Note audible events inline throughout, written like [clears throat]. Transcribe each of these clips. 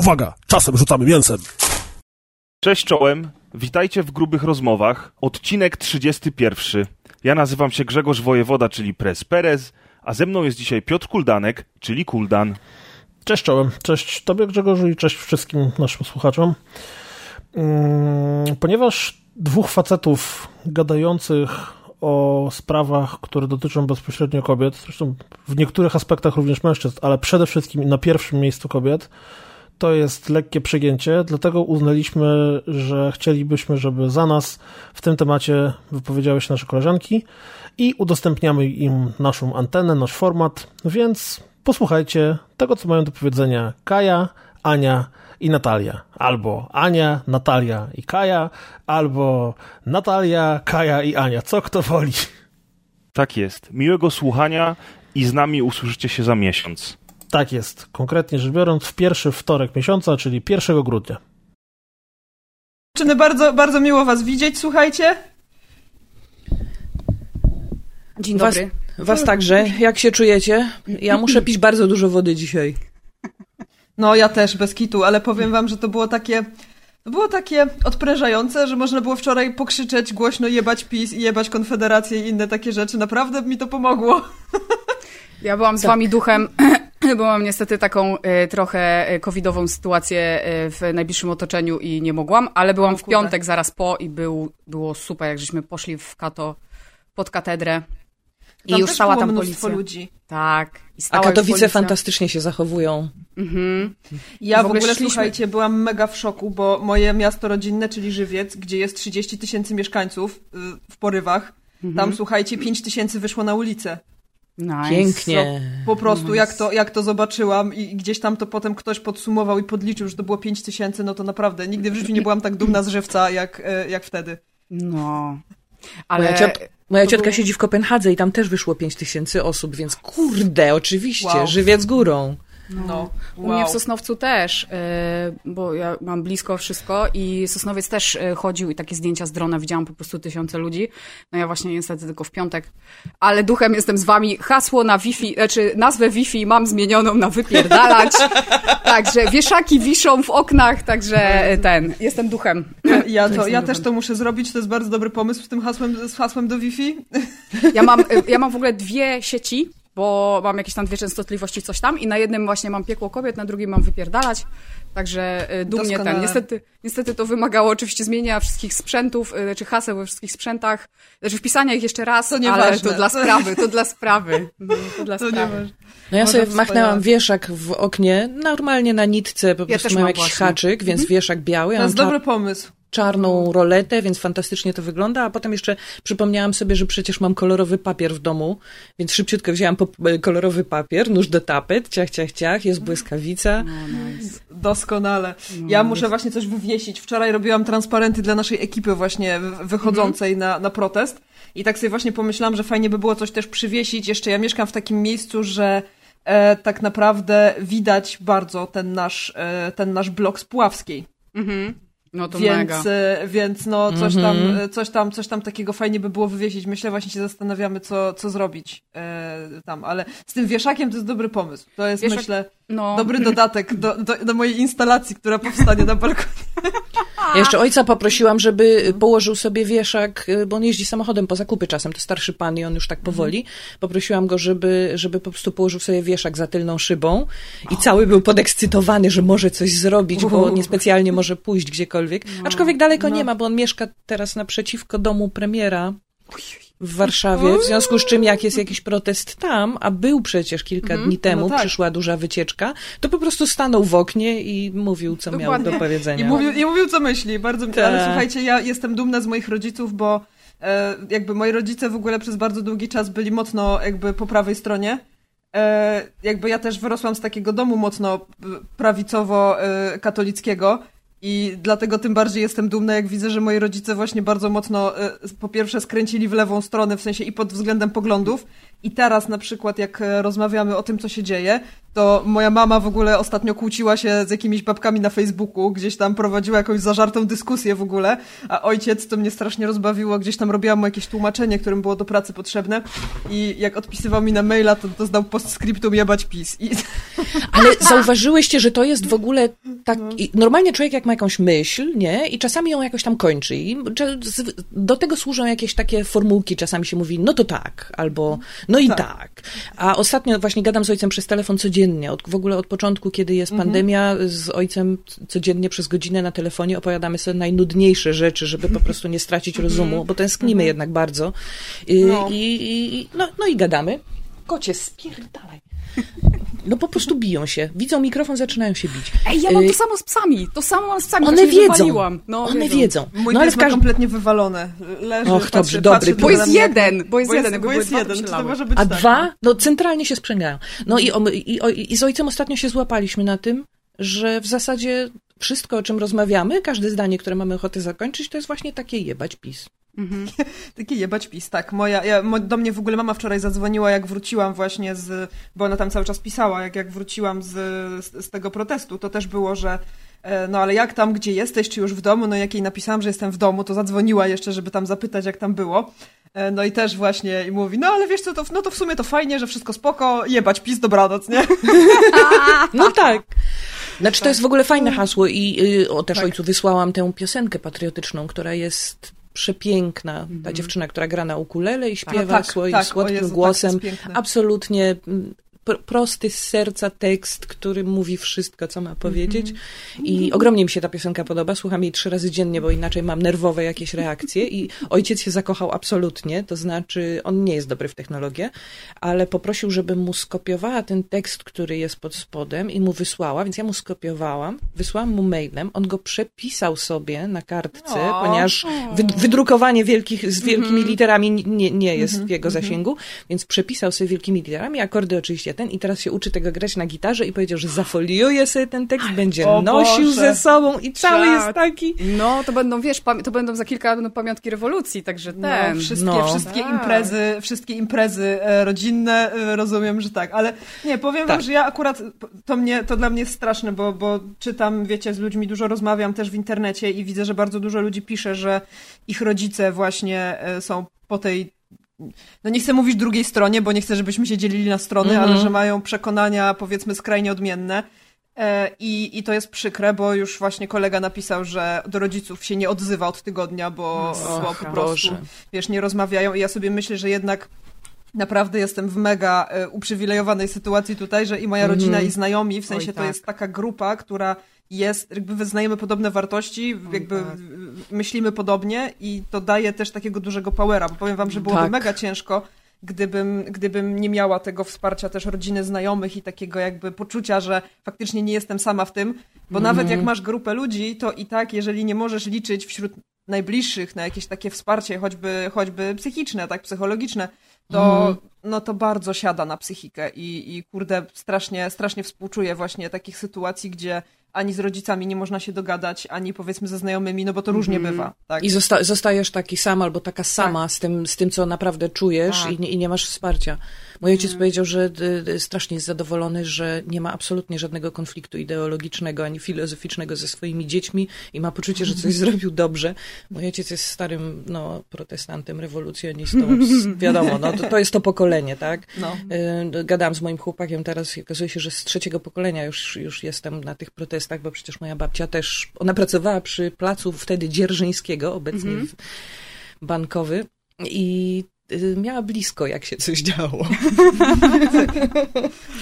Uwaga, czasem rzucamy mięsem. Cześć czołem, witajcie w grubych rozmowach, odcinek 31. Ja nazywam się Grzegorz Wojewoda, czyli Pres Perez, a ze mną jest dzisiaj Piotr Kuldanek, czyli Kuldan. Cześć czołem, cześć Tobie Grzegorzu i cześć wszystkim naszym słuchaczom. Mm, ponieważ dwóch facetów gadających o sprawach, które dotyczą bezpośrednio kobiet, zresztą w niektórych aspektach również mężczyzn, ale przede wszystkim na pierwszym miejscu kobiet, to jest lekkie przegięcie, dlatego uznaliśmy, że chcielibyśmy, żeby za nas w tym temacie wypowiedziały się nasze koleżanki i udostępniamy im naszą antenę, nasz format, więc posłuchajcie tego, co mają do powiedzenia Kaja, Ania i Natalia. Albo Ania, Natalia i Kaja, albo Natalia, Kaja i Ania. Co kto woli. Tak jest. Miłego słuchania i z nami usłyszycie się za miesiąc. Tak jest. Konkretnie rzecz biorąc, w pierwszy wtorek miesiąca, czyli 1 grudnia. Czyny bardzo, bardzo miło Was widzieć, słuchajcie. Dzień dobry. Was, was także. Jak się czujecie? Ja muszę pić bardzo dużo wody dzisiaj. No, ja też, bez kitu, ale powiem Wam, że to było takie. To było takie odprężające, że można było wczoraj pokrzyczeć głośno jebać PiS i jebać Konfederację i inne takie rzeczy. Naprawdę mi to pomogło. Ja byłam z wami duchem, bo mam niestety taką y, trochę y, covidową sytuację y, w najbliższym otoczeniu i nie mogłam, ale byłam w piątek zaraz po i był, było super, jak żeśmy poszli w Kato pod katedrę i tam już stała tam mnóstwo policja. ludzi. Tak. I A Katowice fantastycznie się zachowują. Mhm. Ja W w ogóle ogóle, szliśmy- słuchajcie, byłam mega w szoku, bo moje miasto rodzinne, czyli Żywiec, gdzie jest 30 tysięcy mieszkańców y, w porywach, tam słuchajcie, 5 tysięcy wyszło na ulicę. Nice. Pięknie. Po prostu jak to, jak to zobaczyłam i gdzieś tam to potem ktoś podsumował i podliczył, że to było 5 tysięcy, no to naprawdę nigdy w życiu nie byłam tak dumna z żywca jak, e, jak wtedy. No. Ale Moja, ciot, moja ciotka było- siedzi w Kopenhadze i tam też wyszło 5 tysięcy osób, więc kurde, oczywiście, Wow. żywiec górą. No, U mnie w Sosnowcu też, y, bo ja mam blisko wszystko i Sosnowiec też y, chodził i takie zdjęcia z drona widziałam po prostu tysiące ludzi. No ja właśnie niestety tylko w piątek, ale duchem jestem z wami. Hasło na Wi-Fi, znaczy nazwę Wi-Fi mam zmienioną na wypierdalać. [laughs] Także wieszaki wiszą w oknach, także y, ten, jestem duchem. [clears throat] Ja, to, ja też to muszę zrobić, to jest bardzo dobry pomysł z tym hasłem, z hasłem do Wi-Fi. Ja mam, ja mam w ogóle dwie sieci, bo mam jakieś tam dwie częstotliwości, coś tam i na jednym właśnie mam piekło kobiet, na drugim mam wypierdalać. Także y, dumnie Doskonale. ten. Niestety, niestety to wymagało oczywiście zmienienia wszystkich sprzętów, y, czy haseł we wszystkich sprzętach, znaczy wpisania ich jeszcze raz, To ale nieważne. to dla sprawy, to dla sprawy. [laughs] No, to dla To nie sprawy. No ja Może sobie machnęłam wieszak w oknie, normalnie na nitce, po Ja prostu mam mam jakiś właśnie. haczyk, więc wieszak biały. To jest dobry pomysł. Czarną roletę, więc fantastycznie to wygląda, a potem jeszcze przypomniałam sobie, że przecież mam kolorowy papier w domu, więc szybciutko wzięłam po- kolorowy papier, nóż do tapet, ciach, ciach, ciach, jest błyskawica. No, nice. Doskonale. Ja muszę właśnie coś wywiesić. Wczoraj robiłam transparenty dla naszej ekipy właśnie wychodzącej na, na protest i tak sobie właśnie pomyślałam, że fajnie by było coś też przywiesić. Jeszcze ja mieszkam w takim miejscu, że e, tak naprawdę widać bardzo ten nasz, e, ten nasz blok z Puławskiej. Mhm. No to mega. Więc, e, więc no coś tam, Mhm. e, coś tam, coś tam takiego fajnie by było wywiesić. Myślę, właśnie się zastanawiamy, co, co zrobić e, tam, ale z tym wieszakiem to jest dobry pomysł. To jest, Wieszak- myślę, No. dobry dodatek do, do, do mojej instalacji, która powstanie na balkonie. Ja [laughs] jeszcze ojca poprosiłam, żeby położył sobie wieszak, y, bo on jeździ samochodem po zakupy czasem, to starszy pan i on już tak powoli. Poprosiłam go, żeby, żeby po prostu położył sobie wieszak za tylną szybą i cały był podekscytowany, że może coś zrobić, bo niespecjalnie może pójść gdziekolwiek. Aczkolwiek daleko no. nie ma, bo on mieszka teraz naprzeciwko domu premiera w Warszawie, w związku z czym jak jest jakiś protest tam, a był przecież kilka dni temu, no tak. przyszła duża wycieczka, to po prostu stanął w oknie i mówił, co miał Dokładnie. do powiedzenia. I mówił, I mówił, co myśli. Bardzo, Tak. ale słuchajcie, ja jestem dumna z moich rodziców, bo e, jakby moi rodzice w ogóle przez bardzo długi czas byli mocno jakby po prawej stronie. E, jakby ja też wyrosłam z takiego domu mocno e, prawicowo-katolickiego i dlatego tym bardziej jestem dumna, jak widzę, że moi rodzice właśnie bardzo mocno e, po pierwsze skręcili w lewą stronę, w sensie i pod względem poglądów. I teraz na przykład jak e, rozmawiamy o tym, co się dzieje, to moja mama w ogóle ostatnio kłóciła się z jakimiś babkami na Facebooku, gdzieś tam prowadziła jakąś zażartą dyskusję w ogóle, a ojciec to mnie strasznie rozbawiło, gdzieś tam robiłam mu jakieś tłumaczenie, którym było do pracy potrzebne i jak odpisywał mi na maila, to, zdał postscriptum jebać PiS. I... [laughs] Ale zauważyłyście, że to jest w ogóle tak... Normalnie człowiek jak ma jakąś myśl, nie? I czasami ją jakoś tam kończy i do tego służą jakieś takie formułki, czasami się mówi, no to tak, albo no i tak. tak. A ostatnio właśnie gadam z ojcem przez telefon codziennie, od, w ogóle od początku, kiedy jest mhm. pandemia, z ojcem codziennie przez godzinę na telefonie opowiadamy sobie najnudniejsze rzeczy, żeby po [laughs] prostu nie stracić mhm. rozumu, bo tęsknimy mhm. jednak bardzo. I, no. I, i, no, no i gadamy. Kocie, spierdalaj. No po prostu biją się. Widzą mikrofon, zaczynają się bić. Ej, ja mam to y, samo z psami. To samo mam z psami. One wiedzą. No, One wiedzą. wiedzą. Mój no, ale w każdym... kompletnie wywalone. Leży, Och, dobrze, dobry. Bo jest jeden. Bo jest jeden. Bo jest jeden. To może być A tak. dwa? No centralnie się sprzęgają. No i, i, i, i z ojcem ostatnio się złapaliśmy na tym, że w zasadzie wszystko, o czym rozmawiamy, każde zdanie, które mamy ochotę zakończyć, to jest właśnie takie jebać pis. Mhm. [laughs] Taki jebać pis, tak. Moja, ja, do mnie w ogóle mama wczoraj zadzwoniła, jak wróciłam właśnie z, bo ona tam cały czas pisała, jak, jak wróciłam z, z, z tego protestu, to też było, że e, no ale jak tam, gdzie jesteś, czy już w domu? No jak jej napisałam, że jestem w domu, to zadzwoniła jeszcze, żeby tam zapytać, jak tam było. E, no i też właśnie i mówi, no ale wiesz co, to, no to w sumie to fajnie, że wszystko spoko, jebać pis, dobranoc, nie? [laughs] [laughs] no tak. Znaczy to tak. jest w ogóle fajne hasło i y, o, też tak. ojcu wysłałam tę piosenkę patriotyczną, która jest przepiękna. Ta mm. dziewczyna, która gra na ukulele i śpiewa tak, swoim tak, słodkim Jezu, tak, głosem. Absolutnie mm, prosty z serca tekst, który mówi wszystko, co ma powiedzieć. Mm -hmm. I ogromnie mi się ta piosenka podoba. Słucham jej trzy razy dziennie, bo inaczej mam nerwowe jakieś reakcje. I ojciec się zakochał absolutnie, to znaczy on nie jest dobry w technologię, ale poprosił, żebym mu skopiowała ten tekst, który jest pod spodem i mu wysłała, więc ja mu skopiowałam, wysłałam mu mailem, on go przepisał sobie na kartce, o. ponieważ wydrukowanie wielkich, z wielkimi mm -hmm. literami nie, nie jest mm -hmm. w jego mhm. zasięgu, więc przepisał sobie wielkimi literami, akordy oczywiście ten i teraz się uczy tego grać na gitarze i powiedział, że zafoliuje sobie ten tekst, będzie o nosił Boże. ze sobą i cały jest taki. No, to będą, wiesz, to będą za kilka będą pamiątki rewolucji, także no, ten. No, wszystkie, no. wszystkie tak. imprezy, wszystkie imprezy e, rodzinne, e, rozumiem, że tak, ale nie, powiem tak. wam, że ja akurat, to mnie, to dla mnie jest straszne, bo, bo czytam, wiecie, z ludźmi dużo rozmawiam też w internecie i widzę, że bardzo dużo ludzi pisze, że ich rodzice właśnie e, są po tej no nie chcę mówić drugiej stronie, bo nie chcę, żebyśmy się dzielili na strony, mm -hmm. ale że mają przekonania powiedzmy skrajnie odmienne. E, I, I to jest przykre, bo już właśnie kolega napisał, że do rodziców się nie odzywa od tygodnia, bo, Och, bo po prostu, Boże. wiesz, nie rozmawiają. I ja sobie myślę, że jednak naprawdę jestem w mega e, uprzywilejowanej sytuacji tutaj, że i moja mhm. rodzina, mm. i znajomi, w sensie Oj, to tak. jest taka grupa, która jest, jakby wyznajemy podobne wartości, jakby tak. myślimy podobnie i to daje też takiego dużego powera, bo powiem wam, że byłoby tak. mega ciężko, gdybym, gdybym nie miała tego wsparcia też rodziny, znajomych i takiego jakby poczucia, że faktycznie nie jestem sama w tym, bo mm. nawet jak masz grupę ludzi, to i tak, jeżeli nie możesz liczyć wśród najbliższych na jakieś takie wsparcie, choćby, choćby psychiczne, tak, psychologiczne, to, mm. no to bardzo siada na psychikę i, i kurde, strasznie, strasznie współczuję właśnie takich sytuacji, gdzie ani z rodzicami nie można się dogadać, ani powiedzmy ze znajomymi, no bo to różnie mm. bywa. Tak? I zosta zostajesz taki sam albo taka sama tak. z, tym, z tym, co naprawdę czujesz tak. i, nie, i nie masz wsparcia. Mój ojciec mm. powiedział, że strasznie jest zadowolony, że nie ma absolutnie żadnego konfliktu ideologicznego ani filozoficznego ze swoimi dziećmi i ma poczucie, że coś [laughs] zrobił dobrze. Mój ojciec jest starym no, protestantem, rewolucjonistą. Wiadomo, no, to, to jest to pokolenie, tak? No. Y, gadałam z moim chłopakiem teraz i okazuje się, że z trzeciego pokolenia już, już jestem na tych protestach, bo przecież moja babcia też, ona pracowała przy placu wtedy Dzierżyńskiego, obecnie mm -hmm. bankowy. I Y, miała blisko, jak się coś działo.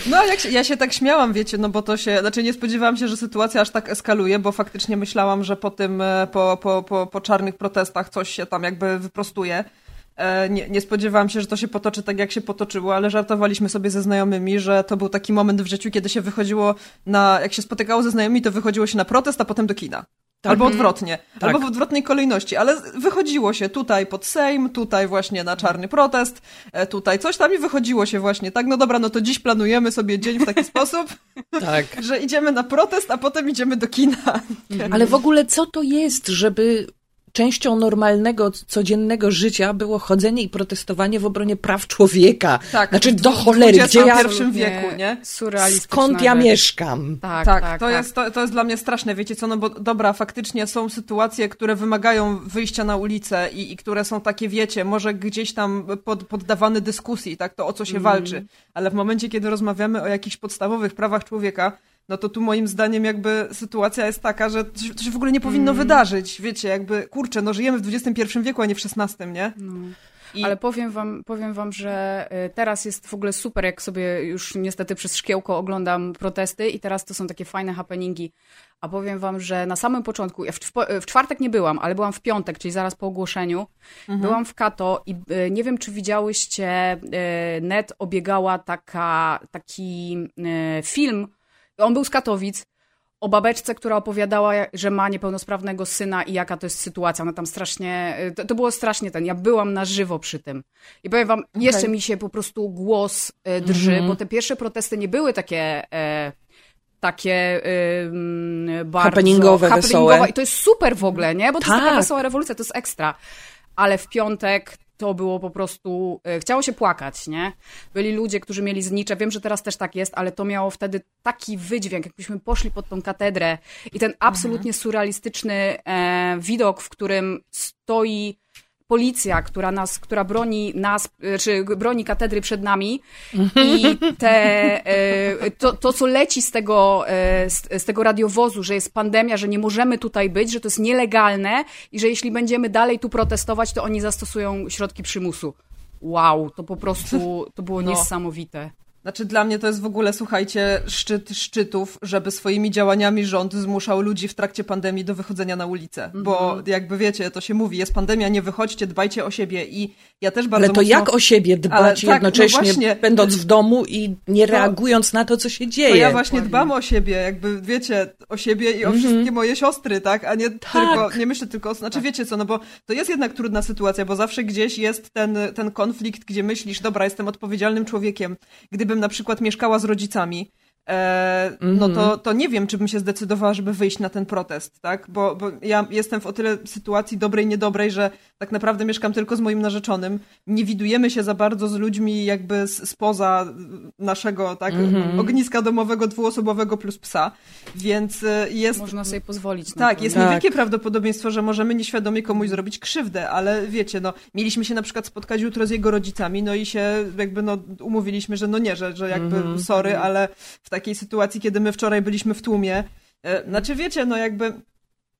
No, jak się, ja się tak śmiałam, wiecie, no bo to się, znaczy nie spodziewałam się, że sytuacja aż tak eskaluje, bo faktycznie myślałam, że po tym, e, po, po, po, po czarnych protestach coś się tam jakby wyprostuje. E, nie, nie, spodziewałam się, że to się potoczy tak, jak się potoczyło, ale żartowaliśmy sobie ze znajomymi, że to był taki moment w życiu, kiedy się wychodziło na, jak się spotykało ze znajomymi, to wychodziło się na protest, a potem do kina. Tak. Albo odwrotnie, tak. albo w odwrotnej kolejności, ale wychodziło się tutaj pod Sejm, tutaj właśnie na czarny protest, e, tutaj coś tam i wychodziło się właśnie tak, no dobra, no to dziś planujemy sobie dzień w taki sposób, [laughs] tak. że idziemy na protest, a potem idziemy do kina. Ale w ogóle co to jest, żeby częścią normalnego, codziennego życia było chodzenie i protestowanie w obronie praw człowieka. Tak, Znaczy w do cholery, gdzie ja, XXI wieku, nie? Skąd ja rzecz. mieszkam? Tak, Tak, tak, to, tak. Jest, to, to jest dla mnie straszne, wiecie co, no bo dobra, faktycznie są sytuacje, które wymagają wyjścia na ulicę i, i które są takie, wiecie, może gdzieś tam pod, poddawane dyskusji, tak, to o co się Mm. walczy, ale w momencie, kiedy rozmawiamy o jakichś podstawowych prawach człowieka, no to tu moim zdaniem jakby sytuacja jest taka, że to się, w ogóle nie powinno Mm. wydarzyć, wiecie, jakby, kurczę, no żyjemy w XXI wieku, a nie w XVI, nie? I- Ale powiem wam, powiem wam, że y, teraz jest w ogóle super, jak sobie już niestety przez szkiełko oglądam protesty i teraz to są takie fajne happeningi. A powiem wam, że na samym początku, ja w, czwo- w czwartek nie byłam, ale byłam w piątek, czyli zaraz po ogłoszeniu. Byłam w Kato i y, nie wiem, czy widziałyście, y, net obiegała taka, taki y, film, on był z Katowic, o babeczce, która opowiadała, że ma niepełnosprawnego syna i jaka to jest sytuacja. Ona tam strasznie, to, to było strasznie ten, ja byłam na żywo przy tym. I powiem wam, jeszcze mi się po prostu głos e, drży, bo te pierwsze protesty nie były takie... E, takie mm, bardzo... Happeningowe, wesołe. I to jest super w ogóle, nie? Bo to jest taka Tak. wesoła rewolucja, to jest ekstra. Ale w piątek to było po prostu, e, chciało się płakać, nie? Byli ludzie, którzy mieli znicze, wiem, że teraz też tak jest, ale to miało wtedy taki wydźwięk, jakbyśmy poszli pod tą katedrę i ten absolutnie surrealistyczny e, widok, w którym stoi policja, która nas, która broni nas, e, czy broni katedry przed nami i [laughs] te, e, to, to, co leci z tego, e, z, z tego radiowozu, że jest pandemia, że nie możemy tutaj być, że to jest nielegalne i że jeśli będziemy dalej tu protestować, to oni zastosują środki przymusu. Wow, to po prostu, to było No. niesamowite. Znaczy dla mnie to jest w ogóle, słuchajcie, szczyt szczytów, żeby swoimi działaniami rząd zmuszał ludzi w trakcie pandemii do wychodzenia na ulicę. Bo Mhm. jakby wiecie, to się mówi, jest pandemia, nie wychodźcie, dbajcie o siebie i ja też bardzo Ale to mocno... jak o siebie dbać Ale tak, no jednocześnie, właśnie. będąc w domu i nie reagując na to, co się dzieje? To ja właśnie dbam o siebie, jakby wiecie, o siebie i o wszystkie moje siostry, tak? A nie tylko, nie myślę tylko, o- znaczy wiecie co, no bo to jest jednak trudna sytuacja, bo zawsze gdzieś jest ten, ten konflikt, gdzie myślisz, dobra, jestem odpowiedzialnym człowiekiem. Gdybym na przykład mieszkała z rodzicami, no to, to nie wiem, czy bym się zdecydowała, żeby wyjść na ten protest, tak? Bo, bo ja jestem w o tyle sytuacji dobrej, niedobrej, że tak naprawdę mieszkam tylko z moim narzeczonym. Nie widujemy się za bardzo z ludźmi jakby z, spoza naszego, tak, ogniska domowego dwuosobowego plus psa, więc e, jest... Można sobie pozwolić na Tak, jest Tak. niewielkie prawdopodobieństwo, że możemy nieświadomie komuś zrobić krzywdę, ale wiecie, no, mieliśmy się na przykład spotkać jutro z jego rodzicami, no i się jakby, no, umówiliśmy, że no nie, że, że jakby Mhm. sorry, ale w takiej sytuacji, kiedy my wczoraj byliśmy w tłumie, e, znaczy wiecie, no jakby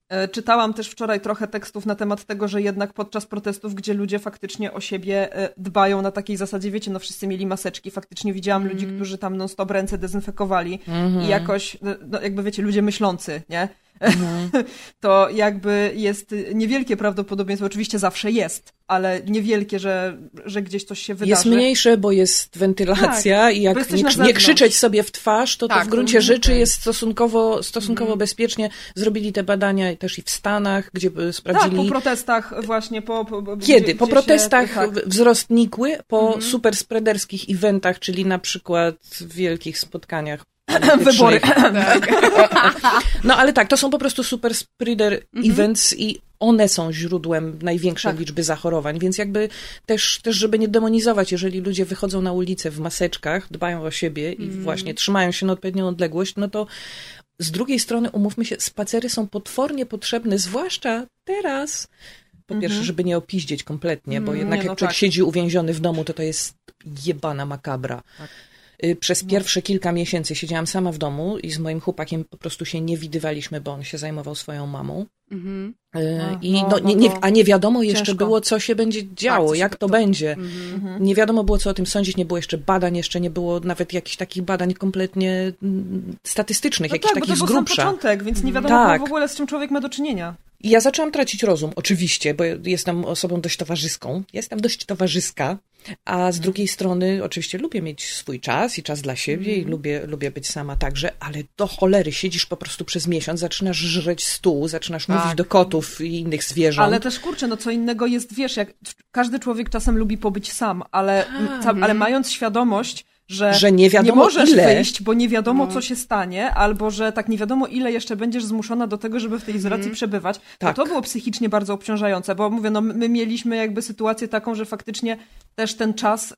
e, czytałam też wczoraj trochę tekstów na temat tego, że jednak podczas protestów, gdzie ludzie faktycznie o siebie e, dbają na takiej zasadzie, wiecie, no wszyscy mieli maseczki, faktycznie widziałam ludzi, którzy tam non stop ręce dezynfekowali i jakoś, no, no jakby wiecie, ludzie myślący, nie? [laughs] to jakby jest niewielkie prawdopodobieństwo, oczywiście zawsze jest, ale niewielkie, że, że gdzieś coś się wydarzy. Jest mniejsze, bo jest wentylacja Tak, i jak nie, nie krzyczeć sobie w twarz, to, to Tak, w gruncie mhm, rzeczy jest stosunkowo, stosunkowo bezpiecznie. Zrobili te badania też i w Stanach, gdzie by Tak, sprawdzili... po protestach właśnie, po... po po- Kiedy? gdzie- Po gdzie się- protestach tak. wzrost nikły, po super spreaderskich eventach, czyli na przykład wielkich spotkaniach Wybory. politycznych. [laughs] No ale tak, to są po prostu super spreader events i one są źródłem największej Tak. liczby zachorowań, więc jakby też, też, żeby nie demonizować, jeżeli ludzie wychodzą na ulicę w maseczkach, dbają o siebie i właśnie trzymają się na odpowiednią odległość, no to z drugiej strony, umówmy się, spacery są potwornie potrzebne, zwłaszcza teraz. Po pierwsze, żeby nie opiździeć kompletnie, bo jednak Nie, no jak człowiek tak. siedzi uwięziony w domu, to to jest jebana makabra. Y, Przez pierwsze kilka miesięcy siedziałam sama w domu i z moim chłopakiem po prostu się nie widywaliśmy, bo on się zajmował swoją mamą. Mhm. Y, A, I no, no, no nie, nie, a nie wiadomo jeszcze ciężko. było, co się będzie działo, się- jak to, to- będzie. Mhm. Nie wiadomo było, co o tym sądzić, nie było jeszcze badań, jeszcze nie było nawet jakichś takich badań kompletnie mm, statystycznych, No jakichś tak, bo to takich z był grubsza. początek, więc nie wiadomo Tak. było w ogóle z czym człowiek ma do czynienia. I ja zaczęłam tracić rozum, oczywiście, bo jestem osobą dość towarzyską. Jestem dość towarzyska, a z drugiej strony oczywiście lubię mieć swój czas i czas dla siebie i lubię, lubię być sama także, ale do cholery siedzisz po prostu przez miesiąc, zaczynasz żreć stół, zaczynasz mówić do kotów i innych zwierząt. Ale też kurczę, no co innego jest, wiesz, jak każdy człowiek czasem lubi pobyć sam, ale, ca- ale mając świadomość, że, Że nie wiadomo możesz ile. wyjść, bo nie wiadomo, co się stanie, albo że tak nie wiadomo, ile jeszcze będziesz zmuszona do tego, żeby w tej izolacji przebywać. Tak. To to było psychicznie bardzo obciążające, bo mówię, no my mieliśmy jakby sytuację taką, że faktycznie też ten czas y,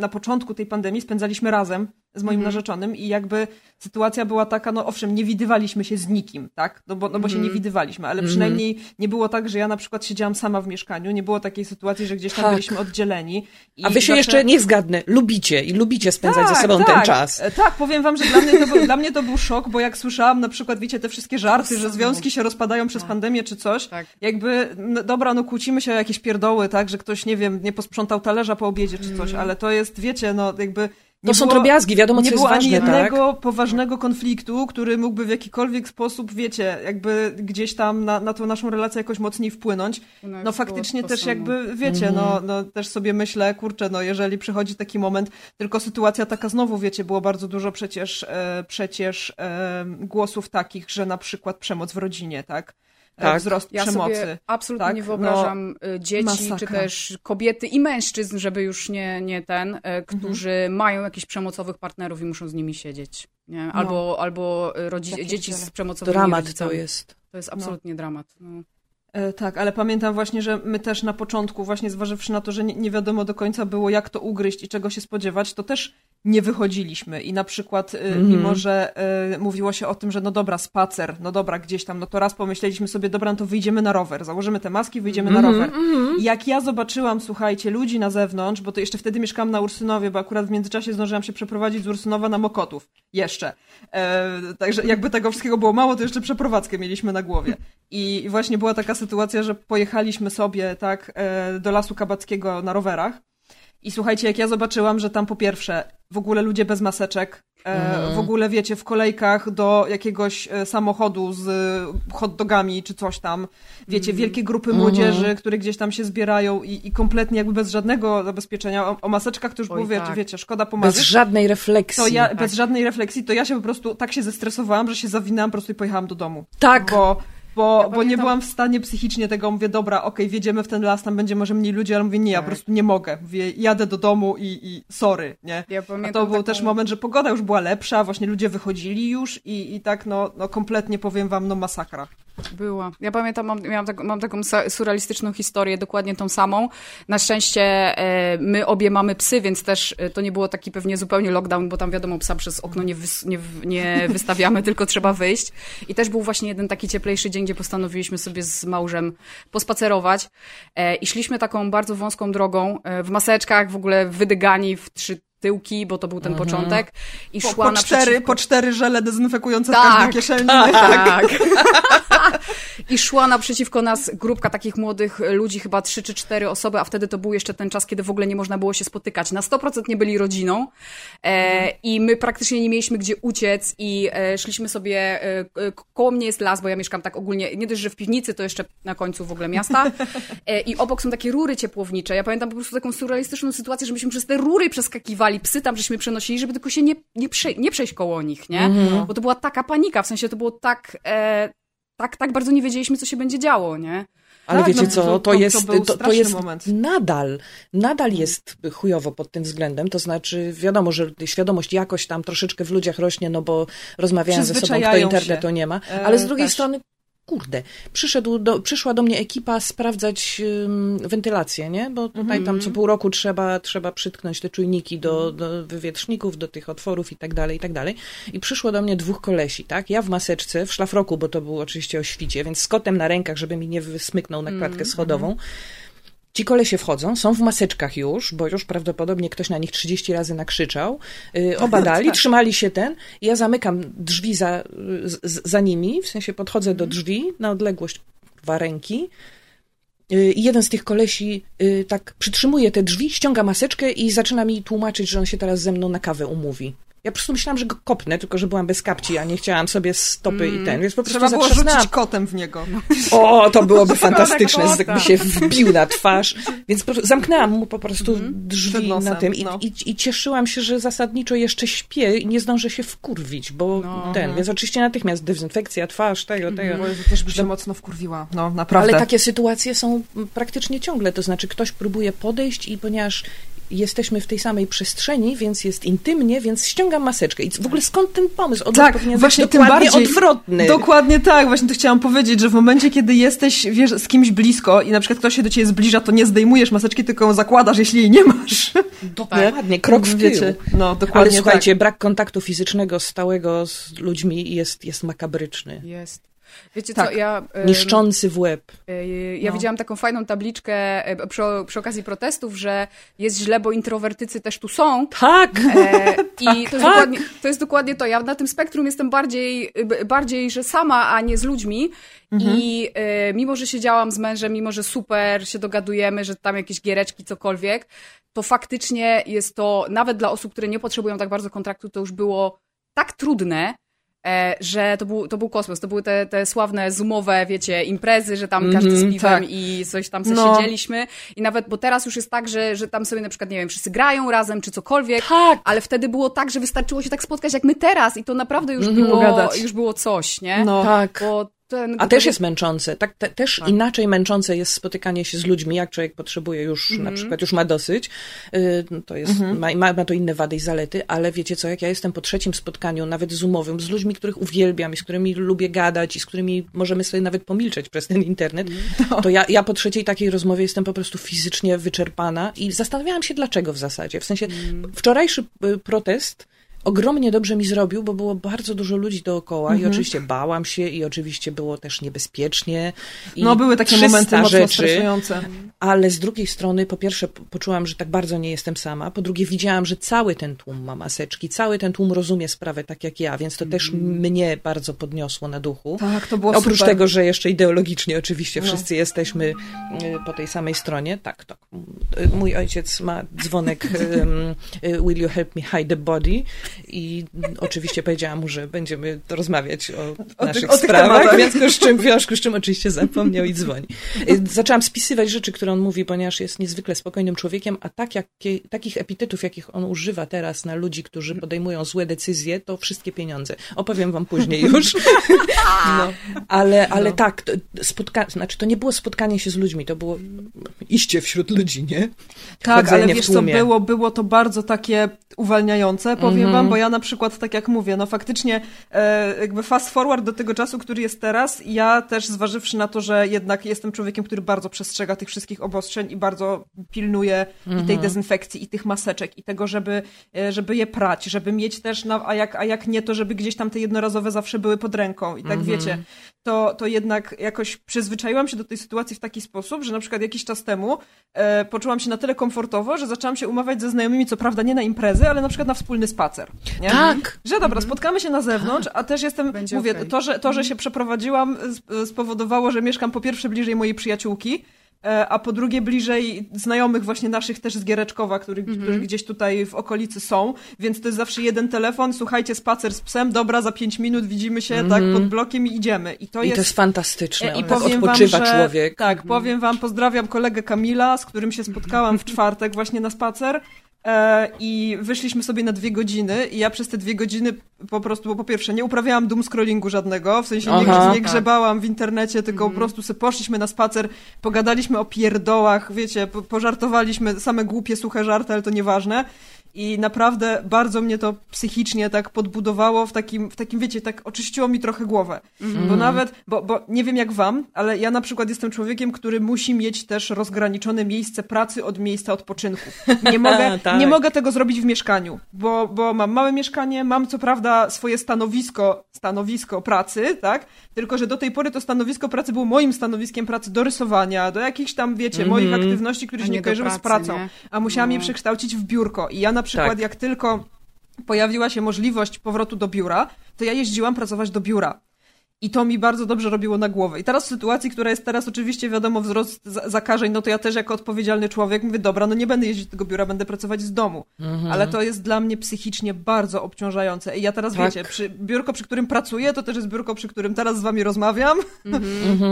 na początku tej pandemii spędzaliśmy razem z moim narzeczonym i jakby sytuacja była taka, no owszem, nie widywaliśmy się z nikim, tak? No bo, no bo się nie widywaliśmy, ale przynajmniej nie było tak, że ja na przykład siedziałam sama w mieszkaniu, nie było takiej sytuacji, że gdzieś tam Tak. byliśmy oddzieleni. A wy się zawsze- jeszcze, niech zgadnę, lubicie i lubicie spędzać ze sobą ten tak. czas. E, Tak, powiem wam, że dla mnie, to był, dla mnie to był szok, bo jak słyszałam na przykład, wiecie, te wszystkie żarty, że związki się rozpadają przez pandemię czy coś, Tak. jakby, no, dobra, no kłócimy się o jakieś pierdoły, tak, że ktoś, nie wiem, nie posprzątał talerza po obiedzie czy coś, ale to jest, wiecie, no jakby... Nie To są było- drobiazgi, wiadomo, co nie jest było ani ważne, tak? jednego poważnego konfliktu, który mógłby w jakikolwiek sposób, wiecie, jakby gdzieś tam na, na tą naszą relację jakoś mocniej wpłynąć. No było faktycznie też samo. jakby, wiecie, no, no też sobie myślę, kurczę, no jeżeli przychodzi taki moment, tylko sytuacja taka znowu, wiecie, było bardzo dużo przecież, e, przecież e, głosów takich, że na przykład przemoc w rodzinie, tak? Tak. Wzrost Ja przemocy. sobie absolutnie tak? nie wyobrażam y, dzieci, masakra. czy też kobiety i mężczyzn, żeby już nie, nie ten, y, którzy mają jakichś przemocowych partnerów i muszą z nimi siedzieć. Nie? Albo, albo y, rodzi- dzieci z przemocowymi Dramat rodzicami. to jest. To jest absolutnie dramat. No. E, Tak, ale pamiętam właśnie, że my też na początku, właśnie zważywszy na to, że nie, nie wiadomo do końca było, jak to ugryźć i czego się spodziewać, to też nie wychodziliśmy. I na przykład, e, mimo że e, mówiło się o tym, że no dobra, spacer, no dobra, gdzieś tam, no to raz pomyśleliśmy sobie, dobra, no to wyjdziemy na rower, założymy te maski, wyjdziemy na rower. I jak ja zobaczyłam, słuchajcie, ludzi na zewnątrz, bo to jeszcze wtedy mieszkałam na Ursynowie, bo akurat w międzyczasie zdążyłam się przeprowadzić z Ursynowa na Mokotów. Jeszcze. E, także jakby tego wszystkiego było mało, to jeszcze przeprowadzkę mieliśmy na głowie. I właśnie była taka sytuacja, że pojechaliśmy sobie tak e, do Lasu Kabackiego na rowerach. I słuchajcie, jak ja zobaczyłam, że tam po pierwsze w ogóle ludzie bez maseczek, e, w ogóle wiecie, w kolejkach do jakiegoś e, samochodu z e, hot dogami czy coś tam, wiecie, wielkie grupy młodzieży, które gdzieś tam się zbierają i, i kompletnie jakby bez żadnego zabezpieczenia. O, o maseczkach to już Oj, było, wiecie, tak. wiecie, szkoda Bez pomarzyć. żadnej refleksji. To ja, bez żadnej refleksji, to ja się po prostu tak się zestresowałam, że się zawinęłam po prostu i pojechałam do domu. Tak. Bo, bo, bo nie byłam w stanie psychicznie tego, mówię, dobra, okej, wjedziemy w ten las, tam będzie może mniej ludzi, ale mówię, nie, ja po Tak. prostu nie mogę. Mówię, jadę do domu i, i sorry, nie? Ja A to był taką- też moment, że pogoda już była lepsza, właśnie ludzie wychodzili już i, i tak, no, no kompletnie powiem wam, no masakra. Była. Ja pamiętam, mam, miałam tak, mam taką surrealistyczną historię, dokładnie tą samą. Na szczęście e, my obie mamy psy, więc też e, to nie było taki pewnie zupełnie lockdown, bo tam wiadomo, psa przez okno nie, wys, nie, nie wystawiamy, [laughs] tylko trzeba wyjść. I też był właśnie jeden taki cieplejszy dzień, gdzie postanowiliśmy sobie z małżem pospacerować. E, I szliśmy taką bardzo wąską drogą, e, w maseczkach, w ogóle wydygani w trzy tyłki, bo to był ten początek. I Po, szła po, naprzeciwko... cztery, po cztery żele dezynfekujące w Tak, każdej kieszeni. [laughs] Tak. I szła naprzeciwko nas grupka takich młodych ludzi, chyba trzy czy cztery osoby, a wtedy to był jeszcze ten czas, kiedy w ogóle nie można było się spotykać. Na 100% nie byli rodziną e, i my praktycznie nie mieliśmy gdzie uciec i e, szliśmy sobie, e, e, koło mnie jest las, bo ja mieszkam tak ogólnie, nie dość, że w piwnicy, to jeszcze na końcu w ogóle miasta [laughs] e, i obok są takie rury ciepłownicze. Ja pamiętam po prostu taką surrealistyczną sytuację, że myśmy przez te rury przeskakiwali, psy tam żeśmy przenosili, żeby tylko się nie, nie, prze, nie przejść koło nich, nie? Bo to była taka panika, w sensie to było tak... E, tak, tak bardzo nie wiedzieliśmy, co się będzie działo, nie? Ale Tak, wiecie no, co, to- to, to- to jest, to, to straszny jest moment. nadal, nadal jest chujowo pod tym względem, to znaczy wiadomo, że świadomość jakoś tam troszeczkę w ludziach rośnie, no bo rozmawiają ze sobą, kto internetu się. nie ma, E, ale z drugiej też. strony kurde, przyszedł do, przyszła do mnie ekipa sprawdzać ym, wentylację, nie? Bo tutaj Mhm. tam co pół roku trzeba, trzeba przytknąć te czujniki do, do wywietrzników, do tych otworów i tak dalej, i tak dalej. I przyszło do mnie dwóch kolesi, tak? Ja w maseczce, w szlafroku, bo to było oczywiście o świcie, więc z kotem na rękach, żeby mi nie wysmyknął na klatkę Mhm, schodową. Ci kolesie wchodzą, są w maseczkach już, bo już prawdopodobnie ktoś na nich 30 razy nakrzyczał. Yy, obadali, [laughs] Tak. trzymali się ten. Ja zamykam drzwi za, za nimi, w sensie podchodzę Mhm. do drzwi na odległość dwa ręki. Yy, I jeden z tych kolesi yy, tak przytrzymuje te drzwi, ściąga maseczkę i zaczyna mi tłumaczyć, że on się teraz ze mną na kawę umówi. Ja po prostu myślałam, że go kopnę, tylko że byłam bez kapci, a nie chciałam sobie stopy i ten, więc po prostu Trzeba było zatrzasnęłam. rzucić kotem w niego. O, to [laughs] byłoby fantastyczne, jakby się wbił na twarz. Więc po, zamknęłam mu po prostu drzwi Przed nosem, na tym i, no. i, i cieszyłam się, że zasadniczo jeszcze śpię i nie zdążę się wkurwić, bo No. ten, więc oczywiście natychmiast dezynfekcja twarz, tego, tego. Bo też by się mocno wkurwiła. No, naprawdę. Ale takie sytuacje są praktycznie ciągle, to znaczy ktoś próbuje podejść i ponieważ jesteśmy w tej samej przestrzeni, więc jest intymnie, więc ściągam maseczkę. I w ogóle skąd ten pomysł? Odwrót Tak, powinien właśnie być tym dokładnie bardziej- odwrotny. Dokładnie tak, właśnie to chciałam powiedzieć, że w momencie, kiedy jesteś, wiesz, z kimś blisko i na przykład ktoś się do ciebie zbliża, to nie zdejmujesz maseczki, tylko ją zakładasz, jeśli jej nie masz. [laughs] Dokładnie, krok w tył. Wiecie, no Ale dokładnie słuchajcie, tak. brak kontaktu fizycznego stałego z ludźmi jest, jest makabryczny. Jest. Wiecie Tak. co, ja... Niszczący w łeb. Yy, Ja No. widziałam taką fajną tabliczkę e, przy, przy okazji protestów, że jest źle, bo introwertycy też tu są. Tak! E, I [laughs] to jest, tak. dokładnie, to jest dokładnie to. Ja na tym spektrum jestem bardziej, bardziej że sama, a nie z ludźmi. I e, mimo, że siedziałam z mężem, mimo, że super się dogadujemy, że tam jakieś giereczki, cokolwiek, to faktycznie jest to, nawet dla osób, które nie potrzebują tak bardzo kontraktu, to już było tak trudne, e, że to był, to był kosmos. To były te, te sławne zoomowe, wiecie, imprezy, że tam każdy z Mhm, piwem tak. i coś tam sobie No. siedzieliśmy. I nawet, bo teraz już jest tak, że, że tam sobie na przykład, nie wiem, wszyscy grają razem, czy cokolwiek. Tak! Ale wtedy było tak, że wystarczyło się tak spotkać jak my teraz i to naprawdę już, było, Pogadać. już było coś, nie? No. Tak. Bo ten, A też jest męczące. Tak, te, też Tak. inaczej męczące jest spotykanie się z ludźmi, jak człowiek potrzebuje już, na Mhm. przykład już ma dosyć. Y, To jest, ma, ma, ma to inne wady i zalety, ale wiecie co, jak ja jestem po trzecim spotkaniu, nawet zoomowym, z ludźmi, których uwielbiam i z którymi lubię gadać i z którymi możemy sobie nawet pomilczeć przez ten internet, to ja, ja po trzeciej takiej rozmowie jestem po prostu fizycznie wyczerpana i zastanawiałam się dlaczego w zasadzie. W sensie wczorajszy y, protest ogromnie dobrze mi zrobił, bo było bardzo dużo ludzi dookoła i oczywiście bałam się i oczywiście było też niebezpiecznie. No były takie 300 momenty mocno rzeczy, stresujące. ale z drugiej strony, po pierwsze, po- poczułam, że tak bardzo nie jestem sama. Po drugie, widziałam, że cały ten tłum ma maseczki, cały ten tłum rozumie sprawę tak jak ja, więc to też mnie bardzo podniosło na duchu. Tak, to było Oprócz super. tego, że jeszcze ideologicznie oczywiście No. wszyscy jesteśmy y, po tej samej stronie. Tak, tak. Mój ojciec ma dzwonek [laughs] um, y, Will you help me hide the body? I mm, oczywiście powiedziałam mu, że będziemy rozmawiać o, O naszych o sprawach, więc w związku z czym, w związku z czym oczywiście zapomniał i dzwoni. Y, Zaczęłam spisywać rzeczy, które on mówi, ponieważ jest niezwykle spokojnym człowiekiem, a tak jakie, takich epitetów, jakich on używa teraz na ludzi, którzy podejmują złe decyzje, to wszystkie pieniądze. Opowiem wam później [laughs] już. No. Ale, ale tak, to, spotka- znaczy to nie było spotkanie się z ludźmi, to było iście wśród ludzi, nie? Tak, ale Chodzenie w wiesz co, było, było to bardzo takie uwalniające, powiem Mhm. wam, bo ja na przykład, tak jak mówię, no faktycznie e, jakby fast forward do tego czasu, który jest teraz, ja też zważywszy na to, że jednak jestem człowiekiem, który bardzo przestrzega tych wszystkich obostrzeń i bardzo pilnuje i Mhm. tej dezynfekcji, i tych maseczek, i tego, żeby, e, żeby je prać, żeby mieć też, na, a, jak, a jak nie, to żeby gdzieś tam te jednorazowe zawsze były pod ręką i tak Mhm. wiecie, to, to jednak jakoś przyzwyczaiłam się do tej sytuacji w taki sposób, że na przykład jakiś czas temu e, poczułam się na tyle komfortowo, że zaczęłam się umawiać ze znajomymi, co prawda nie na imprezy, ale na przykład na wspólny spacer. Nie? Tak! Że dobra, spotkamy się na zewnątrz, a też jestem, Będzie mówię, okej. to, że, to, że się przeprowadziłam sp- spowodowało, że mieszkam po pierwsze bliżej mojej przyjaciółki, e, a po drugie bliżej znajomych właśnie naszych też z Giereczkowa, który, którzy gdzieś tutaj w okolicy są, więc to jest zawsze jeden telefon, słuchajcie, spacer z psem, dobra, za pięć minut widzimy się, tak, pod blokiem i idziemy. I to I jest... to jest fantastyczne. E, I tak powiem wam, odpoczywa że, człowiek. Tak, powiem wam, pozdrawiam kolegę Kamila, z którym się spotkałam w czwartek właśnie na spacer. E, I wyszliśmy sobie na dwie godziny i ja przez te dwie godziny po prostu, bo po pierwsze nie uprawiałam doom scrollingu żadnego, w sensie nie, Aha. nie grzebałam w internecie, tylko po prostu sobie poszliśmy na spacer, pogadaliśmy o pierdołach, wiecie, po, pożartowaliśmy same głupie, suche żarty, ale to nieważne. I naprawdę bardzo mnie to psychicznie tak podbudowało w takim, w takim wiecie, tak oczyściło mi trochę głowę. Bo nawet, bo, bo nie wiem jak wam, ale ja na przykład jestem człowiekiem, który musi mieć też rozgraniczone miejsce pracy od miejsca odpoczynku. Nie [laughs] mogę, Tak. nie mogę tego zrobić w mieszkaniu, bo, bo mam małe mieszkanie, mam co prawda swoje stanowisko, stanowisko pracy, tak? Tylko, że do tej pory to stanowisko pracy było moim stanowiskiem pracy do rysowania, do jakichś tam, wiecie, moich aktywności, które się nie nie kojarzyły z pracą. nie? A musiałam je No. przekształcić w biurko. I ja na przykład, Tak. jak tylko pojawiła się możliwość powrotu do biura, to ja jeździłam pracować do biura. I to mi bardzo dobrze robiło na głowę. I teraz w sytuacji, która jest teraz oczywiście, wiadomo, wzrost za- zakażeń, no to ja też jako odpowiedzialny człowiek mówię, dobra, no nie będę jeździć do tego biura, będę pracować z domu. Ale to jest dla mnie psychicznie bardzo obciążające. I ja teraz, Tak. wiecie, przy, biurko, przy którym pracuję, to też jest biurko, przy którym teraz z wami rozmawiam. [laughs]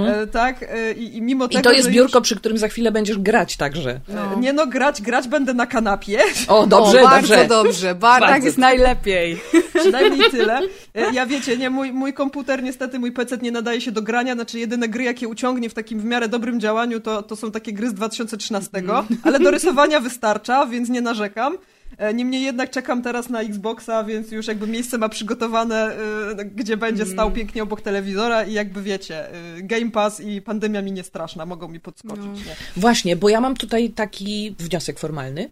E, tak? E, I, I mimo I tego, to jest biurko, Już, przy którym za chwilę będziesz grać także. e, nie no, grać, grać będę na kanapie. O, [laughs] dobrze, o, bardzo dobrze. dobrze. Ba- tak Bardzo jest najlepiej. Przynajmniej tyle. E, Ja wiecie, nie, mój, mój komputer niestety mój PC nie nadaje się do grania, znaczy jedyne gry, jakie uciągnie w takim w miarę dobrym działaniu, to, to są takie gry z 2013, ale do rysowania wystarcza, więc nie narzekam. E, niemniej jednak czekam teraz na Xboxa, więc już jakby miejsce ma przygotowane, y, gdzie będzie stał Mm. pięknie obok telewizora i jakby wiecie, y, Game Pass i pandemia mi nie straszna, mogą mi podskoczyć. No. Nie? Właśnie, bo ja mam tutaj taki wniosek formalny,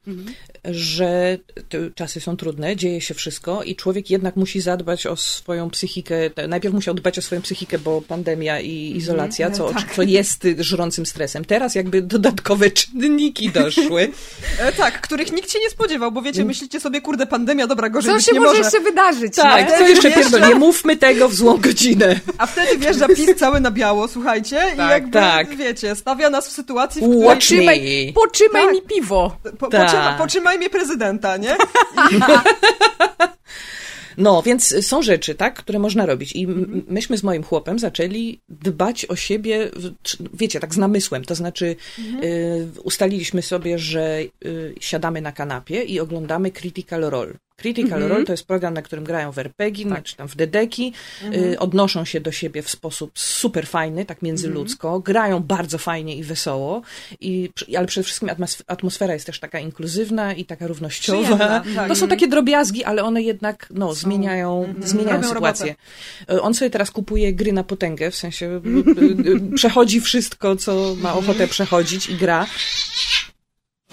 że te czasy są trudne, dzieje się wszystko i człowiek jednak musi zadbać o swoją psychikę. Najpierw musiał dbać o swoją psychikę, bo pandemia i izolacja, co, co jest żrącym stresem. Teraz jakby dodatkowe [laughs] czynniki doszły. E, tak, których nikt się nie spodziewał, bo wiecie, myślicie sobie, kurde, pandemia, dobra, gorzej Co być się nie może może. jeszcze wydarzyć? Tak, nie? co jeszcze nie mówmy tego w złą godzinę. A wtedy wjeżdża PiS cały na biało, słuchajcie, i Tak, jakby, tak. wiecie, stawia nas w sytuacji, w której... Watch me. Poczymaj, poczymaj Tak. mi piwo. Po, Tak. poczyma, poczymaj mnie prezydenta, nie? [laughs] No, więc są rzeczy, tak, które można robić. I myśmy z moim chłopem zaczęli dbać o siebie, wiecie, tak z namysłem. To znaczy, y, ustaliliśmy sobie, że y, siadamy na kanapie i oglądamy Critical Role. Critical Role to jest program, na którym grają w RPG, Tak. czy tam w Dedeki, y, odnoszą się do siebie w sposób super fajny, tak międzyludzko, grają bardzo fajnie i wesoło, i, ale przede wszystkim atmos- atmosfera jest też taka inkluzywna i taka równościowa. [laughs] Tak. To są takie drobiazgi, ale one jednak no, zmieniają, zmieniają sytuację. E, On sobie teraz kupuje gry na potęgę, w sensie y, y, przechodzi wszystko, co ma ochotę przechodzić i gra.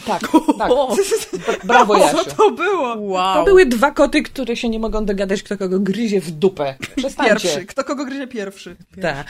Tak, tak. Bra- Brawo, Co Jasiu. to było? Wow. To były dwa koty, które się nie mogą dogadać, kto kogo gryzie w dupę. Przestańcie. Pierwszy. Kto kogo gryzie pierwszy? Tak.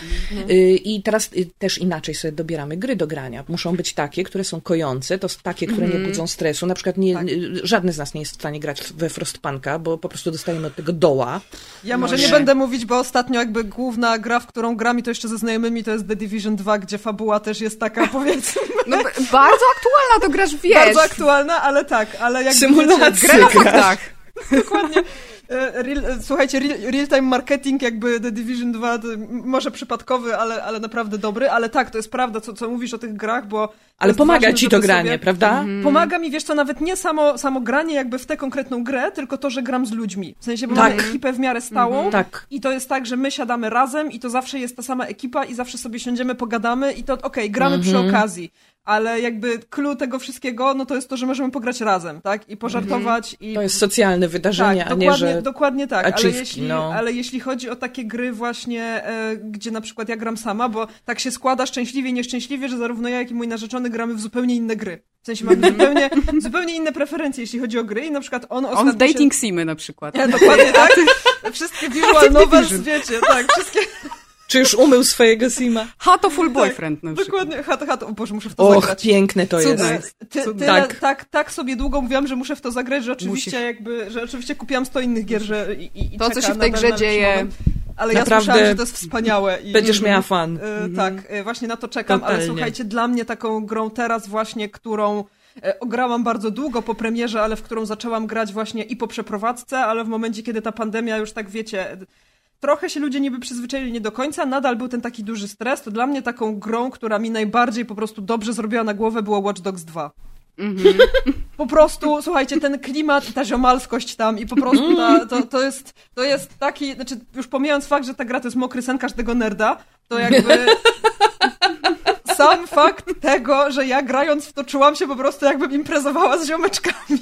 Y, I teraz y, też inaczej sobie dobieramy gry do grania. Muszą być takie, które są kojące, to takie, które nie budzą stresu. Na przykład nie, Tak. żadny z nas nie jest w stanie grać we Frostpunka, bo po prostu dostajemy od tego doła. Ja może nie nie. będę mówić, bo ostatnio jakby główna gra, w którą gram i to jeszcze ze znajomymi, to jest The Division 2, gdzie fabuła też jest taka, [laughs] powiedzmy, No, bardzo aktualna to grasz, wiesz. bardzo aktualna, ale tak, ale jak Symulacja. Grę na faktach. [laughs] Dokładnie. E, Real, e, słuchajcie, real- real-time marketing, jakby The Division 2, to m- może przypadkowy, ale, ale naprawdę dobry, ale tak, to jest prawda, co, co mówisz o tych grach, bo... Ale pomaga ważne, ci to granie, sobie- prawda? Pomaga mi, wiesz co, nawet nie samo, samo granie jakby w tę konkretną grę, tylko to, że gram z ludźmi. W sensie, bo Tak. mamy ekipę w miarę stałą Tak. i to jest tak, że my siadamy razem i to zawsze jest ta sama ekipa i zawsze sobie siądziemy, pogadamy i to okej, gramy przy okazji. Ale jakby clue tego wszystkiego, no to jest to, że możemy pograć razem, tak? I pożartować i To jest socjalne wydarzenie, tak, a nie, dokładnie, że... dokładnie tak, ale jeśli, no. ale jeśli chodzi o takie gry właśnie, e, gdzie na przykład ja gram sama, bo tak się składa szczęśliwie i nieszczęśliwie, że zarówno ja, jak i mój narzeczony gramy w zupełnie inne gry. W sensie mamy zupełnie, [laughs] zupełnie inne preferencje, jeśli chodzi o gry i na przykład on On ostatnio w dating simy na przykład. Się... Dokładnie tak. [laughs] Wszystkie visual novels, wiecie, tak, wszystkie... Czy już umył swojego Sima? Ha to full boyfriend na przykład. Dokładnie, hat, hat, o Boże, muszę w to Och, zagrać. piękne to Cudne. jest. Ty, tyle, Tak. tak. tak, sobie długo mówiłam, że muszę w to zagrać, że oczywiście Musisz. jakby, że oczywiście kupiłam 100 innych gier, że i, i To, co się w tej grze dzieje. moment. Ale Naprawdę ja słyszałam, że to jest wspaniałe. I, Będziesz miała fan. E, Tak, e, właśnie na to czekam, ale Totalnie. słuchajcie, dla mnie taką grą teraz właśnie, którą e, ograłam bardzo długo po premierze, ale w którą zaczęłam grać właśnie i po przeprowadzce, ale w momencie, kiedy ta pandemia już tak wiecie, trochę się ludzie niby przyzwyczaili nie do końca, nadal był ten taki duży stres, to dla mnie taką grą, która mi najbardziej po prostu dobrze zrobiła na głowę było Watch Dogs 2. Po prostu, słuchajcie, ten klimat ta ziomalskość tam i po prostu ta, to, to, jest, to jest taki, znaczy już pomijając fakt, że ta gra to jest mokry sen każdego nerda, to jakby [laughs] sam fakt tego, że ja grając w to czułam się po prostu jakbym imprezowała z ziomeczkami,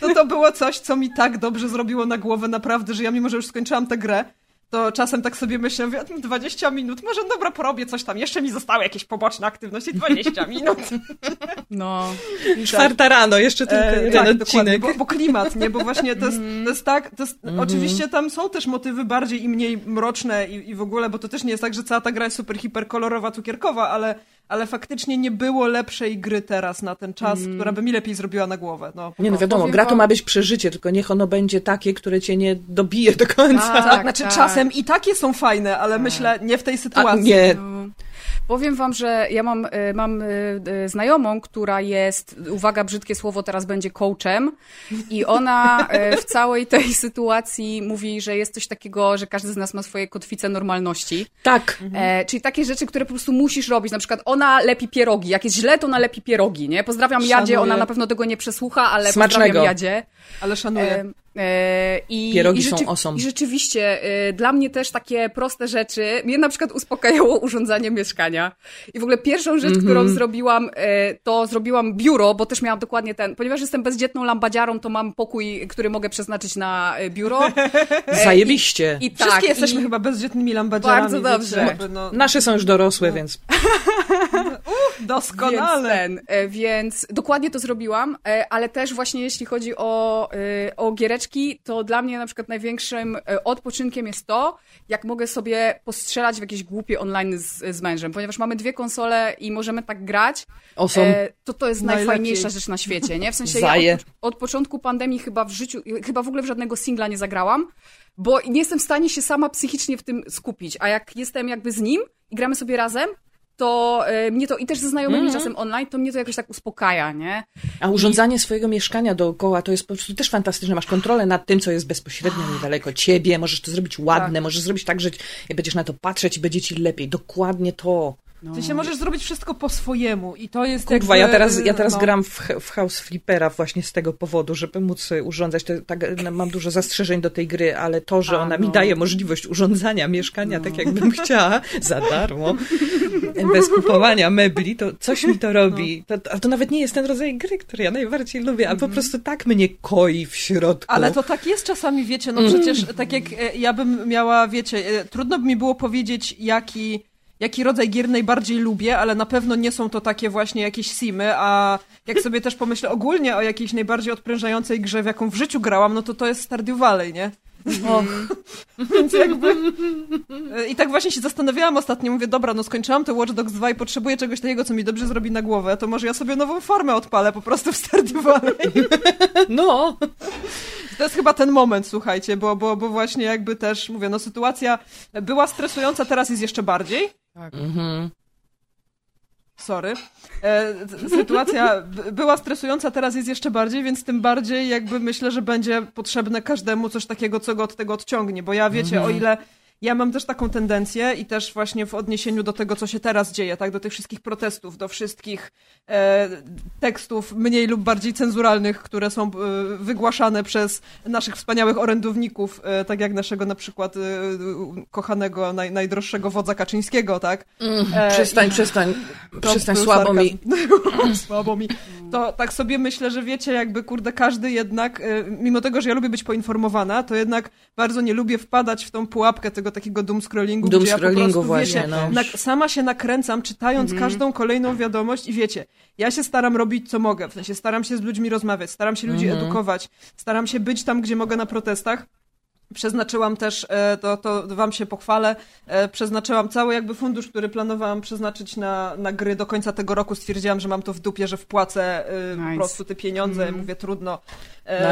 to to było coś, co mi tak dobrze zrobiło na głowę naprawdę, że ja mimo, że już skończyłam tę grę, to czasem tak sobie myślę, mówię, 20 minut, może dobra, porobię coś tam, jeszcze mi zostały jakieś poboczne aktywności, 20 [laughs] minut. No. Czwarta rano, jeszcze tylko E, jeden tak, dokładnie, odcinek. bo, bo klimat, nie? Bo właśnie to jest, to jest tak, to jest, Mhm. oczywiście tam są też motywy bardziej i mniej mroczne i, i w ogóle, bo to też nie jest tak, że cała ta gra jest super hiperkolorowa, cukierkowa, ale, ale faktycznie nie było lepszej gry teraz na ten czas, która by mi lepiej zrobiła na głowę. No, Nie no wiadomo, gra to ma być przeżycie, tylko niech ono będzie takie, które cię nie dobije do końca. Tak, tak, [laughs] znaczy tak. czasem i takie są fajne, ale myślę nie w tej A, sytuacji. nie, No. Powiem wam, że ja mam, y, mam y, y, znajomą, która jest, uwaga, brzydkie słowo, teraz będzie coachem i ona w całej tej sytuacji mówi, że jest coś takiego, że każdy z nas ma swoje kotwice normalności. tak. E, czyli takie rzeczy, które po prostu musisz robić. Na przykład ona lepi pierogi. Jak jest źle, to ona lepi pierogi, nie? Pozdrawiam Jadzie, Szanuję. ona na pewno tego nie przesłucha, ale Smacznego. pozdrawiam Jadzie. Ale szanuję. E, I, Pierogi i są osą. I rzeczywiście, e, dla mnie też takie proste rzeczy, mnie na przykład uspokajało [laughs] urządzanie mieszkania. I w ogóle pierwszą rzecz, którą zrobiłam, e, to zrobiłam biuro, bo też miałam dokładnie ten, ponieważ jestem bezdzietną lambadziarą, to mam pokój, który mogę przeznaczyć na e, biuro. [laughs] E, Zajebiście. I, i Wszystkie tak, jesteśmy i, chyba bezdzietnymi lambadziarami. Bardzo dobrze. Wiecie, no, Nasze są już dorosłe, więc [laughs] [laughs] doskonale. Więc, ten, e, więc dokładnie to zrobiłam, e, ale też właśnie jeśli chodzi o, e, o giereczki, to dla mnie na przykład największym odpoczynkiem jest to, jak mogę sobie postrzelać w jakieś głupie online z, z mężem, ponieważ mamy dwie konsole i możemy tak grać, osą. e, to to jest Najlepiej. najfajniejsza rzecz na świecie, nie? W sensie ja od, od początku pandemii chyba w życiu, chyba w ogóle w żadnego singla nie zagrałam, bo nie jestem w stanie się sama psychicznie w tym skupić, a jak jestem jakby z nim i gramy sobie razem, to e, mnie to, i też ze znajomymi Mhm. czasem online, to mnie to jakoś tak uspokaja, nie? A urządzanie swojego mieszkania dookoła to jest po prostu też fantastyczne. Masz kontrolę nad tym, co jest bezpośrednio niedaleko ciebie. Możesz to zrobić ładne, możesz zrobić tak, że będziesz na to patrzeć i będzie ci lepiej. Dokładnie to. Ty się możesz zrobić wszystko po swojemu i to jest Kurwa, jakby, ja teraz, ja teraz no, gram w, w House Flippera właśnie z tego powodu, żeby móc urządzać. To, tak, no, mam dużo zastrzeżeń do tej gry, ale to, że A, ona mi no. daje możliwość urządzania mieszkania tak, jakbym [laughs] chciała, za darmo, bez kupowania mebli, to coś mi to robi. To, a to nawet nie jest ten rodzaj gry, który ja najbardziej lubię, ale po prostu tak mnie koi w środku. Ale to tak jest czasami, wiecie, no przecież tak jak e, ja bym miała, wiecie, e, trudno by mi było powiedzieć, jaki, jaki rodzaj gier najbardziej lubię, ale na pewno nie są to takie właśnie jakieś simy, a jak sobie też pomyślę ogólnie o jakiejś najbardziej odprężającej grze, w jaką w życiu grałam, no to to jest Stardew Valley, nie? Och, [laughs] Więc jakby... E, I tak właśnie się zastanawiałam ostatnio, mówię, dobra, no skończyłam te Watch Dogs 2 i potrzebuję czegoś takiego, co mi dobrze zrobi na głowę, to może ja sobie nową formę odpalę po prostu w Stardew Valley. no, [laughs] To jest chyba ten moment, słuchajcie, bo, bo, bo właśnie jakby też, mówię, no sytuacja była stresująca, teraz jest jeszcze bardziej. mhm. Sorry. E, sytuacja była stresująca, teraz jest jeszcze bardziej, więc tym bardziej jakby myślę, że będzie potrzebne każdemu coś takiego, co go od tego odciągnie, bo ja wiecie, o ile ja mam też taką tendencję i też właśnie w odniesieniu do tego, co się teraz dzieje, tak, do tych wszystkich protestów, do wszystkich e, tekstów mniej lub bardziej cenzuralnych, które są e, wygłaszane przez naszych wspaniałych orędowników, e, tak jak naszego na przykład e, kochanego, naj, najdroższego wodza Kaczyńskiego, tak? E, Przestań, i- przestań, to przestań, był słabo mi. [laughs] słabo mi. To tak sobie myślę, że wiecie, jakby kurde, każdy jednak, y, mimo tego, że ja lubię być poinformowana, to jednak bardzo nie lubię wpadać w tą pułapkę tego takiego doom scrollingu, Doom gdzie ja po scrollingu prostu, właśnie, wiecie, no. sama się nakręcam, czytając każdą kolejną wiadomość i wiecie, ja się staram robić co mogę, w sensie staram się z ludźmi rozmawiać, staram się ludzi edukować, staram się być tam, gdzie mogę na protestach, Przeznaczyłam też, e, to, to wam się pochwalę, e, przeznaczyłam cały jakby fundusz, który planowałam przeznaczyć na, na gry do końca tego roku. Stwierdziłam, że mam to w dupie, że wpłacę e, Nice. po prostu te pieniądze. Mówię, trudno.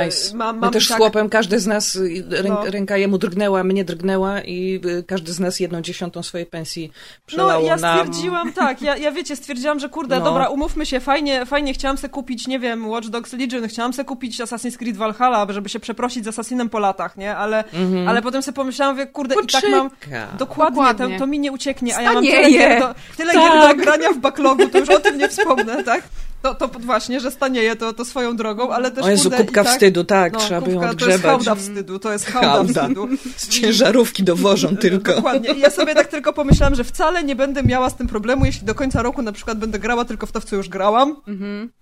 Nice. Mam, My mam też tak, chłopem, każdy z nas, rę, No. ręka jemu drgnęła, mnie drgnęła i każdy z nas jedną dziesiątą swojej pensji przelało No, ja na... stwierdziłam, tak, ja, ja wiecie, stwierdziłam, że kurde, No. dobra, umówmy się, fajnie, fajnie chciałam se kupić, nie wiem, Watch Dogs Legion, chciałam se kupić Assassin's Creed Valhalla, żeby się przeprosić z Assassinem po latach, nie? Ale, ale potem sobie pomyślałam, mówię, kurde, i tak mam... Poczeka. Dokładnie, Dokładnie. To, to mi nie ucieknie, a ja mam tyle Stanieje. gier do, tyle Tak. gier do grania w backlogu, to już o tym nie wspomnę, tak? To, to właśnie, że stanieje to, to swoją drogą, ale też O Jezu, kurde, kubka i tak, wstydu, tak, no, trzeba by ją kubka, To jest odgrzebać. hałda wstydu, to jest hałda, Hałda. wstydu. Z ciężarówki dowożą tylko. Dokładnie. I ja sobie tak tylko pomyślałam, że wcale nie będę miała z tym problemu, jeśli do końca roku na przykład będę grała tylko w to, w co już grałam.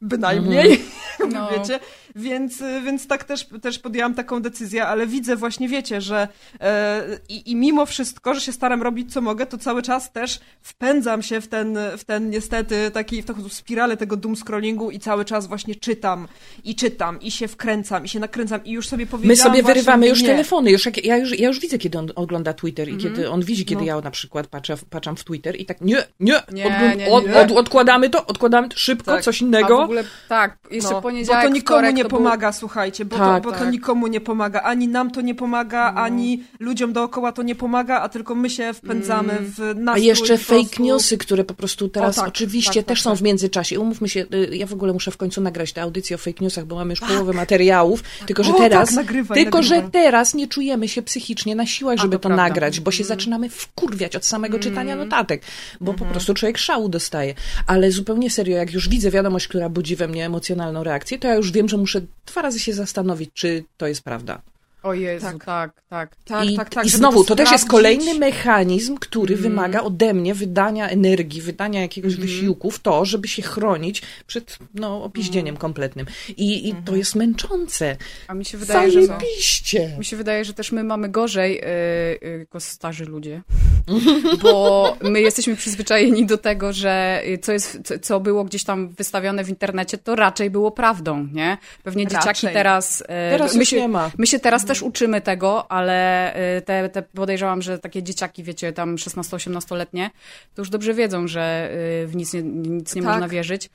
Bynajmniej, [laughs] No. wiecie. Więc, y, więc tak też, też podjęłam taką decyzję, ale widzę właśnie, wiecie, że e, i, i mimo wszystko, że się staram robić co mogę, to cały czas też wpędzam się w ten, w ten niestety taki, w taką spiralę tego doom scrollingu i cały czas właśnie czytam i czytam i się wkręcam i się nakręcam i już sobie My powiedziałam sobie właśnie, wyrywamy już nie. telefony. Już jak, ja, już, ja już widzę, kiedy on ogląda Twitter i kiedy on widzi, kiedy No. ja na przykład patrzę, patrzam w Twitter i tak nie, nie, Nie, nie, nie, od. Od, odkładamy to, odkładamy to szybko, Tak. coś A w innego. ogóle, tak, jeszcze No, poniedziałek, Bo to nikomu wtorek nie to był- pomaga, słuchajcie, bo, Tak, to, bo to tak. nikomu nie pomaga. Ani nam to nie pomaga, No. ani ludziom dookoła to nie pomaga, a tylko my się wpędzamy w A nastrój jeszcze prostu- fake newsy, które po prostu teraz tak, oczywiście tak, tak, też są tak. w międzyczasie. Umówmy się, y, ja w ogóle muszę w końcu nagrać tę audycję o fake newsach, bo mamy już połowę materiałów, tylko że O, teraz, nagrywaj, tylko że nagrywaj. teraz nie czujemy się psychicznie na siłach, żeby to, to prawda. nagrać, bo Mhm. się zaczynamy wkurwiać od samego czytania notatek, bo po prostu człowiek szału dostaje. Ale zupełnie serio, jak już widzę wiadomość, która budzi we mnie emocjonalną reakcję, to ja już wiem, że muszę dwa razy się zastanowić, czy to jest prawda. O Jezu, Tak. tak, tak. Tak, I, tak, tak. i znowu, to, też jest kolejny mechanizm, który Mhm. wymaga ode mnie wydania energii, wydania jakiegoś Mhm. wysiłku w to, żeby się chronić przed no, opiździeniem kompletnym. I, i Mhm. to jest męczące. A mi się wydaje, że... Zajebiście! Mi się wydaje, że też my mamy gorzej yy, yy, jako starzy ludzie, [laughs] bo my jesteśmy przyzwyczajeni do tego, że y, co, jest, co, co było gdzieś tam wystawione w internecie, to raczej było prawdą, nie? Pewnie dzieciaki Raczej. teraz... yy, Teraz my się, nie ma. My się teraz też uczymy tego, ale y, te, te podejrzewam, że takie dzieciaki, wiecie, tam 16-18-letnie, to już dobrze wiedzą, że y, w nic nie, nic nie Tak. można wierzyć.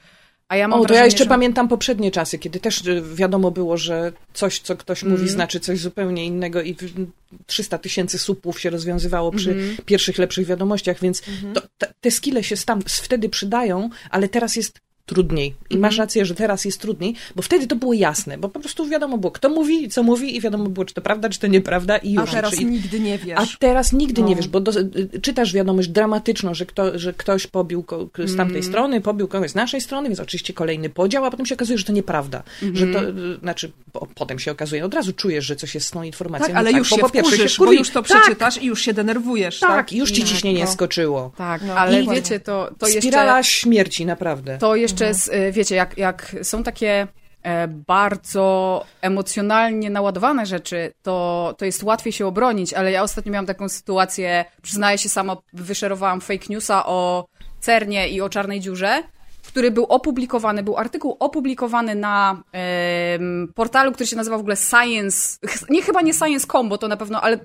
A ja mam O, to wrażenie, ja jeszcze że... pamiętam poprzednie czasy, kiedy też y, wiadomo było, że coś, co ktoś mówi, Mhm. znaczy coś zupełnie innego i w- 300 tysięcy słupów się rozwiązywało przy Mhm. pierwszych, lepszych wiadomościach, więc to, te, te skille się tam wtedy przydają, ale teraz jest trudniej. I Mhm. masz rację, że teraz jest trudniej, bo wtedy to było jasne, bo po prostu wiadomo było, kto mówi, co mówi i wiadomo było, czy to prawda, czy to nieprawda i A już. teraz Czy- nigdy nie wiesz. a teraz nigdy No. nie wiesz, bo do, y, czytasz wiadomość dramatyczną, że, kto, że ktoś pobił ko, z tamtej Mm. strony, pobił kogoś z naszej strony, więc oczywiście kolejny podział, a potem się okazuje, że to nieprawda. Że to, Mhm. y, znaczy, po, potem się okazuje, od razu czujesz, że coś jest z tą informacją. tak, ale już bo się po wkurzysz, bo wkurwi- już to tak, przeczytasz i już się denerwujesz, tak? Tak, już ci I- ciśnienie no. skoczyło. Tak, No, ale dokładnie. wiecie, to, to jeszcze... Spirala śmierci, naprawdę. To jeszcze, z, y, wiecie, jak, jak są takie e, bardzo emocjonalnie naładowane rzeczy, to, to jest łatwiej się obronić, ale ja ostatnio miałam taką sytuację, przyznaję się sama, wyszerowałam fake newsa o CERNie i o czarnej dziurze, który był opublikowany, był artykuł opublikowany na em, portalu, który się nazywa w ogóle Science, nie chyba nie Science.com, bo to na pewno, ale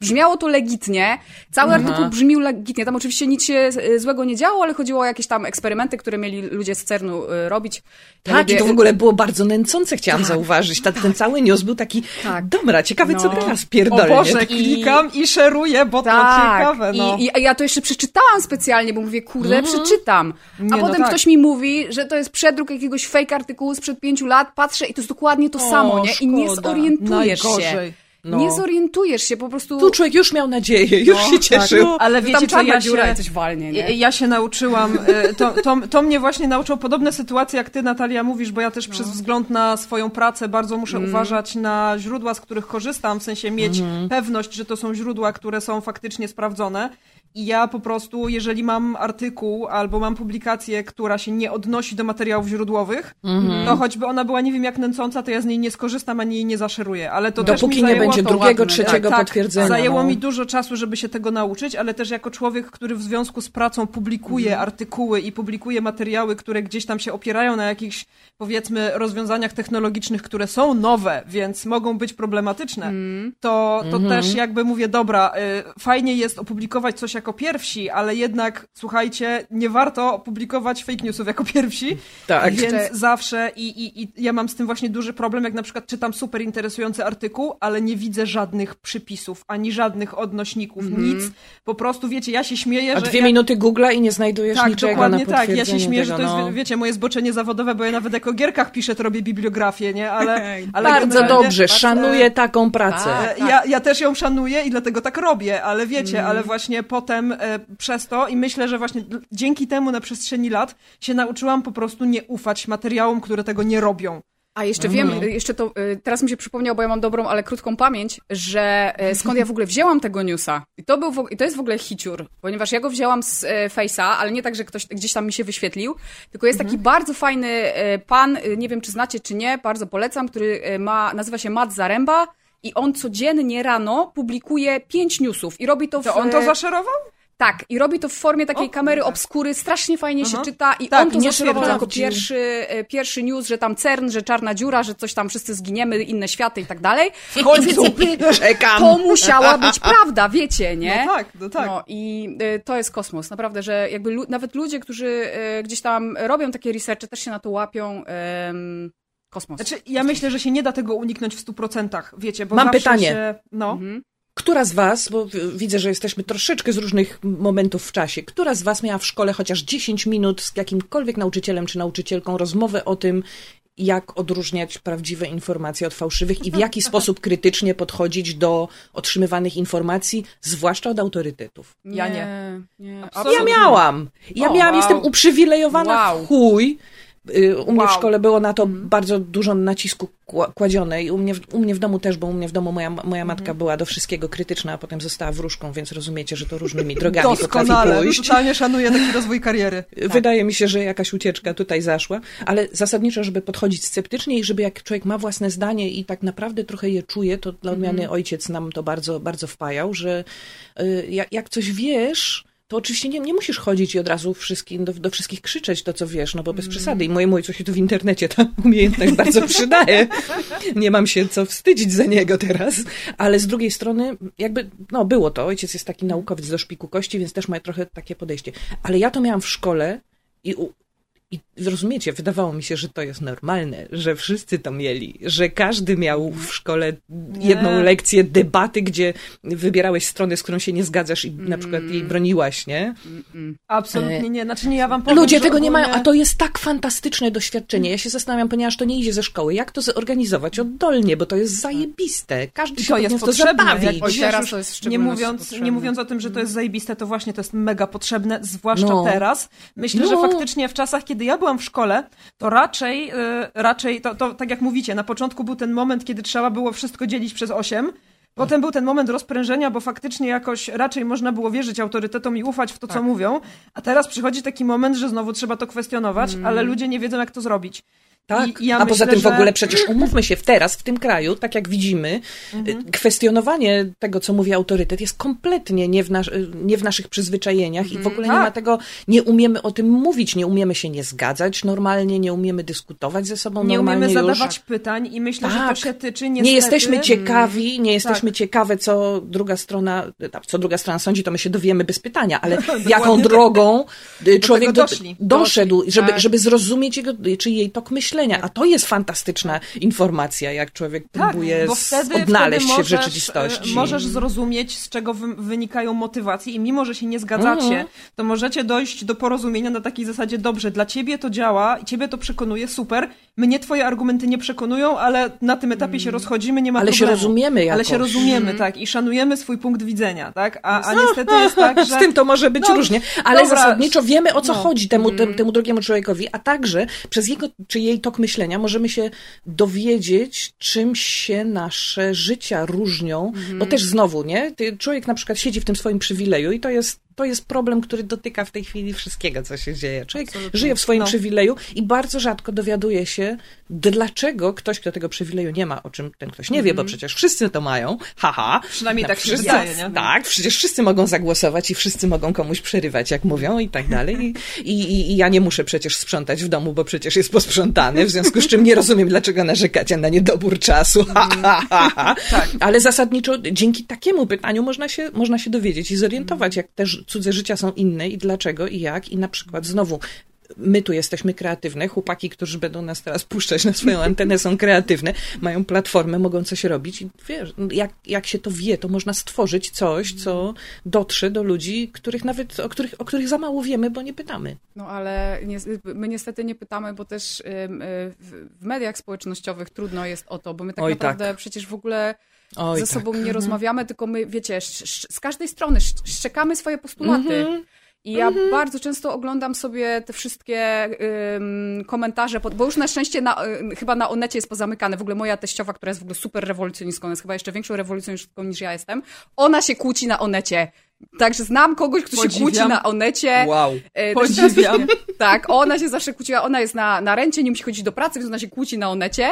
brzmiało to legitnie. Cały artykuł brzmił legitnie. Tam oczywiście nic się e, złego nie działo, ale chodziło o jakieś tam eksperymenty, które mieli ludzie z CERN-u e, robić. Ja Tak, i lubię- to w ogóle było bardzo nęcące, chciałam zauważyć. Ta, ten cały news był taki, Tak. dobra, ciekawe, co No. teraz O pierdolnie. Boże, I- klikam i szeruję, bo to Tak, ciekawe, no. I, i ja to jeszcze przeczytałam specjalnie, bo mówię, kurde, przeczytam. A Nie, no potem tak. ktoś mi mówi, że to jest przedruk jakiegoś fake artykułu sprzed pięciu lat, patrzę i to jest dokładnie to O, samo, nie? I nie zorientujesz się. Najgorzej. No. Nie zorientujesz się, po prostu... Tu człowiek już miał nadzieję, [laughs] już się cieszył. No, ale wiecie, tam ja się... i coś walnie, nie? Ja- się nauczyłam, y, to, to, to mnie właśnie nauczyło podobne sytuacje, jak ty, Natalia, mówisz, bo ja też przez wzgląd na swoją pracę bardzo muszę uważać na źródła, z których korzystam, w sensie mieć pewność, że to są źródła, które są faktycznie sprawdzone. I ja po prostu, jeżeli mam artykuł albo mam publikację, która się nie odnosi do materiałów źródłowych, to choćby ona była nie wiem jak nęcąca, to ja z niej nie skorzystam ani jej nie zaszeruję. Ale to też Dopóki mi nie będzie drugiego, ładne, trzeciego tak, potwierdzenia. Zajęło no. mi dużo czasu, żeby się tego nauczyć, ale też jako człowiek, który w związku z pracą publikuje Mhm. artykuły i publikuje materiały, które gdzieś tam się opierają na jakichś, powiedzmy, rozwiązaniach technologicznych, które są nowe, więc mogą być problematyczne, Mhm. to, to też jakby mówię, dobra, y, fajnie jest opublikować coś jako pierwsi, ale jednak, słuchajcie, nie warto opublikować fake newsów jako pierwsi, Tak. więc Jeszcze- zawsze i, i, i ja mam z tym właśnie duży problem, jak na przykład czytam super interesujący artykuł, ale nie widzę żadnych przypisów, ani żadnych odnośników, nic. Po prostu, wiecie, ja się śmieję, A że... dwie ja... minuty googla i nie znajdujesz Tak, niczego dokładnie na tak. Ja się śmieję, że tego, to jest, no. wie- wiecie, moje zboczenie zawodowe, bo ja nawet jako o gierkach piszę, to robię bibliografię, nie? Ale, ale Bardzo dobrze, szanuję taką pracę. Tak. E, Ja, ja też ją szanuję i dlatego tak robię, ale wiecie, Mm. ale właśnie potem e, przez to i myślę, że właśnie dzięki temu na przestrzeni lat się nauczyłam po prostu nie ufać materiałom, które tego nie robią. A jeszcze wiem, jeszcze to, y, teraz mi się przypomniało, bo ja mam dobrą, ale krótką pamięć, że y, skąd ja w ogóle wzięłam tego newsa. I to, był w, i to jest w ogóle hiciur, ponieważ ja go wzięłam z e, Face'a, ale nie tak, że ktoś gdzieś tam mi się wyświetlił, tylko jest taki bardzo fajny e, pan, nie wiem czy znacie czy nie, bardzo polecam, który e, ma, nazywa się Matt Zaremba i on codziennie rano publikuje pięć newsów i robi to w... To on to zaszerował? tak, i robi to w formie takiej O kamery kurde. obskury, strasznie fajnie Aha. się czyta i Tak, on to zaszerował jako pierwszy, e, pierwszy news, że tam CERN, że czarna dziura, że coś tam wszyscy zginiemy, inne światy i tak dalej. W końcu, [laughs] czekam. To musiała być prawda, wiecie, nie? No tak, no tak. No i e, to jest kosmos, naprawdę, że jakby lu- nawet ludzie, którzy e, gdzieś tam robią takie researche, też się na to łapią. em, kosmos. Znaczy, ja myślę, że się nie da tego uniknąć w 100%, wiecie, bo Mam pytanie. Się, no. Mhm. Która z was, bo widzę, że jesteśmy troszeczkę z różnych momentów w czasie, która z was miała w szkole chociaż 10 minut z jakimkolwiek nauczycielem czy nauczycielką rozmowę o tym, jak odróżniać prawdziwe informacje od fałszywych i w jaki [laughs] sposób krytycznie podchodzić do otrzymywanych informacji, zwłaszcza od autorytetów? Ja nie. nie. Absolutnie. Ja miałam. Ja O, miałam, wow. jestem uprzywilejowana Wow. w chuj, U mnie Wow. w szkole było na to bardzo dużo nacisku kła- kładzione i u mnie, w- u mnie w domu też, bo u mnie w domu moja, moja matka była do wszystkiego krytyczna, a potem została wróżką, więc rozumiecie, że to różnymi drogami potrafi Doskonale, pójść. totalnie szanuję taki rozwój kariery. [laughs] Wydaje mi się, że jakaś ucieczka tutaj zaszła, ale zasadniczo, żeby podchodzić sceptycznie i żeby jak człowiek ma własne zdanie i tak naprawdę trochę je czuje, to dla odmiany ojciec nam to bardzo, bardzo wpajał, że y, jak coś wiesz, to oczywiście nie, nie musisz chodzić i od razu wszystkim, do, do wszystkich krzyczeć to, co wiesz, no bo bez przesady. I mojemu ojcu się tu w internecie ta umiejętność bardzo przydaje. Nie mam się co wstydzić za niego teraz. Ale z drugiej strony, jakby, no było to. Ojciec jest taki naukowiec do szpiku kości, więc też ma trochę takie podejście. Ale ja to miałam w szkole i u, i rozumiecie, wydawało mi się, że to jest normalne, że wszyscy to mieli, że każdy miał w szkole jedną Nie. lekcję debaty, gdzie wybierałeś stronę, z którą się nie zgadzasz i na przykład jej broniłaś, nie? Absolutnie nie. Znaczy nie, ja wam powiem, Ludzie że tego nie mają, ogólnie- a to jest tak fantastyczne doświadczenie. Ja się zastanawiam, ponieważ to nie idzie ze szkoły, jak to zorganizować oddolnie, bo to jest zajebiste. Każdy się to jest w to wiesz, teraz to jest nie mówiąc, nie mówiąc o tym, że to jest zajebiste, to właśnie to jest mega potrzebne, zwłaszcza No. teraz. Myślę, że No. faktycznie w czasach, kiedy ja byłam w szkole, to raczej, y, raczej to, to tak jak mówicie, na początku był ten moment, kiedy trzeba było wszystko dzielić przez osiem. Potem był ten moment rozprężenia, bo faktycznie jakoś raczej można było wierzyć autorytetom i ufać w to, Tak. co mówią. A teraz przychodzi taki moment, że znowu trzeba to kwestionować, Mm. ale ludzie nie wiedzą, jak to zrobić. Tak, ja a poza myślę, tym w że- ogóle przecież umówmy się, w teraz, w tym kraju, tak jak widzimy, Mhm. y, kwestionowanie tego, co mówi autorytet jest kompletnie nie w, nas, y, nie w naszych przyzwyczajeniach i w ogóle nie Tak. ma tego, nie umiemy o tym mówić, nie umiemy się nie zgadzać normalnie, nie umiemy dyskutować ze sobą Nie normalnie umiemy już. zadawać pytań i myślę, że Tak. to się tyczy niestety... Nie jesteśmy ciekawi, nie jesteśmy Tak. ciekawe, co druga strona, co druga strona sądzi, to my się dowiemy bez pytania, ale [laughs] jaką tak. drogą y, człowiek do, doszli. doszedł, Doszli, żeby, tak. żeby zrozumieć jego, czy jej tok myślenia, a to jest fantastyczna informacja, jak człowiek próbuje Tak, z- wtedy, odnaleźć wtedy się w możesz, rzeczywistości. e, Możesz zrozumieć, z czego wy, wynikają motywacje i mimo, że się nie zgadzacie, Mhm. to możecie dojść do porozumienia na takiej zasadzie, dobrze, dla ciebie to działa i ciebie to przekonuje, super, mnie twoje argumenty nie przekonują, ale na tym etapie się rozchodzimy, nie ma Mm. Ale się problemu. rozumiemy Ale jakoś. się rozumiemy, tak, i szanujemy swój punkt widzenia, tak, a, a niestety jest tak, [laughs] że... Z tym to może być No, różnie, ale dobra. zasadniczo wiemy o co No. chodzi temu, temu, temu drugiemu człowiekowi, a także przez jego czy jej tok myślenia możemy się dowiedzieć, czym się nasze życia różnią, bo też znowu, nie? Człowiek na przykład siedzi w tym swoim przywileju i to jest, to jest problem, który dotyka w tej chwili wszystkiego, co się dzieje. Człowiek żyje w swoim No. przywileju i bardzo rzadko dowiaduje się, dlaczego ktoś, kto tego przywileju nie ma, o czym ten ktoś nie wie, bo przecież wszyscy to mają, haha. Przynajmniej tak się wszyscy, wydaje, nie? Tak, przecież wszyscy mogą zagłosować i wszyscy mogą komuś przerywać, jak mówią i tak dalej. I, i, I ja nie muszę przecież sprzątać w domu, bo przecież jest posprzątane, w związku z czym nie rozumiem, dlaczego narzekacie na niedobór czasu. Ha, ha, ha, ha. Ale zasadniczo dzięki takiemu pytaniu można się, można się dowiedzieć i zorientować, jak te ż- cudze życia są inne i dlaczego i jak. I na przykład znowu my tu jesteśmy kreatywne, chłopaki, którzy będą nas teraz puszczać na swoją antenę są kreatywne, mają platformę, mogą coś robić i wiesz, jak, jak się to wie, to można stworzyć coś, co dotrze do ludzi, których nawet, o których, o których za mało wiemy, bo nie pytamy. No ale nie, my niestety nie pytamy, bo też y, w, w mediach społecznościowych trudno jest o to, bo my tak Oj, naprawdę tak. przecież w ogóle Oj, ze tak. sobą nie rozmawiamy, tylko my, wiecie, z każdej strony sz, szczekamy swoje postulaty. Mhm. I ja bardzo często oglądam sobie te wszystkie ym, komentarze, pod, bo już na szczęście na, y, chyba na Onecie jest pozamykane. W ogóle moja teściowa, która jest w ogóle super rewolucjonistką, ona jest chyba jeszcze większą rewolucjonistką niż ja jestem, ona się kłóci na Onecie. Także znam kogoś, kto się Podziwiam. kłóci na Onecie. Wow. E, Podziwiam. [laughs] Tak, ona się zawsze kłóciła, ona jest na, na rencie, nie musi chodzić do pracy, więc ona się kłóci na Onecie.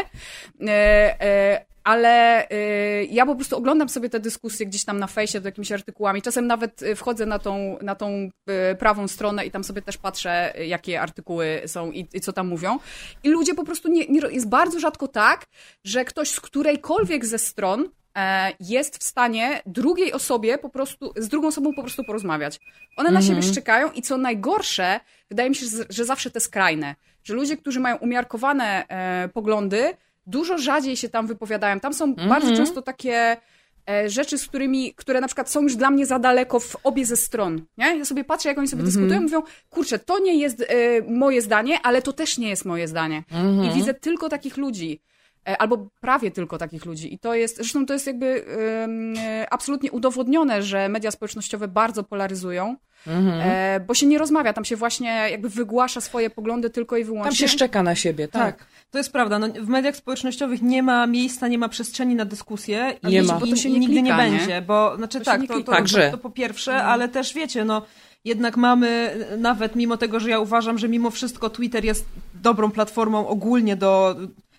E, e, ale e, ja po prostu oglądam sobie te dyskusje gdzieś tam na fejsie, do jakimiś artykułami. Czasem nawet e, wchodzę na tą, na tą e, prawą stronę i tam sobie też patrzę, jakie artykuły są i, i co tam mówią. I ludzie po prostu nie, nie... Jest bardzo rzadko tak, że ktoś z którejkolwiek ze stron e, jest w stanie drugiej osobie po prostu, z drugą osobą po prostu porozmawiać. One na siebie szczekają i co najgorsze, wydaje mi się, że, że zawsze te skrajne, że ludzie, którzy mają umiarkowane e, poglądy, dużo rzadziej się tam wypowiadają. Tam są bardzo często takie e, rzeczy, z którymi, które na przykład są już dla mnie za daleko w obie ze stron. Nie? Ja sobie patrzę, jak oni sobie dyskutują, mówią, kurczę, to nie jest e, moje zdanie, ale to też nie jest moje zdanie. I widzę tylko takich ludzi. E, albo prawie tylko takich ludzi. I to jest, zresztą to jest jakby absolutnie udowodnione, że media społecznościowe bardzo polaryzują. Mhm. E, bo się nie rozmawia, tam się właśnie jakby wygłasza swoje poglądy tylko i wyłącznie. Tam się szczeka na siebie, tak. tak. To jest prawda. No, w mediach społecznościowych nie ma miejsca, nie ma przestrzeni na dyskusję. Nie ma. Bo to się nie nigdy klika, nie będzie, bo znaczy to tak, to, to, to, to, po pierwsze, mhm. ale też wiecie, no jednak mamy, nawet mimo tego, że ja uważam, że mimo wszystko Twitter jest dobrą platformą ogólnie do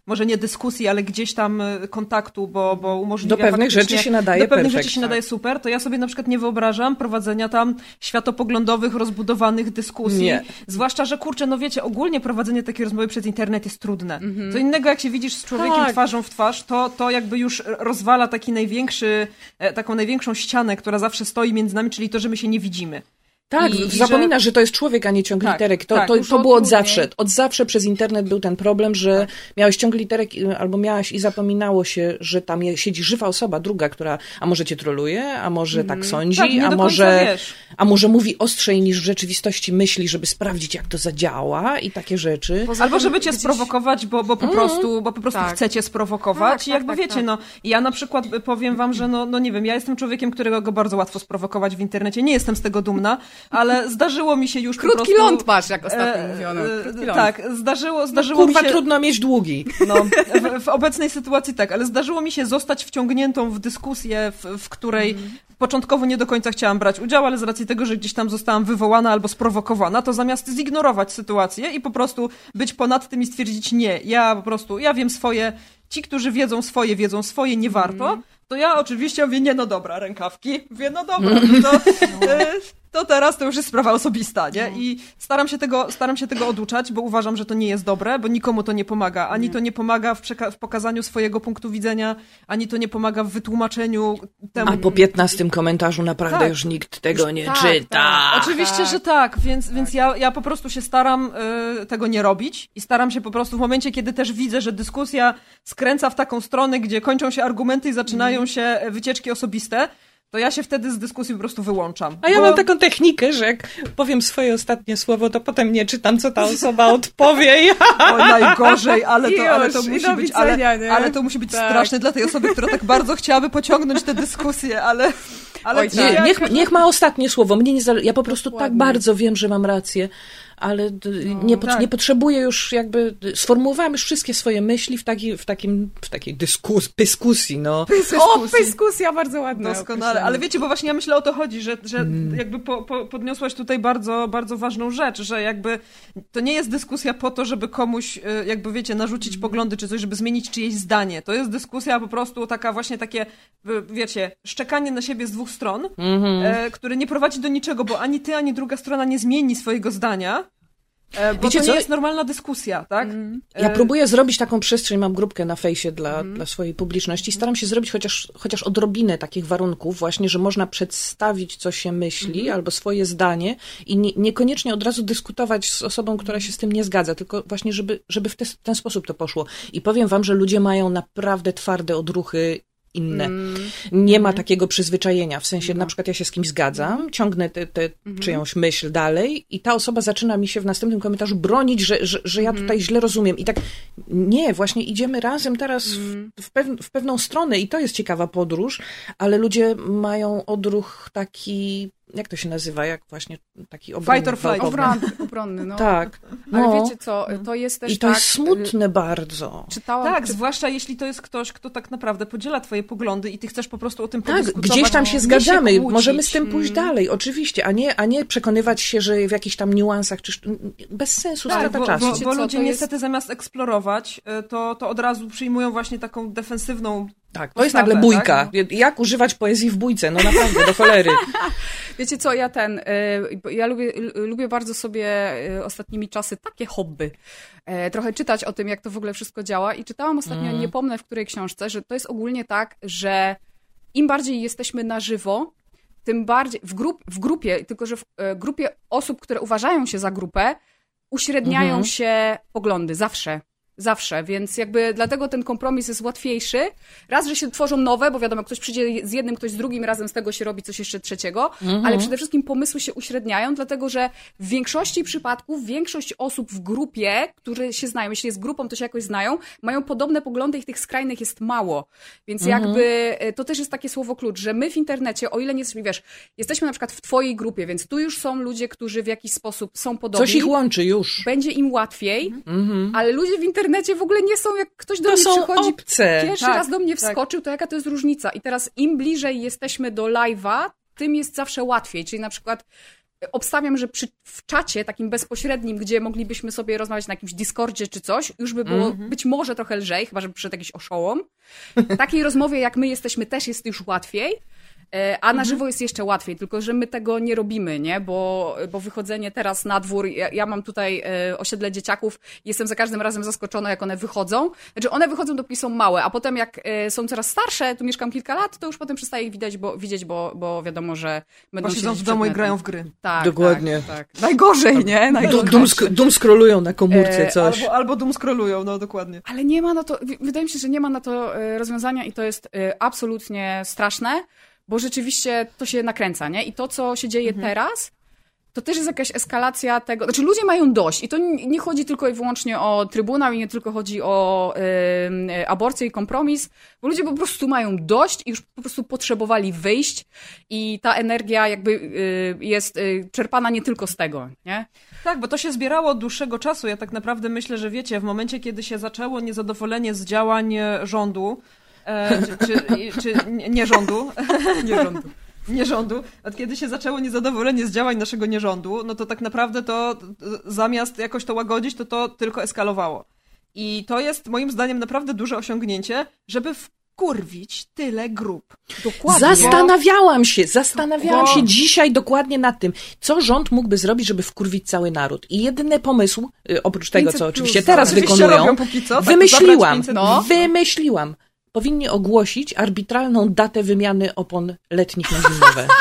może nie dyskusji, ale gdzieś tam e, kontaktu, bo, bo umożliwia Do pewnych rzeczy się nadaje Do pewnych rzeczy się nadaje super, to ja sobie na przykład nie wyobrażam prowadzenia tam światopoglądowych, rozbudowanych dyskusji. Nie. Zwłaszcza, że kurczę, no wiecie, ogólnie prowadzenie takiej rozmowy przez internet jest trudne. Mhm. Co innego, jak się widzisz z człowiekiem tak. twarzą w twarz, to, to jakby już rozwala taki największy, e, taką największą ścianę, która zawsze stoi między nami, czyli to, że my się nie widzimy. Tak, I, zapomina, że... że... to jest człowiek, a nie ciąg tak, literek. To, tak, to, to było od zawsze. Od zawsze przez internet był ten problem, że tak. miałeś ciąg literek albo miałaś i zapominało się, że tam siedzi żywa osoba, druga, która a może cię troluje, a może mm. tak sądzi, tak, a może a może mówi ostrzej niż w rzeczywistości myśli, żeby sprawdzić jak to zadziała i takie rzeczy. Poza albo żeby cię gdzieś... sprowokować, bo, bo po mm. prostu, bo po prostu tak. chcecie sprowokować. Tak, I jakby tak, wiecie, no ja na przykład powiem wam, że no, no nie wiem, ja jestem człowiekiem, którego go bardzo łatwo sprowokować w internecie. Nie jestem z tego dumna, ale zdarzyło mi się już Krótki prostu... ląd masz, jak ostatnio e, mówiono. E, tak, zdarzyło, no, zdarzyło no, kurwa, mi się... trudno mieć długi. No, w, w, obecnej sytuacji tak, ale zdarzyło mi się zostać wciągniętą w dyskusję, w, w której mm. początkowo nie do końca chciałam brać udział, ale z racji tego, że gdzieś tam zostałam wywołana albo sprowokowana, to zamiast zignorować sytuację i po prostu być ponad tym i stwierdzić nie, ja po prostu, ja wiem swoje, ci, którzy wiedzą swoje, wiedzą swoje, nie warto, mm. to ja oczywiście mówię, nie no dobra, rękawki, mówię, no dobra, [laughs] to, e, to teraz to już jest sprawa osobista, nie? No. I staram się, tego, staram się tego oduczać, bo uważam, że to nie jest dobre, bo nikomu to nie pomaga. Ani to nie pomaga w, w pokazaniu swojego punktu widzenia, ani to nie pomaga w wytłumaczeniu temu. A po 15 komentarzu naprawdę tak. już nikt tego nie tak, czyta. Tak. Oczywiście, że tak, więc, więc ja, ja po prostu się staram y, tego nie robić i staram się po prostu w momencie, kiedy też widzę, że dyskusja skręca w taką stronę, gdzie kończą się argumenty i zaczynają mm. się wycieczki osobiste, to ja się wtedy z dyskusji po prostu wyłączam. A ja bo... mam taką technikę, że jak powiem swoje ostatnie słowo, to potem nie czytam, co ta osoba [laughs] odpowie. [laughs] O, najgorzej, ale to, ale to musi być, ale, ale to musi być tak. straszne dla tej osoby, która tak bardzo chciałaby pociągnąć tę dyskusję, ale... ale Oj, nie, niech, niech ma ostatnie słowo. Mnie nie zale... Ja po prostu tak Dokładnie. tak bardzo wiem, że mam rację ale no, nie, tak. nie potrzebuję już jakby, sformułowałam już wszystkie swoje myśli w, taki, w, takim, w takiej dyskus, dyskusji, no. Dyskusji. O, dyskusja, bardzo ładna. Doskonale, ale wiecie, bo właśnie ja myślę o to chodzi, że, że hmm. jakby po, po, podniosłaś tutaj bardzo, bardzo ważną rzecz, że jakby to nie jest dyskusja po to, żeby komuś, y, jakby wiecie, narzucić hmm. poglądy czy coś, żeby zmienić czyjeś zdanie. To jest dyskusja po prostu taka właśnie takie, wiecie, szczekanie na siebie z dwóch stron, hmm. które nie prowadzi do niczego, bo ani ty, ani druga strona nie zmieni swojego zdania, E, bo Wiecie to nie co? jest normalna dyskusja, tak? Mm. Ja próbuję zrobić taką przestrzeń, mam grupkę na fejsie dla, mm. dla swojej publiczności. Staram się zrobić chociaż, chociaż odrobinę takich warunków, właśnie, że można przedstawić, co się myśli, mm. albo swoje zdanie i nie, niekoniecznie od razu dyskutować z osobą, która się z tym nie zgadza, tylko właśnie, żeby, żeby w te, ten sposób to poszło. I powiem wam, że ludzie mają naprawdę twarde odruchy inne. Mm. Nie ma mm. takiego przyzwyczajenia. W sensie, no. na przykład ja się z kimś zgadzam, ciągnę tę mm. czyjąś myśl dalej i ta osoba zaczyna mi się w następnym komentarzu bronić, że, że, że ja mm. tutaj źle rozumiem. I tak, nie, właśnie idziemy razem teraz w, mm. w, pew, w pewną stronę i to jest ciekawa podróż, ale ludzie mają odruch taki jak to się nazywa, jak właśnie taki obronny. Fight or flight. Obronny, [laughs] obronny no. Tak. No. Ale wiecie co, to jest też I to tak, jest smutne bardzo. Czytałam, tak, czy... zwłaszcza jeśli to jest ktoś, kto tak naprawdę podziela twoje poglądy i ty chcesz po prostu o tym tak, gdzieś tam się zgadzamy, się możemy z tym pójść hmm. dalej, oczywiście, a nie, a nie przekonywać się, że w jakichś tam niuansach, czy bez sensu, tak, strata bo, czasu. Bo, bo ludzie niestety jest... zamiast eksplorować, y, to, to od razu przyjmują właśnie taką defensywną tak, to jest nagle bójka. Tak? Jak używać poezji w bójce? No naprawdę, do cholery. [laughs] Wiecie co, ja ten, y, ja lubię, lubię bardzo sobie y, ostatnimi czasy takie hobby. E, trochę czytać o tym, jak to w ogóle wszystko działa i czytałam ostatnio, mm. nie pomnę w której książce, że to jest ogólnie tak, że im bardziej jesteśmy na żywo, tym bardziej, w, grup, w grupie, tylko że w e, grupie osób, które uważają się za grupę, uśredniają mm -hmm. się poglądy, zawsze. Zawsze, więc jakby dlatego ten kompromis jest łatwiejszy. Raz, że się tworzą nowe, bo wiadomo, ktoś przyjdzie z jednym, ktoś z drugim, razem z tego się robi coś jeszcze trzeciego, Mhm. ale przede wszystkim pomysły się uśredniają, dlatego że w większości przypadków większość osób w grupie, które się znają, jeśli jest grupą, to się jakoś znają, mają podobne poglądy i tych skrajnych jest mało. Więc Mhm. jakby e, to też jest takie słowo klucz, że my w internecie, o ile nie jesteśmy, wiesz, jesteśmy na przykład w twojej grupie, więc tu już są ludzie, którzy w jakiś sposób są podobni. Coś ich łączy już. Będzie im łatwiej, ale ludzie w internecie w ogóle nie są, jak ktoś do To mnie są przychodzi, obce. pierwszy Tak, raz do mnie tak. wskoczył, to jaka to jest różnica? I teraz im bliżej jesteśmy do live'a, tym jest zawsze łatwiej. Czyli na przykład obstawiam, że przy, w czacie takim bezpośrednim, gdzie moglibyśmy sobie rozmawiać na jakimś Discordzie czy coś, już by było być może trochę lżej, chyba że przyszedł jakiś oszołom. Takiej rozmowie, jak my jesteśmy, też jest już łatwiej. E, A na żywo jest jeszcze łatwiej, tylko że my tego nie robimy, nie? Bo, bo wychodzenie teraz na dwór, ja, ja mam tutaj e, osiedle dzieciaków, jestem za każdym razem zaskoczona, jak one wychodzą. Znaczy, one wychodzą, dopóki są małe, a potem jak e, są coraz starsze, tu mieszkam kilka lat, to już potem przestaje ich widać, bo, widzieć, bo, bo wiadomo, że będą siedzieć w domu i grają w gry. Tak, Dokładnie. Tak, tak. Najgorzej, nie? Dum, Najgorzej. dum, dum scrollują na komórce E, coś. Albo, albo doom scrollują, no dokładnie. Ale nie ma na to, wydaje mi się, że nie ma na to rozwiązania i to jest e, absolutnie straszne, bo rzeczywiście to się nakręca, nie? I to, co się dzieje teraz, to też jest jakaś eskalacja tego. Znaczy, ludzie mają dość. I to nie chodzi tylko i wyłącznie o trybunał i nie tylko chodzi o e, aborcję i kompromis, bo ludzie po prostu mają dość i już po prostu potrzebowali wyjść i ta energia jakby y, jest y, czerpana nie tylko z tego, nie? Tak, bo to się zbierało od dłuższego czasu. Ja tak naprawdę myślę, że wiecie, w momencie, kiedy się zaczęło niezadowolenie z działań e, rządu, e, czy, czy, czy nie- rządu, [laughs] nie rządu, nie rządu, od kiedy się zaczęło niezadowolenie z działań naszego nierządu, no to tak naprawdę to zamiast jakoś to łagodzić, to to tylko eskalowało. I to jest moim zdaniem naprawdę duże osiągnięcie, żeby wkurwić tyle grup. Dokładnie. Zastanawiałam się, zastanawiałam się dzisiaj dokładnie nad tym, co rząd mógłby zrobić, żeby wkurwić cały naród. I jedyny pomysł, y, oprócz tego, 500 co oczywiście teraz Oczywiście wykonują, co, tak, wymyśliłam, zabrać 500 No. wymyśliłam. Powinni ogłosić arbitralną datę wymiany opon letnich na zimowe. [laughs]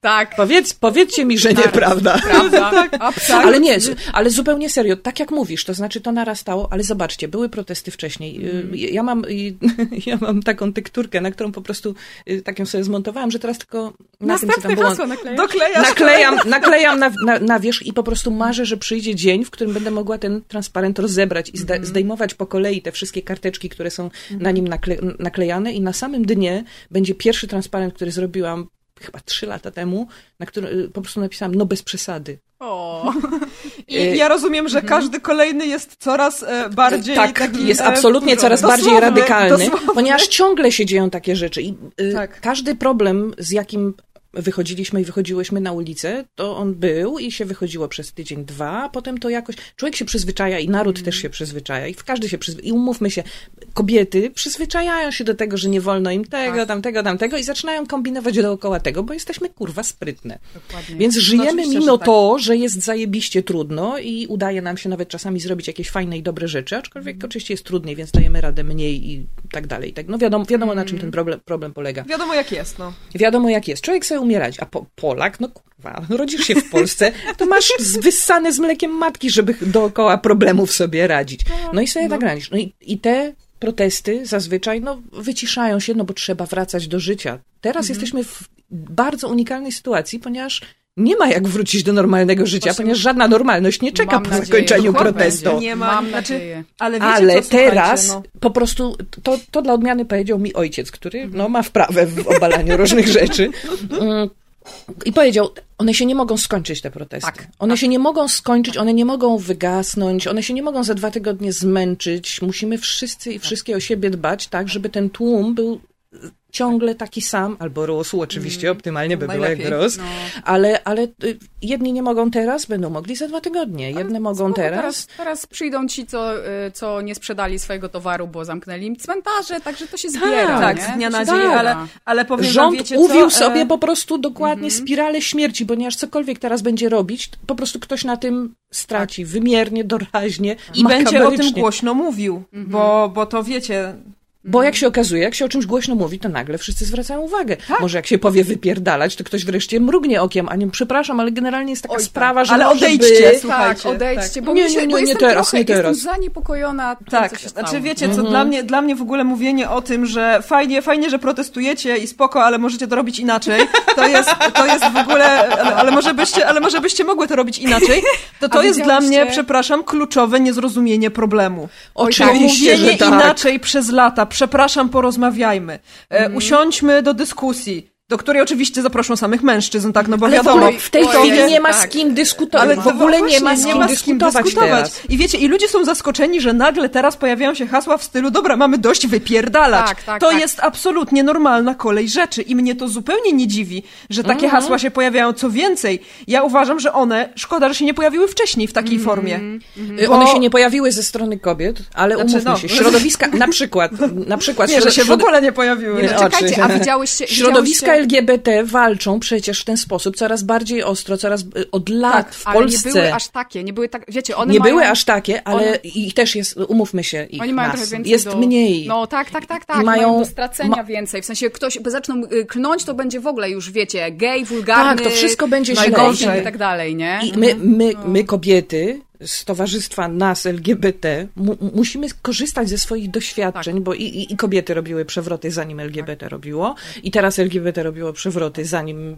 Tak. Powiedz, powiedzcie mi, że Naraz. nieprawda. Prawda? [laughs] Absolutnie. Ale nie, ale zupełnie serio, tak jak mówisz, to znaczy to narastało, ale zobaczcie, były protesty wcześniej. Y, Ja mam, y, [laughs] ja mam taką tekturkę, na którą po prostu y, tak ją sobie zmontowałam, że teraz tylko na tym, co tam Następne było, hasło naklejasz. Doklejasz naklejam, [laughs] naklejam na, na, na wierzch i po prostu marzę, że przyjdzie dzień, w którym będę mogła ten transparent rozebrać i zda, zdejmować po kolei te wszystkie karteczki, które są na nim nakle, naklejane i na samym dnie będzie pierwszy transparent, który zrobiłam chyba trzy lata temu, na który y, po prostu napisałam, no bez przesady. O. [laughs] I ja rozumiem, że każdy kolejny jest coraz e, bardziej tak, taki, jest e, absolutnie coraz dosłowny, bardziej radykalny, dosłowny. ponieważ ciągle się dzieją takie rzeczy i y, Tak. każdy problem, z jakim wychodziliśmy i wychodziłyśmy na ulicę, to on był i się wychodziło przez tydzień, dwa, a potem to jakoś, człowiek się przyzwyczaja i naród też się przyzwyczaja i w każdy się przyzwyczaja. I umówmy się, kobiety przyzwyczajają się do tego, że nie wolno im tego, Tak. tamtego, tamtego i zaczynają kombinować dookoła tego, bo jesteśmy kurwa sprytne. Dokładnie. Więc żyjemy oczywiście, mimo że tak. to, że jest zajebiście trudno i udaje nam się nawet czasami zrobić jakieś fajne i dobre rzeczy, aczkolwiek Mhm. oczywiście jest trudniej, więc dajemy radę mniej i tak dalej. Tak, no wiadomo, wiadomo na Mhm. czym ten problem, problem polega. Wiadomo jak jest, no. Wiadomo jak jest. Człowiek sobie umierać, a po, Polak, no kurwa, rodzisz się w Polsce, to masz wyssane z mlekiem matki, żeby dookoła problemów sobie radzić. No i sobie tak radzisz. No i, i te protesty zazwyczaj, no, wyciszają się, no bo trzeba wracać do życia. Teraz Mhm. jesteśmy w bardzo unikalnej sytuacji, ponieważ nie ma jak wrócić do normalnego życia, Właśnie- ponieważ żadna normalność nie czeka Mam po nadzieję, zakończeniu protestu. Nie ma, Mam znaczy, nadzieję. ale wiecie Ale co, teraz no. po prostu, to, to dla odmiany powiedział mi ojciec, który no, ma wprawę w obalaniu [laughs] różnych rzeczy. I powiedział, one się nie mogą skończyć, te protesty. Tak, one się nie mogą skończyć, one nie mogą wygasnąć, one się nie mogą za dwa tygodnie zmęczyć. Musimy wszyscy i wszystkie o siebie dbać, tak, żeby ten tłum był ciągle taki sam, albo rósł oczywiście, optymalnie by było jak najlepiej. rósł, No. ale, ale y, jedni nie mogą teraz, będą mogli za dwa tygodnie, jedne mogą Spoko, teraz. teraz. Teraz przyjdą ci, co, y, co nie sprzedali swojego towaru, bo zamknęli im cmentarze, także to się zbiera. Tak, nie? z dnia na dzień, zbiera. ale, ale powiem Rząd wiecie uwił co? sobie E, po prostu dokładnie Mhm. spiralę śmierci, ponieważ cokolwiek teraz będzie robić, po prostu ktoś na tym straci wymiernie, doraźnie I będzie o tym głośno mówił, bo, bo to wiecie, Bo jak się okazuje, jak się o czymś głośno mówi, to nagle wszyscy zwracają uwagę. Tak. Może jak się powie wypierdalać, to ktoś wreszcie mrugnie okiem, a nie przepraszam, ale generalnie jest taka Oj, tak. sprawa, że Ale odejdźcie, słuchajcie. tak, odejdźcie, tak. bo, Nie, nie, nie, bo nie jestem teraz, trochę, nie teraz. Jestem zaniepokojona tym, Tak, co się znaczy stało. wiecie co, Mhm. dla, mnie, dla mnie w ogóle mówienie o tym, że fajnie, fajnie, że protestujecie i spoko, ale możecie to robić inaczej, to jest, to jest w ogóle, ale, ale, może byście, ale może byście mogły to robić inaczej, to to A jest dla mnie, przepraszam, kluczowe niezrozumienie problemu. Oczywiście, Mówienie że tak. inaczej przez lata, przepraszam, porozmawiajmy, e, Mhm. usiądźmy do dyskusji, do której oczywiście zaproszą samych mężczyzn, tak, no bo Ale w wiadomo. w tej chwili nie ma z tak. kim dyskutować. Ale w ogóle nie ma z kim dyskutować teraz. I wiecie, i ludzie są zaskoczeni, że nagle teraz pojawiają się hasła w stylu, dobra, mamy dość wypierdalać. Tak, tak, to tak. jest absolutnie normalna kolej rzeczy i mnie to zupełnie nie dziwi, że takie Mhm. hasła się pojawiają. Co więcej, ja uważam, że one, szkoda, że się nie pojawiły wcześniej w takiej Mhm. formie. Y, Bo- One się nie pojawiły ze strony kobiet, ale Znaczy, umówmy no. się, środowiska, na przykład, na przykład [laughs] Nie, że się w ogóle nie pojawiły. Nie, nie? o, Czekajcie, a widziałyście... [laughs] Środowiska. LGBT walczą przecież w ten sposób coraz bardziej ostro, coraz y, od lat Tak, w ale Polsce. nie były aż takie, nie były tak, wiecie, one Nie mają... były aż takie, ale one- ich też jest, umówmy się, ich Oni mają nas trochę więcej jest do... mniej. No tak, tak, tak, tak. Mają, mają- do stracenia ma- więcej. W sensie ktoś by zaczną y, klnąć, to będzie w ogóle już, wiecie, gej, wulgarny. Tak, to wszystko będzie źle. i tak dalej, nie? I my, my, No. my kobiety z towarzystwa nas LGBT mu, musimy korzystać ze swoich doświadczeń, Tak. bo i, i, i kobiety robiły przewroty zanim LGBT robiło i teraz LGBT robiło przewroty zanim y,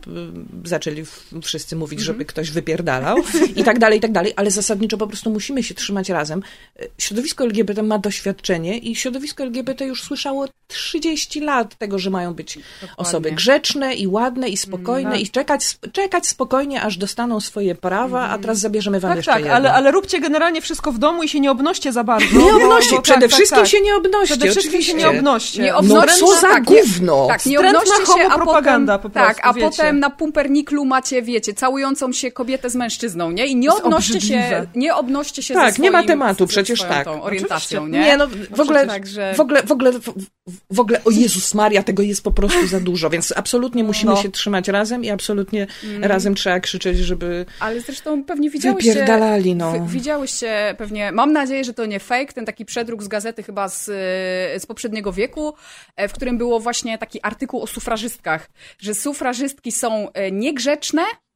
zaczęli wszyscy mówić, żeby Mhm. ktoś wypierdalał i tak dalej, i tak dalej, ale zasadniczo po prostu musimy się trzymać razem. Y, Środowisko LGBT ma doświadczenie i środowisko LGBT już słyszało 30 lat tego, że mają być osoby grzeczne i ładne i spokojne Mhm. i czekać, czekać spokojnie, aż dostaną swoje prawa, a teraz zabierzemy wam Tak, jeszcze tak, jedno. ale, ale róbcie generalnie wszystko w domu i się nie obnoście za bardzo. Nie obnoście, bo- przede tak, tak, wszystkim tak. się nie obnoście, Przede wszystkim się oczywiście. nie obnoście. Nie No obnoście co za tak, nie- gówno! Tak, nie obnoście się, a homopropaganda potem, po prostu, tak, a wiecie. potem na pumperniklu macie, wiecie, całującą się kobietę z mężczyzną, nie? I nie obnoście się, nie obnoście się Tak, ze nie ma tematu, ze przecież tak. tą orientacją, Oczywiście. nie? Nie, no w ogóle, Także- w ogóle, w ogóle, w, ogóle, o Jezus Maria, tego jest po prostu za dużo, więc absolutnie musimy No. się trzymać razem i absolutnie Mm. razem trzeba krzyczeć, żeby... Ale zresztą pewnie widziałyście... Wypierdalali, no. Wi- Widziałyście pewnie, mam nadzieję, że to nie fake, ten taki przedruk z gazety chyba z, z poprzedniego wieku, e, w którym było właśnie taki artykuł o sufrażystkach, że sufrażystki są e,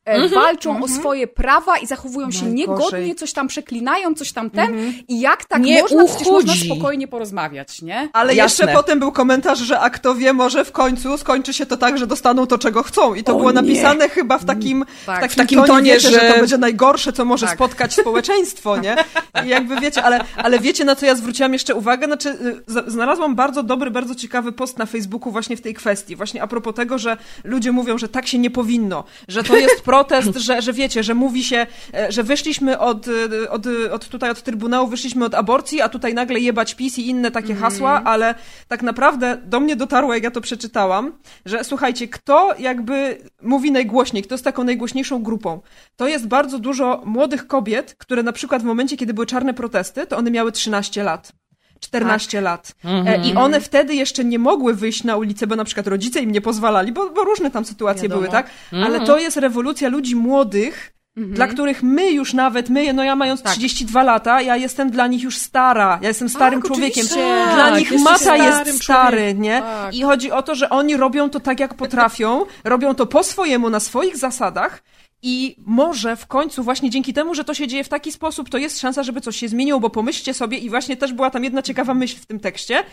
niegrzeczne, e, walczą o swoje prawa i zachowują się Najgorzej. niegodnie, coś tam przeklinają, coś tam ten i jak tak Nie można, przecież można spokojnie porozmawiać, nie? Ale Jasne. jeszcze potem był komentarz, że a kto wie, może w końcu skończy się to tak, że dostaną to, czego chcą. I to O było nie. napisane chyba w takim, Tak. w takim, W takim tonie, tonie, wiecie, że... że- to będzie najgorsze, co może Tak. spotkać społeczeństwo, nie? I jakby wiecie, ale, ale wiecie, na co ja zwróciłam jeszcze uwagę? Znaczy, y, znalazłam bardzo dobry, bardzo ciekawy post na Facebooku właśnie w tej kwestii. Właśnie a propos tego, że ludzie mówią, że tak się nie powinno, że to jest protest, że, że wiecie, że mówi się, e, że wyszliśmy od, y, od, od tutaj, od Trybunału, wyszliśmy od aborcji, a tutaj nagle jebać PiS i inne takie hasła, ale tak naprawdę do mnie dotarło, jak ja to przeczytałam, że słuchajcie, kto jakby mówi najgłośniej, kto jest taką najgłośniejszą grupą, to jest bardzo dużo młodych kobiet, które na przykład w momencie, kiedy były czarne protesty, to one miały 13 lat. 14 lat. E, I one wtedy jeszcze nie mogły wyjść na ulicę, bo na przykład rodzice im nie pozwalali, bo, bo różne tam sytuacje Wiadomo. były, tak? Ale to jest rewolucja ludzi młodych, dla których my już nawet, my, no ja mając 32 lata, ja jestem dla nich już stara, ja jestem starym Tak, człowiekiem. Dla Tak, nich mata jest stary, człowiekiem. nie? Tak. I chodzi o to, że oni robią to tak, jak potrafią, robią to po swojemu, na swoich zasadach i może w końcu właśnie dzięki temu, że to się dzieje w taki sposób, to jest szansa, żeby coś się zmieniło, bo pomyślcie sobie i właśnie też była tam jedna ciekawa myśl w tym tekście,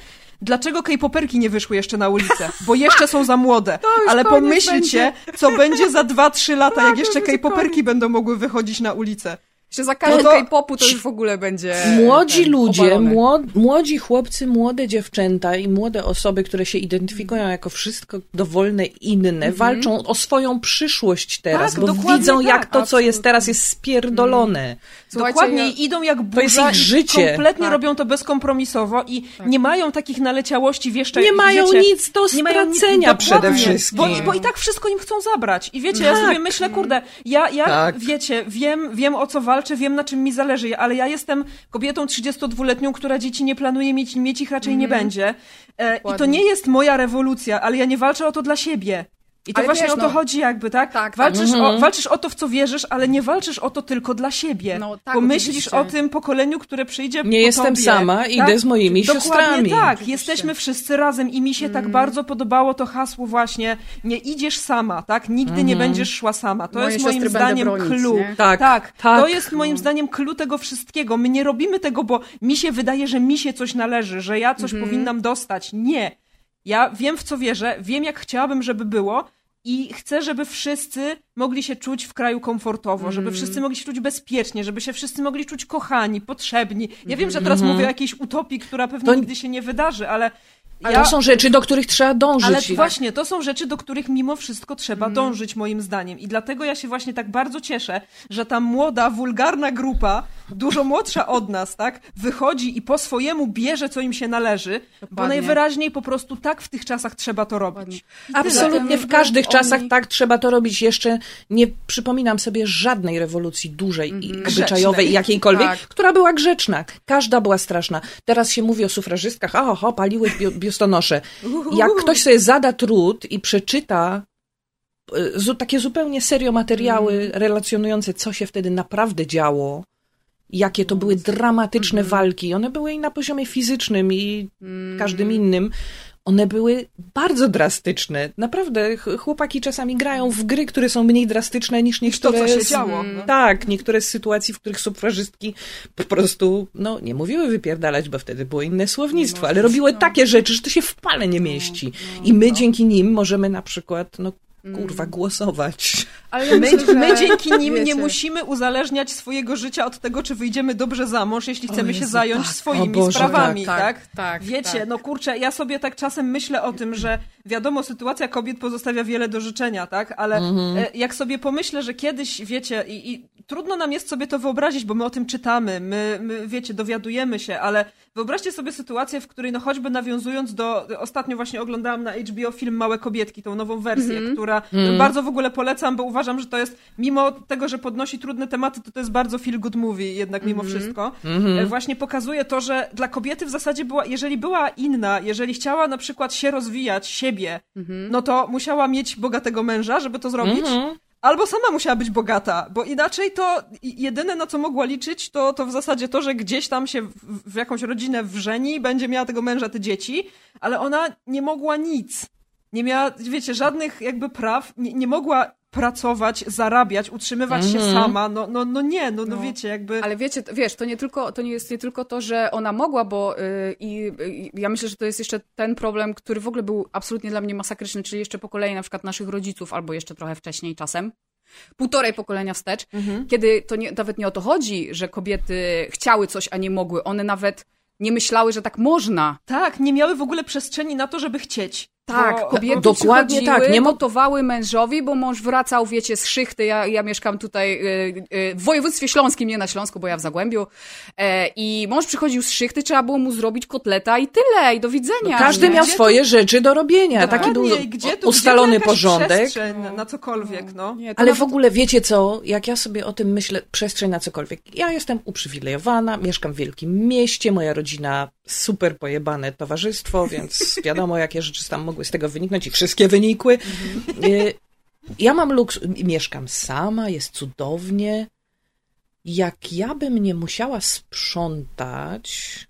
dlaczego K-poperki nie wyszły jeszcze na ulicę? Bo jeszcze są za młode. [laughs] Ale pomyślcie, co będzie za 2-3 lata, [laughs] jak jeszcze będzie K-poperki będą mogły wychodzić na ulicę. Że za każdy No to- K-popu to już w ogóle będzie Młodzi ten, ludzie, młod, młodzi chłopcy, młode dziewczęta i młode osoby, które się identyfikują jako wszystko dowolne inne, walczą o swoją przyszłość teraz, Tak, bo dokładnie widzą, tak, jak to, co absolutnie. jest teraz, jest spierdolone. Słuchajcie, Dokładnie, ja- i idą jak burza To jest ich i życie. kompletnie Tak. robią to bezkompromisowo i nie mają takich naleciałości, jeszcze Nie mają wiecie, nic do nie mają nic- stracenia przede wszystkim. Bo, bo i tak wszystko im chcą zabrać. I wiecie, ja Tak. sobie myślę, kurde, ja, ja Tak. wiecie, wiem, wiem o co walczę, wiem na czym mi zależy, ale ja jestem kobietą 32-letnią, która dzieci nie planuje mieć, mieć ich raczej nie będzie. E, I to nie jest moja rewolucja, ale ja nie walczę o to dla siebie. I to Ale właśnie wiesz, o to no- chodzi jakby, tak? Tak, tak. walczysz, Mhm. o, walczysz o to, w co wierzysz, ale nie walczysz o to tylko dla siebie. No tak, bo myślisz o tym pokoleniu, które przyjdzie Nie po jestem tobie, sama, idę z moimi Dokładnie siostrami. tak, Oczywiście. jesteśmy wszyscy razem i mi się tak bardzo podobało to hasło właśnie, nie idziesz sama, tak? Nigdy nie będziesz szła sama. To Moje jest moim zdaniem clue. Tak, tak, tak. To jest moim zdaniem clue tego wszystkiego. My nie robimy tego, bo mi się wydaje, że mi się coś należy, że ja coś powinnam dostać. Nie. Ja wiem, w co wierzę, wiem, jak chciałabym, żeby było i chcę, żeby wszyscy mogli się czuć w kraju komfortowo, żeby wszyscy mogli się czuć bezpiecznie, żeby się wszyscy mogli czuć kochani, potrzebni. Ja wiem, że teraz mówię o jakiejś utopii, która pewnie To- nigdy się nie wydarzy, ale Ale ja... to są rzeczy, do których trzeba dążyć. Ale właśnie, to są rzeczy, do których mimo wszystko trzeba dążyć, moim zdaniem. I dlatego ja się właśnie tak bardzo cieszę, że ta młoda, wulgarna grupa, dużo młodsza od nas, tak, wychodzi i po swojemu bierze, co im się należy, bo Dokładnie. najwyraźniej po prostu tak w tych czasach trzeba to robić. Absolutnie w każdych Oni- czasach tak trzeba to robić. Jeszcze nie przypominam sobie żadnej rewolucji dużej i obyczajowej, Grzecznej. jakiejkolwiek, Tak. która była grzeczna. Każda była straszna. Teraz się mówi o sufrażystkach, a oho, paliły biustonosze. Jak ktoś sobie zada trud i przeczyta e, takie zupełnie serio materiały relacjonujące, co się wtedy naprawdę działo, jakie to były dramatyczne walki. One były i na poziomie fizycznym, i każdym innym. One były bardzo drastyczne. Naprawdę, ch- chłopaki czasami grają w gry, które są mniej drastyczne niż to, niektóre. co się z- działo. no. Tak, niektóre z sytuacji, w których sufrażystki po prostu, no, nie mówiły wypierdalać, bo wtedy było inne słownictwo, ale robiły takie rzeczy, że to się w pale nie mieści. I my dzięki nim możemy na przykład, no, kurwa, głosować. Ale ja My, myślę, my dzięki nim nie wiecie, musimy uzależniać swojego życia od tego, czy wyjdziemy dobrze za mąż, jeśli chcemy się Jezu, zająć tak. swoimi Boże, sprawami, tak, tak? tak, tak, Wiecie, tak. no kurczę, ja sobie tak czasem myślę o tym, że wiadomo, sytuacja kobiet pozostawia wiele do życzenia, tak? Ale e, jak sobie pomyślę, że kiedyś, wiecie, i, i trudno nam jest sobie to wyobrazić, bo my o tym czytamy, my, my, wiecie, dowiadujemy się, ale wyobraźcie sobie sytuację, w której, no choćby nawiązując do, ostatnio właśnie oglądałam na HBO film Małe Kobietki, tą nową wersję, która bardzo w ogóle polecam, bo uważam, że to jest, mimo tego, że podnosi trudne tematy, to to jest bardzo feel good movie jednak mimo wszystko. E, Właśnie pokazuje to, że dla kobiety w zasadzie była, jeżeli była inna, jeżeli chciała na przykład się rozwijać, siebie, no to musiała mieć bogatego męża, żeby to zrobić. Albo sama musiała być bogata, bo inaczej to jedyne na co mogła liczyć, to, to w zasadzie to, że gdzieś tam się w, w jakąś rodzinę wrzeni, będzie miała tego męża, te dzieci, ale ona nie mogła nic. Nie miała, wiecie, żadnych jakby praw, nie, nie mogła pracować, zarabiać, utrzymywać się sama, no, no, no nie, no, no, No. wiecie, jakby... Ale wiecie, wiesz, to nie tylko, to nie jest nie tylko to, że ona mogła, bo yy, i ja myślę, że to jest jeszcze ten problem, który w ogóle był absolutnie dla mnie masakryczny, czyli jeszcze po kolei na przykład naszych rodziców, albo jeszcze trochę wcześniej czasem. Półtorej pokolenia wstecz, kiedy to nie, nawet nie o to chodzi, że kobiety chciały coś, a nie mogły. One nawet nie myślały, że tak można. Tak, nie miały w ogóle przestrzeni na to, żeby chcieć. Tak, kobiety Dokładnie tak, nie gotowały mężowi, bo mąż wracał, wiecie, z szychty. Ja, ja mieszkam tutaj y, y, w województwie śląskim, nie na Śląsku, bo ja w Zagłębiu. E, I mąż przychodził z szychty, trzeba było mu zrobić kotleta i tyle, i do widzenia. Każdy nie? miał Gdzie swoje rzeczy do robienia. Taki był tu, ustalony porządek. przestrzeń na, cokolwiek, no. Nie, Ale nawet- w ogóle wiecie co, jak ja sobie o tym myślę, przestrzeń na cokolwiek. Ja jestem uprzywilejowana, mieszkam w wielkim mieście, moja rodzina super pojebane towarzystwo, więc wiadomo, jakie rzeczy tam mogły z tego wyniknąć i wszystkie wynikły. Y, Ja mam luks, mieszkam sama, jest cudownie. Jak ja bym nie musiała sprzątać,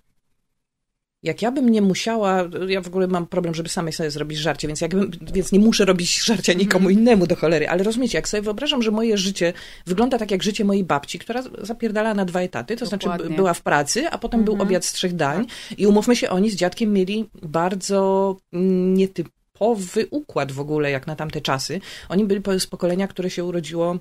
jak ja bym nie musiała, ja w ogóle mam problem, żeby samej sobie zrobić żarcie, więc, jakbym, więc nie muszę robić żarcia nikomu innemu do cholery, ale rozumiecie, jak sobie wyobrażam, że moje życie wygląda tak jak życie mojej babci, która zapierdala na dwa etaty, to znaczy Dokładnie. b- była w pracy, a potem był obiad z trzech dań i umówmy się, oni z dziadkiem mieli bardzo nietypowy układ w ogóle, jak na tamte czasy. Oni byli z pokolenia, które się urodziło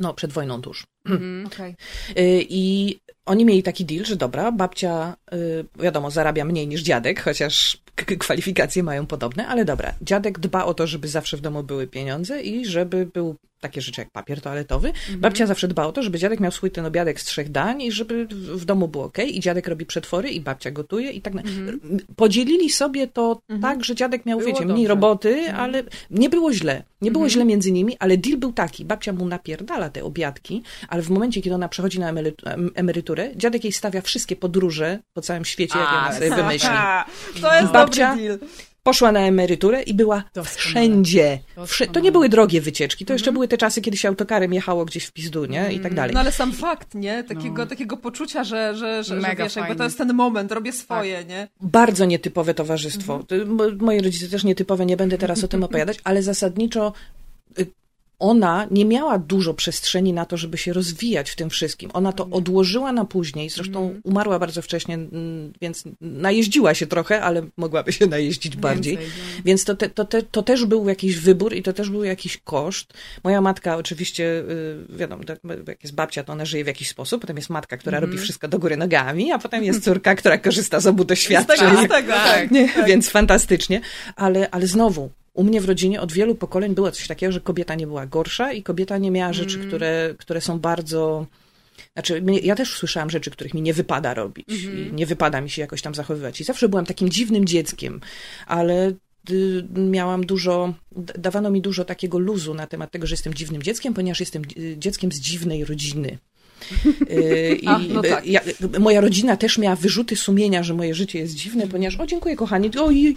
no, przed wojną tuż. [clears throat] Okej. Y, I oni mieli taki deal, że dobra, babcia, y, wiadomo, zarabia mniej niż dziadek, chociaż kwalifikacje mają podobne, ale dobra, dziadek dba o to, żeby zawsze w domu były pieniądze i żeby był takie rzeczy jak papier toaletowy. Babcia zawsze dba o to, żeby dziadek miał swój ten obiadek z trzech dań i żeby w domu było ok. I dziadek robi przetwory i babcia gotuje i tak. na- Podzielili sobie to tak, że dziadek miał, Było wiecie, mniej dobrze. roboty, ale nie było źle. Nie było źle między nimi, ale deal był taki. Babcia mu napierdala te obiadki, ale w momencie, kiedy ona przechodzi na emery- em- emeryturę, dziadek jej stawia wszystkie podróże po całym świecie, jakie ona sobie wymyśli. To jest Babcia- dobry deal. Poszła na emeryturę i była Doskonale. wszędzie. Doskonale. To nie były drogie wycieczki, to jeszcze były te czasy, kiedy się autokarem jechało gdzieś w pizdu, nie? I tak dalej. No ale sam fakt, nie? Takiego, No. takiego poczucia, że, że, że, że Mega wiesz, jakby to jest ten moment, robię swoje, nie? Bardzo nietypowe towarzystwo. To mo- Moi rodzice też nietypowe, nie będę teraz o tym [laughs] opowiadać, ale zasadniczo y, ona nie miała dużo przestrzeni na to, żeby się rozwijać w tym wszystkim. Ona to odłożyła na później, zresztą umarła bardzo wcześnie, więc najeździła się trochę, ale mogłaby się najeździć bardziej. Więcej, no. Więc to, te, to, te, to też był jakiś wybór i to też był jakiś koszt. Moja matka oczywiście, y, wiadomo, tak, jak jest babcia, to ona żyje w jakiś sposób, potem jest matka, która robi wszystko do góry nogami, a potem jest córka, która korzysta z obu Z doświadczeń. tego, z tego, tak. tak. Nie, więc fantastycznie. Ale, ale znowu, u mnie w rodzinie od wielu pokoleń było coś takiego, że kobieta nie była gorsza i kobieta nie miała rzeczy, które, które są bardzo. Znaczy, ja też słyszałam rzeczy, których mi nie wypada robić i nie wypada mi się jakoś tam zachowywać. I zawsze byłam takim dziwnym dzieckiem, ale y, miałam dużo, dawano mi dużo takiego luzu na temat tego, że jestem dziwnym dzieckiem, ponieważ jestem y, dzieckiem z dziwnej rodziny. Y, I [laughs] A, no tak. ja, moja rodzina też miała wyrzuty sumienia, że moje życie jest dziwne, ponieważ, o dziękuję kochani, oj,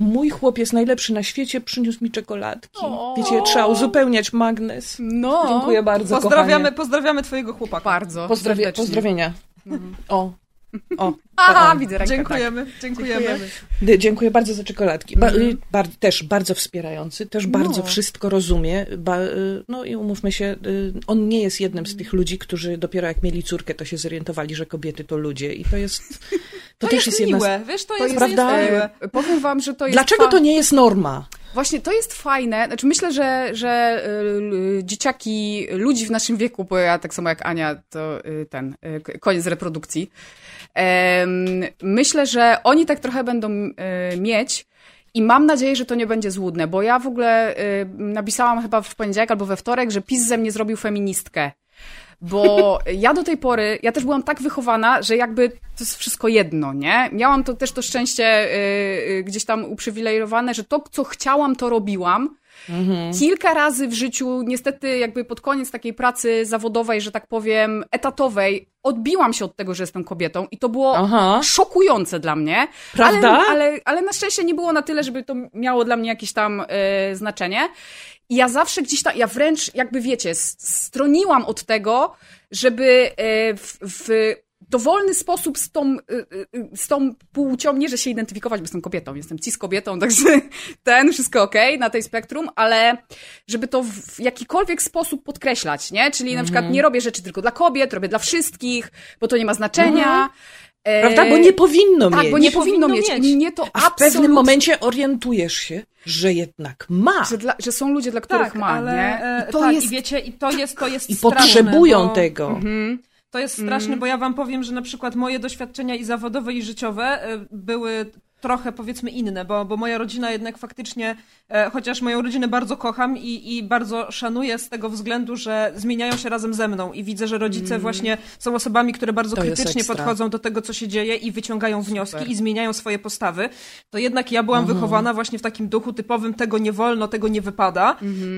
mój chłopiec najlepszy na świecie przyniósł mi czekoladki. O. Wiecie, trzeba uzupełniać magnes. No, Dziękuję bardzo, Pozdrawiamy, kochanie. pozdrawiamy twojego chłopaka. bardzo. Serdecznie. pozdrowienia. O, o. Aha, widzę rękę. Dziękujemy, dziękujemy. Dziękujemy. D- Dziękuję bardzo za czekoladki. Ba, y, bar, też bardzo wspierający, też bardzo No. wszystko rozumie. Ba, y, no i umówmy się, y, on nie jest jednym z tych ludzi, którzy dopiero jak mieli córkę, to się zorientowali, że kobiety to ludzie. I to jest. To, To też jest jest jedna z... miłe, wiesz, to, To jest, to jest prawda? miłe. powiem wam, że to jest... Dlaczego fa- to nie jest norma? Właśnie to jest fajne. Znaczy myślę, że, że y, dzieciaki, ludzi w naszym wieku, bo ja tak samo jak Ania, to y, ten, y, koniec reprodukcji. Myślę, że oni tak trochę będą y, mieć i mam nadzieję, że to nie będzie złudne, bo ja w ogóle y, napisałam chyba w poniedziałek albo we wtorek, że PiS ze mnie zrobił feministkę. Bo [laughs] ja do tej pory, ja też byłam tak wychowana, że jakby to jest wszystko jedno, nie? Miałam to też to szczęście y, gdzieś tam uprzywilejowane, że to, co chciałam, to robiłam. Kilka razy w życiu, niestety jakby pod koniec takiej pracy zawodowej, że tak powiem, etatowej, odbiłam się od tego, że jestem kobietą i to było Aha. szokujące dla mnie. Prawda? Ale, ale, ale na szczęście nie było na tyle, żeby to miało dla mnie jakieś tam e, znaczenie. I ja zawsze gdzieś tam, ja wręcz jakby wiecie, stroniłam od tego, żeby e, w, w dowolny sposób z tą, y, y, z tą płcią, nie że się identyfikować, bo jestem kobietą, jestem cis kobietą, [laughs] także ten, wszystko okej na tej spektrum, ale żeby to w jakikolwiek sposób podkreślać, nie? Czyli na przykład nie robię rzeczy tylko dla kobiet, robię dla wszystkich, bo to nie ma znaczenia. E, Prawda? Bo nie powinno tak, mieć. bo nie, Nie powinno, powinno mieć. mieć. I mnie to A w pewnym momencie orientujesz się, że jednak ma. Że, dla, że są ludzie, dla których Tak, ma, ale nie? e, I to tak, jest... i wiecie, i to jest, to jest I straszne, potrzebują bo... tego. Mhm. To jest straszne, bo ja wam powiem, że na przykład moje doświadczenia i zawodowe, i życiowe y, były trochę powiedzmy inne, bo, bo moja rodzina jednak faktycznie, e, chociaż moją rodzinę bardzo kocham i, i bardzo szanuję z tego względu, że zmieniają się razem ze mną i widzę, że rodzice właśnie są osobami, które bardzo To krytycznie podchodzą do tego, co się dzieje i wyciągają wnioski Super. i zmieniają swoje postawy. To jednak ja byłam wychowana właśnie w takim duchu typowym tego nie wolno, tego nie wypada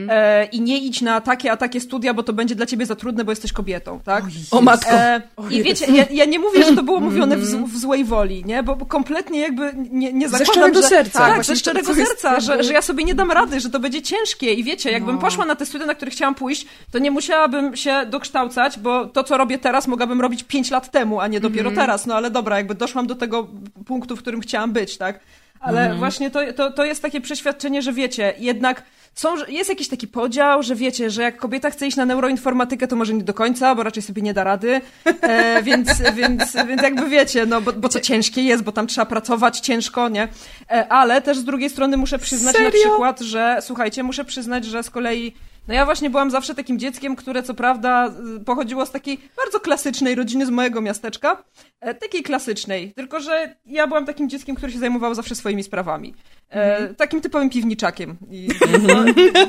e, i nie idź na takie, a takie studia, bo to będzie dla ciebie za trudne, bo jesteś kobietą, tak? O matko. E, I wiecie, ja, ja nie mówię, że to było mówione w, w złej woli, nie? Bo bo kompletnie jakby nie, nie Ze zakładam, szczerego że, serca. Tak, Właśnie ze szczerego jest serca, że, że ja sobie nie dam rady, że to będzie ciężkie i wiecie, jakbym No. poszła na te studia, na które chciałam pójść, to nie musiałabym się dokształcać, bo to, co robię teraz, mogłabym robić 5 lat temu, a nie dopiero teraz. No ale dobra, jakby doszłam do tego punktu, w którym chciałam być, tak? Ale właśnie to, to, to jest takie przeświadczenie, że wiecie, jednak są, jest jakiś taki podział, że wiecie, że jak kobieta chce iść na neuroinformatykę, to może nie do końca, bo raczej sobie nie da rady, e, [laughs] więc, więc, więc jakby wiecie, no bo, bo to ciężkie jest, bo tam trzeba pracować ciężko, nie? E, ale też z drugiej strony muszę przyznać na Serio? przykład, że słuchajcie, muszę przyznać, że z kolei no ja właśnie byłam zawsze takim dzieckiem, które co prawda y, pochodziło z takiej bardzo klasycznej rodziny z mojego miasteczka. E, takiej klasycznej, tylko że ja byłam takim dzieckiem, które się zajmowało zawsze swoimi sprawami. E, takim typowym piwniczakiem. I, [laughs] bo,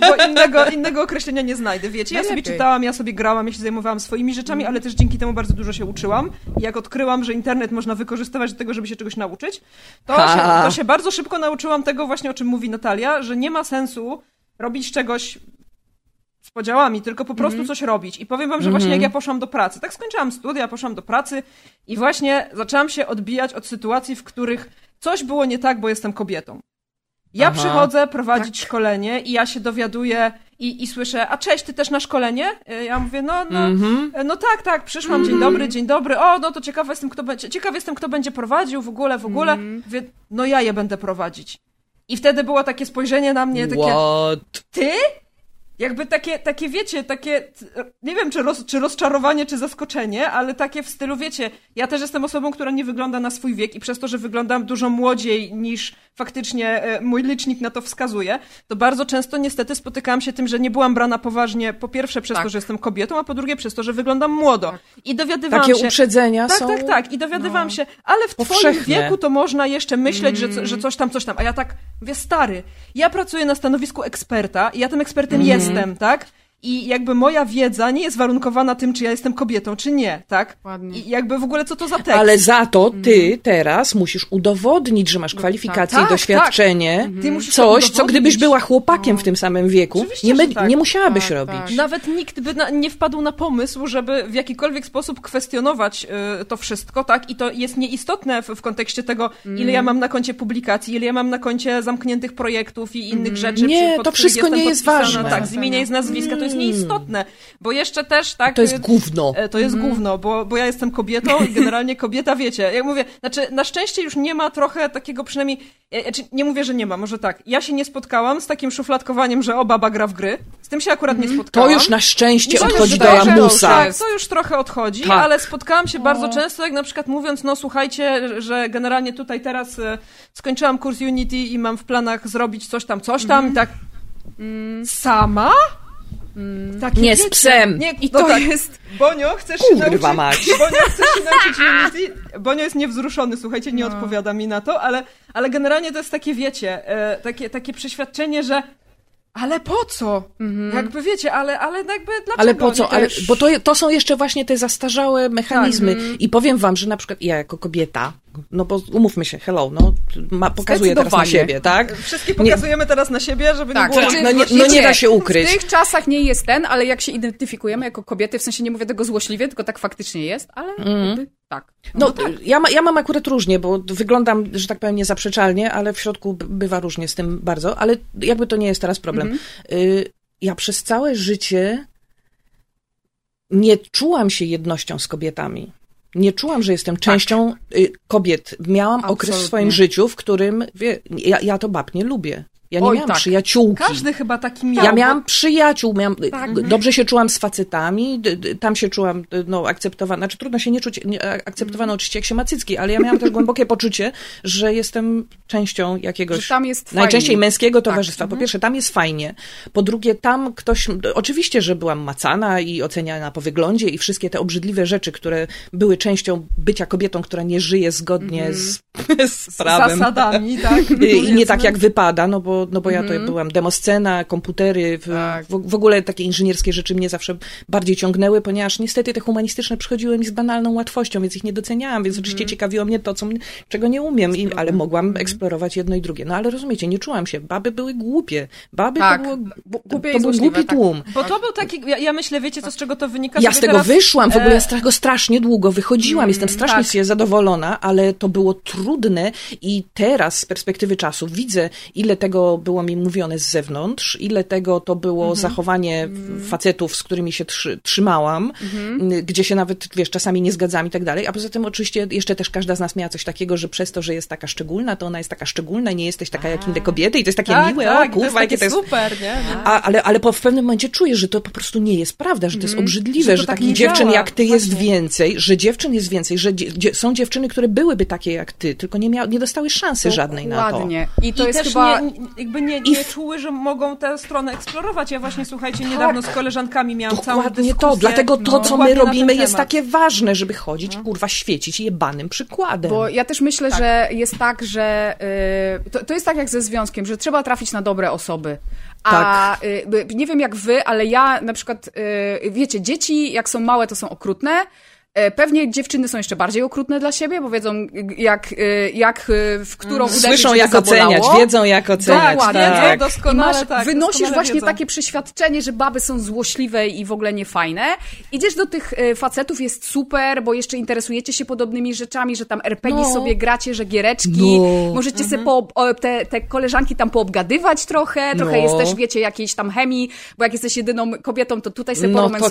bo innego, innego określenia nie znajdę. Wiecie, ja sobie czytałam, ja sobie grałam, ja się zajmowałam swoimi rzeczami, ale też dzięki temu bardzo dużo się uczyłam. I jak odkryłam, że internet można wykorzystywać do tego, żeby się czegoś nauczyć, to, Ha. się, to się bardzo szybko nauczyłam tego właśnie, o czym mówi Natalia, że nie ma sensu robić czegoś podziałami, tylko po prostu coś robić. I powiem wam, że właśnie jak ja poszłam do pracy, tak skończyłam studia, poszłam do pracy i właśnie zaczęłam się odbijać od sytuacji, w których coś było nie tak, bo jestem kobietą. Ja Aha. przychodzę prowadzić szkolenie i ja się dowiaduję i, i słyszę, a cześć, ty też na szkolenie? Y, Ja mówię, no, no, no tak, tak, przyszłam, dzień dobry, dzień dobry, o, no to ciekawa jestem, kto będzie, ciekaw jestem, kto będzie prowadził w ogóle, w ogóle. Mówię, no ja je będę prowadzić. I wtedy było takie spojrzenie na mnie, takie, What? ty? Jakby takie, takie wiecie, takie, nie wiem, czy, roz, czy rozczarowanie, czy zaskoczenie, ale takie w stylu, wiecie, ja też jestem osobą, która nie wygląda na swój wiek i przez to, że wyglądam dużo młodziej niż faktycznie e, mój licznik na to wskazuje, to bardzo często niestety spotykałam się tym, że nie byłam brana poważnie, po pierwsze przez Tak. to, że jestem kobietą, a po drugie przez to, że wyglądam młodo. I dowiadywałam Takie się... uprzedzenia Tak, są... tak, tak. I dowiadywałam się, ale w twoim wieku to można jeszcze myśleć, że, co- że coś tam, coś tam. A ja tak, mówię, stary, ja pracuję na stanowisku eksperta i ja tym ekspertem jestem, tak? I jakby moja wiedza nie jest warunkowana tym, czy ja jestem kobietą, czy nie, tak? Ładnie. I jakby w ogóle co to za tekst? Ale za to ty teraz musisz udowodnić, że masz kwalifikacje tak, i doświadczenie. Ty musisz to Coś, co gdybyś była chłopakiem w tym samym wieku, Oczywiście, nie, my, tak. nie musiałabyś Tak, robić. tak. Nawet nikt by na, nie wpadł na pomysł, żeby w jakikolwiek sposób kwestionować y, to wszystko, tak? I to jest nieistotne w, w kontekście tego, ile ja mam na koncie publikacji, ile ja mam na koncie zamkniętych projektów i innych rzeczy. Nie, przy, to wszystko nie jest ważne. Tak, z imienia i z nazwiska, to jest nieistotne, bo jeszcze też, tak... To jest gówno. E, To jest gówno, bo, bo ja jestem kobietą i generalnie kobieta, wiecie, jak mówię, znaczy na szczęście już nie ma trochę takiego przynajmniej, znaczy nie mówię, że nie ma, może tak, ja się nie spotkałam z takim szufladkowaniem, że o, baba gra w gry, z tym się akurat nie To spotkałam. już na szczęście To odchodzi do lamusa. Tak, to już trochę odchodzi, Tak. ale spotkałam się bardzo często, jak na przykład mówiąc, no słuchajcie, że generalnie tutaj teraz e, skończyłam kurs Unity i mam w planach zrobić coś tam, coś tam i tak sama? Takie, Nie, z psem. Nie, I no to tak. jest... Bonio, chcesz się Kurwa nauczyć... mać. Bonio, chcesz się [laughs] nauczyć Unity? Bonio jest niewzruszony, słuchajcie, nie odpowiada mi na to, ale, ale generalnie to jest takie, wiecie, e, takie, takie przeświadczenie, że ale po co? Jakby wiecie, ale, ale jakby dlaczego? Ale po co? Nie? Ale, bo to, to są jeszcze właśnie te zastarzałe mechanizmy. Tak. I powiem wam, że na przykład ja jako kobieta, no bo umówmy się, hello, no ma, pokazuję teraz na siebie, tak? Wszystkie pokazujemy teraz na siebie, żeby Tak, nie było... znaczy, no nie- wiecie, no nie da się ukryć. W tych czasach nie jest ten, ale jak się identyfikujemy jako kobiety, w sensie nie mówię tego złośliwie, tylko tak faktycznie jest, ale jakby tak. No, ja, ma, ja mam akurat różnie, bo wyglądam, że tak powiem, niezaprzeczalnie, ale w środku bywa różnie z tym bardzo, ale jakby to nie jest teraz problem. Y, ja przez całe życie nie czułam się jednością z kobietami. Nie czułam, że jestem częścią y, kobiet. Miałam okres w Absolutnie. swoim życiu, w którym wie, ja, ja to bab nie lubię. Ja nie Oj, miałam tak. przyjaciółki. Każdy chyba taki miał. Ja bo- miałam przyjaciół, miałam, Tak. dobrze się czułam z facetami, tam się czułam no, akceptowana, znaczy trudno się nie czuć nie, akceptowana oczywiście jak się ma cycki, ale ja miałam też głębokie poczucie, że jestem częścią jakiegoś Że tam jest najczęściej fajnie. męskiego Tak. towarzystwa. Po pierwsze, tam jest fajnie, po drugie, tam ktoś, oczywiście, że byłam macana i oceniana po wyglądzie i wszystkie te obrzydliwe rzeczy, które były częścią bycia kobietą, która nie żyje zgodnie z, z [laughs] z prawem. zasadami, tak? [laughs] I nie tak jak wypada, no bo, no bo ja to byłam demoscena, komputery, w, Tak. w, w ogóle takie inżynierskie rzeczy mnie zawsze bardziej ciągnęły, ponieważ niestety te humanistyczne przychodziły mi z banalną łatwością, więc ich nie doceniałam, więc oczywiście ciekawiło mnie to, co, czego nie umiem, i, ale mogłam eksplorować jedno i drugie. No ale rozumiecie, nie czułam się. Baby były głupie. Baby Tak. to, było, głupie to był głupi tak. tłum. Bo to był taki, ja, ja myślę, wiecie co, z czego to wynika? Ja z tego teraz, wyszłam, w ogóle e, ja z tego strasznie długo wychodziłam, jestem strasznie tak. zadowolona, ale to było trudne i teraz z perspektywy czasu widzę, ile tego było mi mówione z zewnątrz, ile tego to było Mhm. zachowanie facetów, z którymi się trzy, trzymałam, Mhm. gdzie się nawet, wiesz, czasami nie zgadzam i tak dalej, a poza tym oczywiście jeszcze też każda z nas miała coś takiego, że przez to, że jest taka szczególna, to ona jest taka szczególna, nie jesteś taka jak inne kobiety i to jest takie tak, miłe, tak, o jest kurwa, jakie to jest super, nie? a, ale, ale po, w pewnym momencie czujesz, że to po prostu nie jest prawda, że to jest obrzydliwe, Że że, tak takich dziewczyn działa. jak ty jest Właśnie. więcej, że dziewczyn jest więcej, że dzie, dzie, są dziewczyny, które byłyby takie jak ty, tylko nie, mia, nie dostały szansy żadnej na to. Dokładnie. I to I jest też chyba... nie, jakby nie, I nie w- czuły, że mogą tę stronę eksplorować. Ja właśnie, słuchajcie, niedawno z koleżankami miałam całą Dokładnie dyskusję. to, dlatego to, no, co my robimy jest temat. takie ważne, żeby chodzić, kurwa, świecić jebanym przykładem. Bo ja też myślę, że jest tak, że y, to, to jest tak jak ze związkiem, że trzeba trafić na dobre osoby. A Tak. y, nie wiem jak wy, ale ja na przykład, y, wiecie, dzieci jak są małe, to są okrutne. E, Pewnie dziewczyny są jeszcze bardziej okrutne dla siebie, bo wiedzą jak, e, jak e, w którą uderzyć, Słyszą jak zabolało. oceniać, wiedzą jak oceniać. Dokładnie. tak. I doskonale, masz, tak, wynosisz doskonale właśnie wiedzą. takie przeświadczenie, że baby są złośliwe i w ogóle niefajne. Idziesz do tych facetów, jest super, bo jeszcze interesujecie się podobnymi rzeczami, że tam RPG No. sobie gracie, że giereczki, No. możecie sobie po, o, te, te koleżanki tam poobgadywać trochę, trochę No. jest też, wiecie, jakiejś tam chemii, bo jak jesteś jedyną kobietą, to tutaj sobie No tam,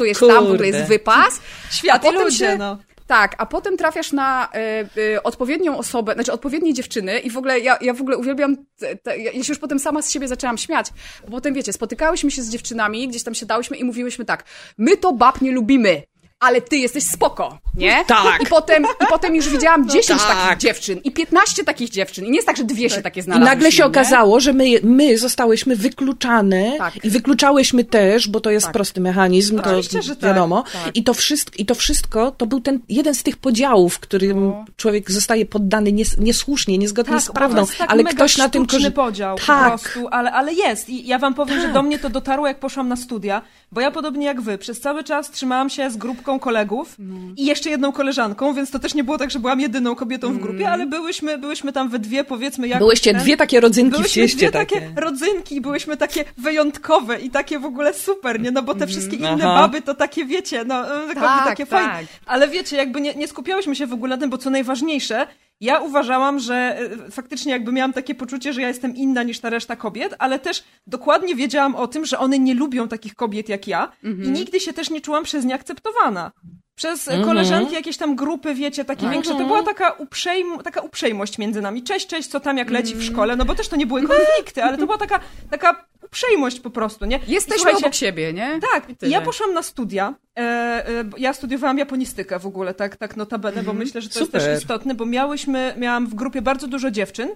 w ogóle jest wypas. Świat A i potem ludzie, się- no. Tak, a potem trafiasz na y, y, odpowiednią osobę, znaczy odpowiedniej dziewczyny i w ogóle ja, ja w ogóle uwielbiam, te, te, ja się już potem sama z siebie zaczęłam śmiać, bo potem wiecie, spotykałyśmy się z dziewczynami, gdzieś tam siadałyśmy i mówiłyśmy tak, my to bab nie lubimy, ale ty jesteś spoko, nie? Tak. I potem, i potem już widziałam 10 tak. takich dziewczyn i 15 takich dziewczyn i nie jest tak, że dwie się takie I znalazły. nagle się okazało, że my, my zostałyśmy wykluczane Tak. i wykluczałyśmy też, bo to jest Tak. prosty mechanizm, to Oczywiście, że tak. wiadomo. Tak. I, to wszystko, I to wszystko to był ten jeden z tych podziałów, w którym No. człowiek zostaje poddany nies, niesłusznie, niezgodnie z prawdą, tak ale ktoś na tym korzysta. podział Tak. po prostu, ale, ale jest. I ja wam powiem, że do mnie to dotarło, jak poszłam na studia, bo ja podobnie jak wy, przez cały czas trzymałam się z grupką kolegów i jeszcze jedną koleżanką, więc to też nie było tak, że byłam jedyną kobietą w grupie, ale byłyśmy, byłyśmy tam we dwie, powiedzmy, jak Byłyście dwie takie rodzynki w Byłyśmy cieście dwie takie. takie rodzynki, byłyśmy takie wyjątkowe i takie w ogóle super, nie? No bo te wszystkie inne Aha. baby to takie, wiecie, no tak, Tak, takie tak. fajne. Ale wiecie, jakby nie, nie skupiałyśmy się w ogóle na tym, bo co najważniejsze, ja uważałam, że e, faktycznie jakby miałam takie poczucie, że ja jestem inna niż ta reszta kobiet, ale też dokładnie wiedziałam o tym, że one nie lubią takich kobiet jak ja i nigdy się też nie czułam przez nie akceptowana. Przez e, koleżanki, jakieś tam grupy, wiecie, takie większe. To była taka, uprzejm, taka uprzejmość między nami. Cześć, cześć, co tam, jak leci w szkole. No bo też to nie były konflikty, ale to była taka, taka uprzejmość po prostu, nie? Jesteśmy obok siebie, nie? tak, ja poszłam na studia. E, e, ja studiowałam japonistykę w ogóle, tak, tak notabene, bo myślę, że to Super. jest też istotne, bo miałyśmy, miałam w grupie bardzo dużo dziewczyn.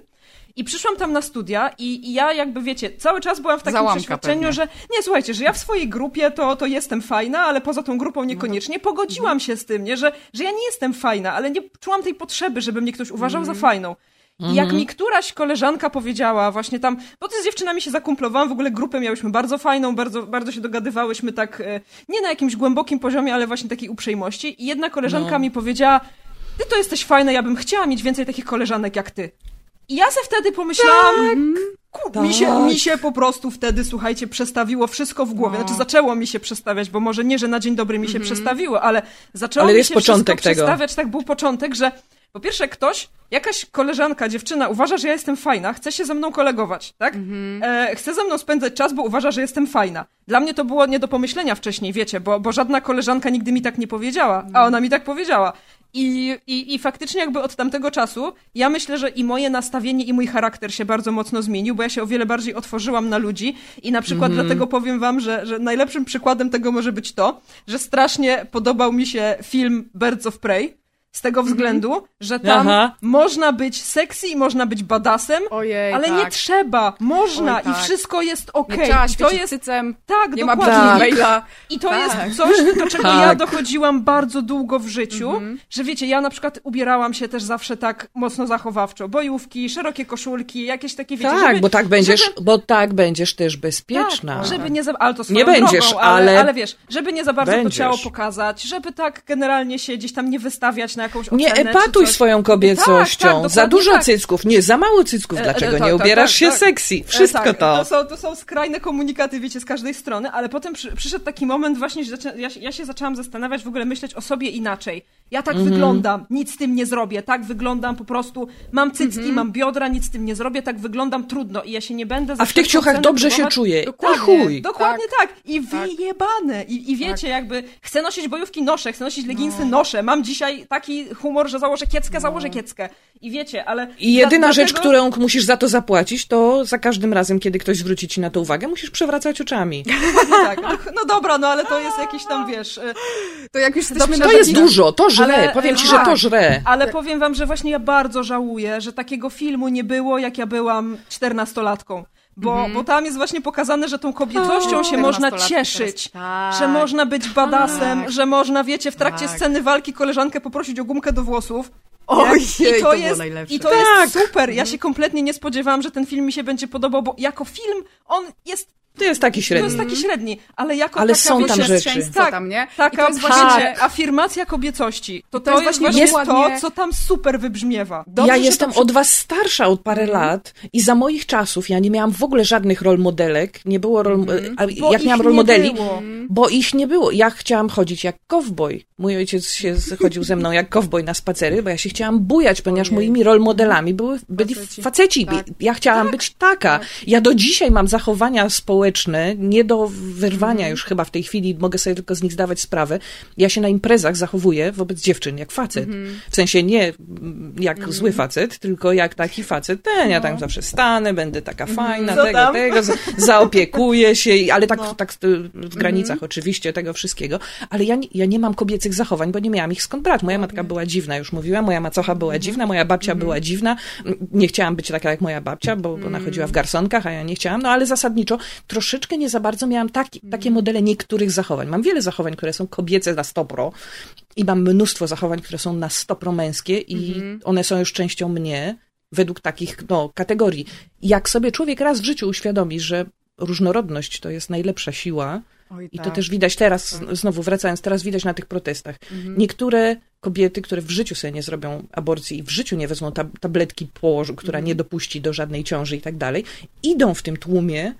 I przyszłam tam na studia i, i ja jakby, wiecie, cały czas byłam w takim Załamka przeświadczeniu, pewnie. że nie, słuchajcie, że ja w swojej grupie to, to jestem fajna, ale poza tą grupą niekoniecznie. Pogodziłam się z tym, nie, że, że ja nie jestem fajna, ale nie czułam tej potrzeby, żeby mnie ktoś uważał za fajną. I jak mi któraś koleżanka powiedziała właśnie tam, bo ty z dziewczynami się zakumplowałam, w ogóle grupę miałyśmy bardzo fajną, bardzo, bardzo się dogadywałyśmy tak, e, nie na jakimś głębokim poziomie, ale właśnie takiej uprzejmości. I jedna koleżanka mi powiedziała, ty to jesteś fajna, ja bym chciała mieć więcej takich koleżanek jak ty. I ja se wtedy pomyślałam, ku, mi, się, mi się po prostu wtedy, słuchajcie, przestawiło wszystko w głowie. Znaczy zaczęło mi się przestawiać, bo może nie, że na dzień dobry mi się przestawiło, ale zaczęło Ale mi jest się początek przestawiać. Tak był początek, że po pierwsze ktoś, jakaś koleżanka, dziewczyna uważa, że ja jestem fajna, chce się ze mną kolegować, tak? E, chce ze mną spędzać czas, bo uważa, że jestem fajna. Dla mnie to było nie do pomyślenia wcześniej, wiecie, bo, bo żadna koleżanka nigdy mi tak nie powiedziała, a ona mi tak powiedziała. I, i, I faktycznie jakby od tamtego czasu ja myślę, że i moje nastawienie i mój charakter się bardzo mocno zmienił, bo ja się o wiele bardziej otworzyłam na ludzi i na przykład dlatego powiem wam, że, że najlepszym przykładem tego może być to, że strasznie podobał mi się film Birds of Prey. Z tego względu, że tam Aha. można być sexy i można być badasem, Ojej, ale tak. nie trzeba. Można Oj, tak. i wszystko jest okej. trzeba I to jest cycem, tak, nie ma dokładnie. tak. maila. [laughs] I to Tak. jest coś, do czego ja Tak. dochodziłam bardzo długo w życiu, Mhm. że wiecie, ja na przykład ubierałam się też zawsze tak mocno zachowawczo. Bojówki, szerokie koszulki, jakieś takie, wiecie, Tak, żeby, bo tak będziesz, żeby, bo tak będziesz też bezpieczna. tak, żeby nie za, ale to swoją Nie będziesz, drogą, ale, ale- ale wiesz, żeby nie za bardzo Będziesz. to ciało pokazać, żeby tak generalnie się gdzieś tam nie wystawiać na jakąś Nie ocenę, czy epatuj swoją kobiecością. Tak, tak, za dużo tak. cycków, nie, za mało cycków. E, Dlaczego e, nie tak, ubierasz tak, się tak. sexy? E, Wszystko tak, to. To są, to są skrajne komunikaty, wiecie, z każdej strony, ale potem przy, przyszedł taki moment właśnie, że zaczę, ja, się- ja się zaczęłam zastanawiać, w ogóle myśleć o sobie inaczej. Ja tak Mhm. wyglądam, nic z tym nie zrobię, tak wyglądam po prostu, mam cycki, Mhm. mam biodra, nic z tym nie zrobię, tak wyglądam trudno i ja się nie będę A w tych ciuchach dobrze się czuję. Dokładnie, chuj. dokładnie tak. I wyjebane. I, I wiecie, jakby chcę nosić bojówki, noszę, chcę nosić leginsy, No. noszę. Mam dzisiaj taki humor, że założę kieckę, założę kieckę. I wiecie, ale... I jedyna dla- rzecz, dlatego- którą musisz za to zapłacić, to za każdym razem, kiedy ktoś zwróci ci na to uwagę, musisz przewracać oczami. [laughs] tak. No dobra, no ale to jest jakiś tam, wiesz... e, To jak już jesteśmy To jest dużo, to żre. Ale- Powiem ci, tak. że to żre. Ale powiem wam, że właśnie ja bardzo żałuję, że takiego filmu nie było, jak ja byłam czternastolatką. Bo, bo tam jest właśnie pokazane, że tą kobietością się można cieszyć. Tak. Że można być badasem, że można, wiecie, w trakcie Tak. sceny walki koleżankę poprosić o gumkę do włosów. Ojej? I to było jest, najlepsze. I to Tak. jest super. Ja się kompletnie nie spodziewałam, że ten film mi się będzie podobał, bo jako film on jest To jest taki To średni. jest taki średni, ale jako Ale taka, są tam rzeczy. Tak, tam, nie? I Taka to jest właśnie, właśnie... afirmacja kobiecości. To, to, jest jest właśnie dokładnie- to, co tam super wybrzmiewa. Dobrze, ja jestem to przy- od was starsza od parę Mhm. lat i za moich czasów ja nie miałam w ogóle żadnych rol modelek, nie było rol, a Mhm. Bo jak ich miałam nie rol modeli, było. bo ich nie było. Ja chciałam chodzić jak kowboj. Mój ojciec się chodził ze mną jak kowboj na spacery, bo ja się chciałam bujać, ponieważ moimi rol modelami były, byli Faceci. faceci. Tak. Ja chciałam być taka. Ja do dzisiaj mam zachowania społeczne, nie do wyrwania Mhm. już chyba w tej chwili, mogę sobie tylko z nich zdawać sprawę. Ja się na imprezach zachowuję wobec dziewczyn jak facet. Mhm. W sensie nie mm, jak zły facet, tylko jak taki facet. Ten, ja tam zawsze stanę, będę taka fajna, No. Co tego, tam? tego, zaopiekuję się, ale tak, No. tak w w granicach oczywiście tego wszystkiego. Ale ja, nie- ja nie mam kobiecych zachowań, bo nie miałam ich skąd brać. Moja matka była dziwna, już mówiłam, moja macocha była dziwna, moja babcia była dziwna. Nie chciałam być taka jak moja babcia, bo ona chodziła w garsonkach, a ja nie chciałam, no ale zasadniczo troszeczkę nie za bardzo miałam taki, takie modele niektórych zachowań. Mam wiele zachowań, które są kobiece na stopro i mam mnóstwo zachowań, które są na stopro męskie i one są już częścią mnie według takich no, kategorii. Jak sobie człowiek raz w życiu uświadomi, że różnorodność to jest najlepsza siła, Oj, i to tak. też widać teraz, z- znowu wracając, teraz widać na tych protestach. Niektóre kobiety, które w życiu sobie nie zrobią aborcji i w życiu nie wezmą tab- tabletki położu, która nie dopuści do żadnej ciąży i tak dalej, idą w tym tłumie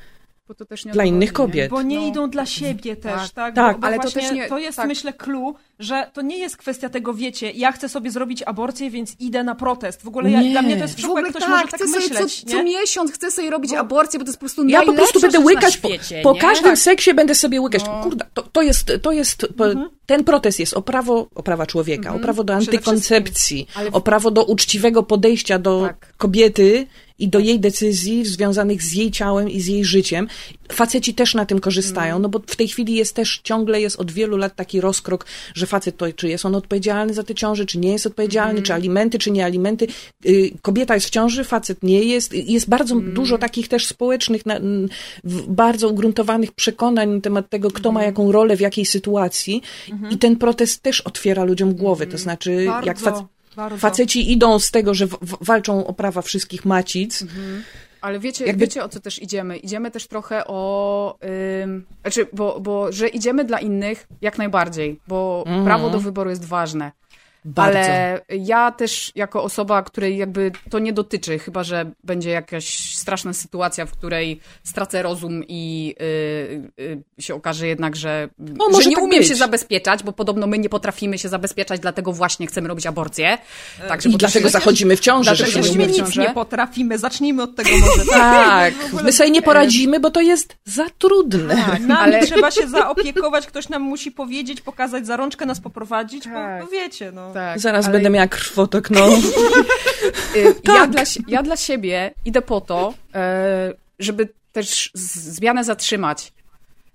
Bo to też nie dla innych chodzi, nie? kobiet. Bo nie No. idą dla siebie też, Tak. tak? Tak, bo, bo ale to też nie- to jest, tak. myślę, clue, że to nie jest kwestia tego, wiecie, ja chcę sobie zrobić aborcję, więc idę na protest. W ogóle ja, dla mnie to jest w ogóle ktoś tak, może tak chcę sobie myśleć, co, co miesiąc chcę sobie robić Bo- aborcję, bo to jest po prostu Ja po prostu będę łykać, po, świecie, po nie? każdym Tak. seksie będę sobie łykać. No. Kurde, to, to jest, to jest po, ten protest jest o prawo, o prawa człowieka, o prawo do Mhm. Antykoncepcji, w- o prawo do uczciwego podejścia do Tak. kobiety i do jej decyzji związanych z jej ciałem i z jej życiem. Faceci też na tym korzystają, Mhm. no bo w tej chwili jest też, ciągle jest od wielu lat taki rozkrok, że facet to, czy jest on odpowiedzialny za te ciąże, czy nie jest odpowiedzialny, Mhm. czy alimenty, czy nie alimenty. Y, Kobieta jest w ciąży, facet nie jest. Y, Jest bardzo Mhm. dużo takich też społecznych, bardzo ugruntowanych przekonań na temat tego, kto Mhm. ma jaką rolę w jakiej sytuacji. I ten protest też otwiera ludziom głowy. Mhm. To znaczy, Bardzo, jak fac- bardzo. faceci idą z tego, że walczą o prawa wszystkich macic, Ale wiecie, Jakby- wiecie o co też idziemy? Idziemy też trochę o. Ym, znaczy, bo, bo że idziemy dla innych jak najbardziej, bo prawo do wyboru jest ważne. Bardzo. Ale ja też jako osoba, której jakby to nie dotyczy, chyba że będzie jakaś straszna sytuacja, w której stracę rozum i y, y, się okaże jednak, że, No, może że nie tak umiem być. się zabezpieczać, bo podobno my nie potrafimy się zabezpieczać, dlatego właśnie chcemy robić aborcję. Także I dlatego się- zachodzimy w ciąży, Dlatego że się nie nic ciążę. nie potrafimy, zacznijmy od tego może. Tak, ogóle- my sobie nie poradzimy, bo to jest za trudne. Tak, [laughs] nami Ale- trzeba się zaopiekować, ktoś nam musi powiedzieć, pokazać za rączkę, nas poprowadzić, Tak. bo no wiecie, no. Tak, Zaraz ale- będę miała krwotok, no. [laughs] Y, ja, Tak. dla, si- ja dla siebie idę po to, e, żeby też zmianę zatrzymać.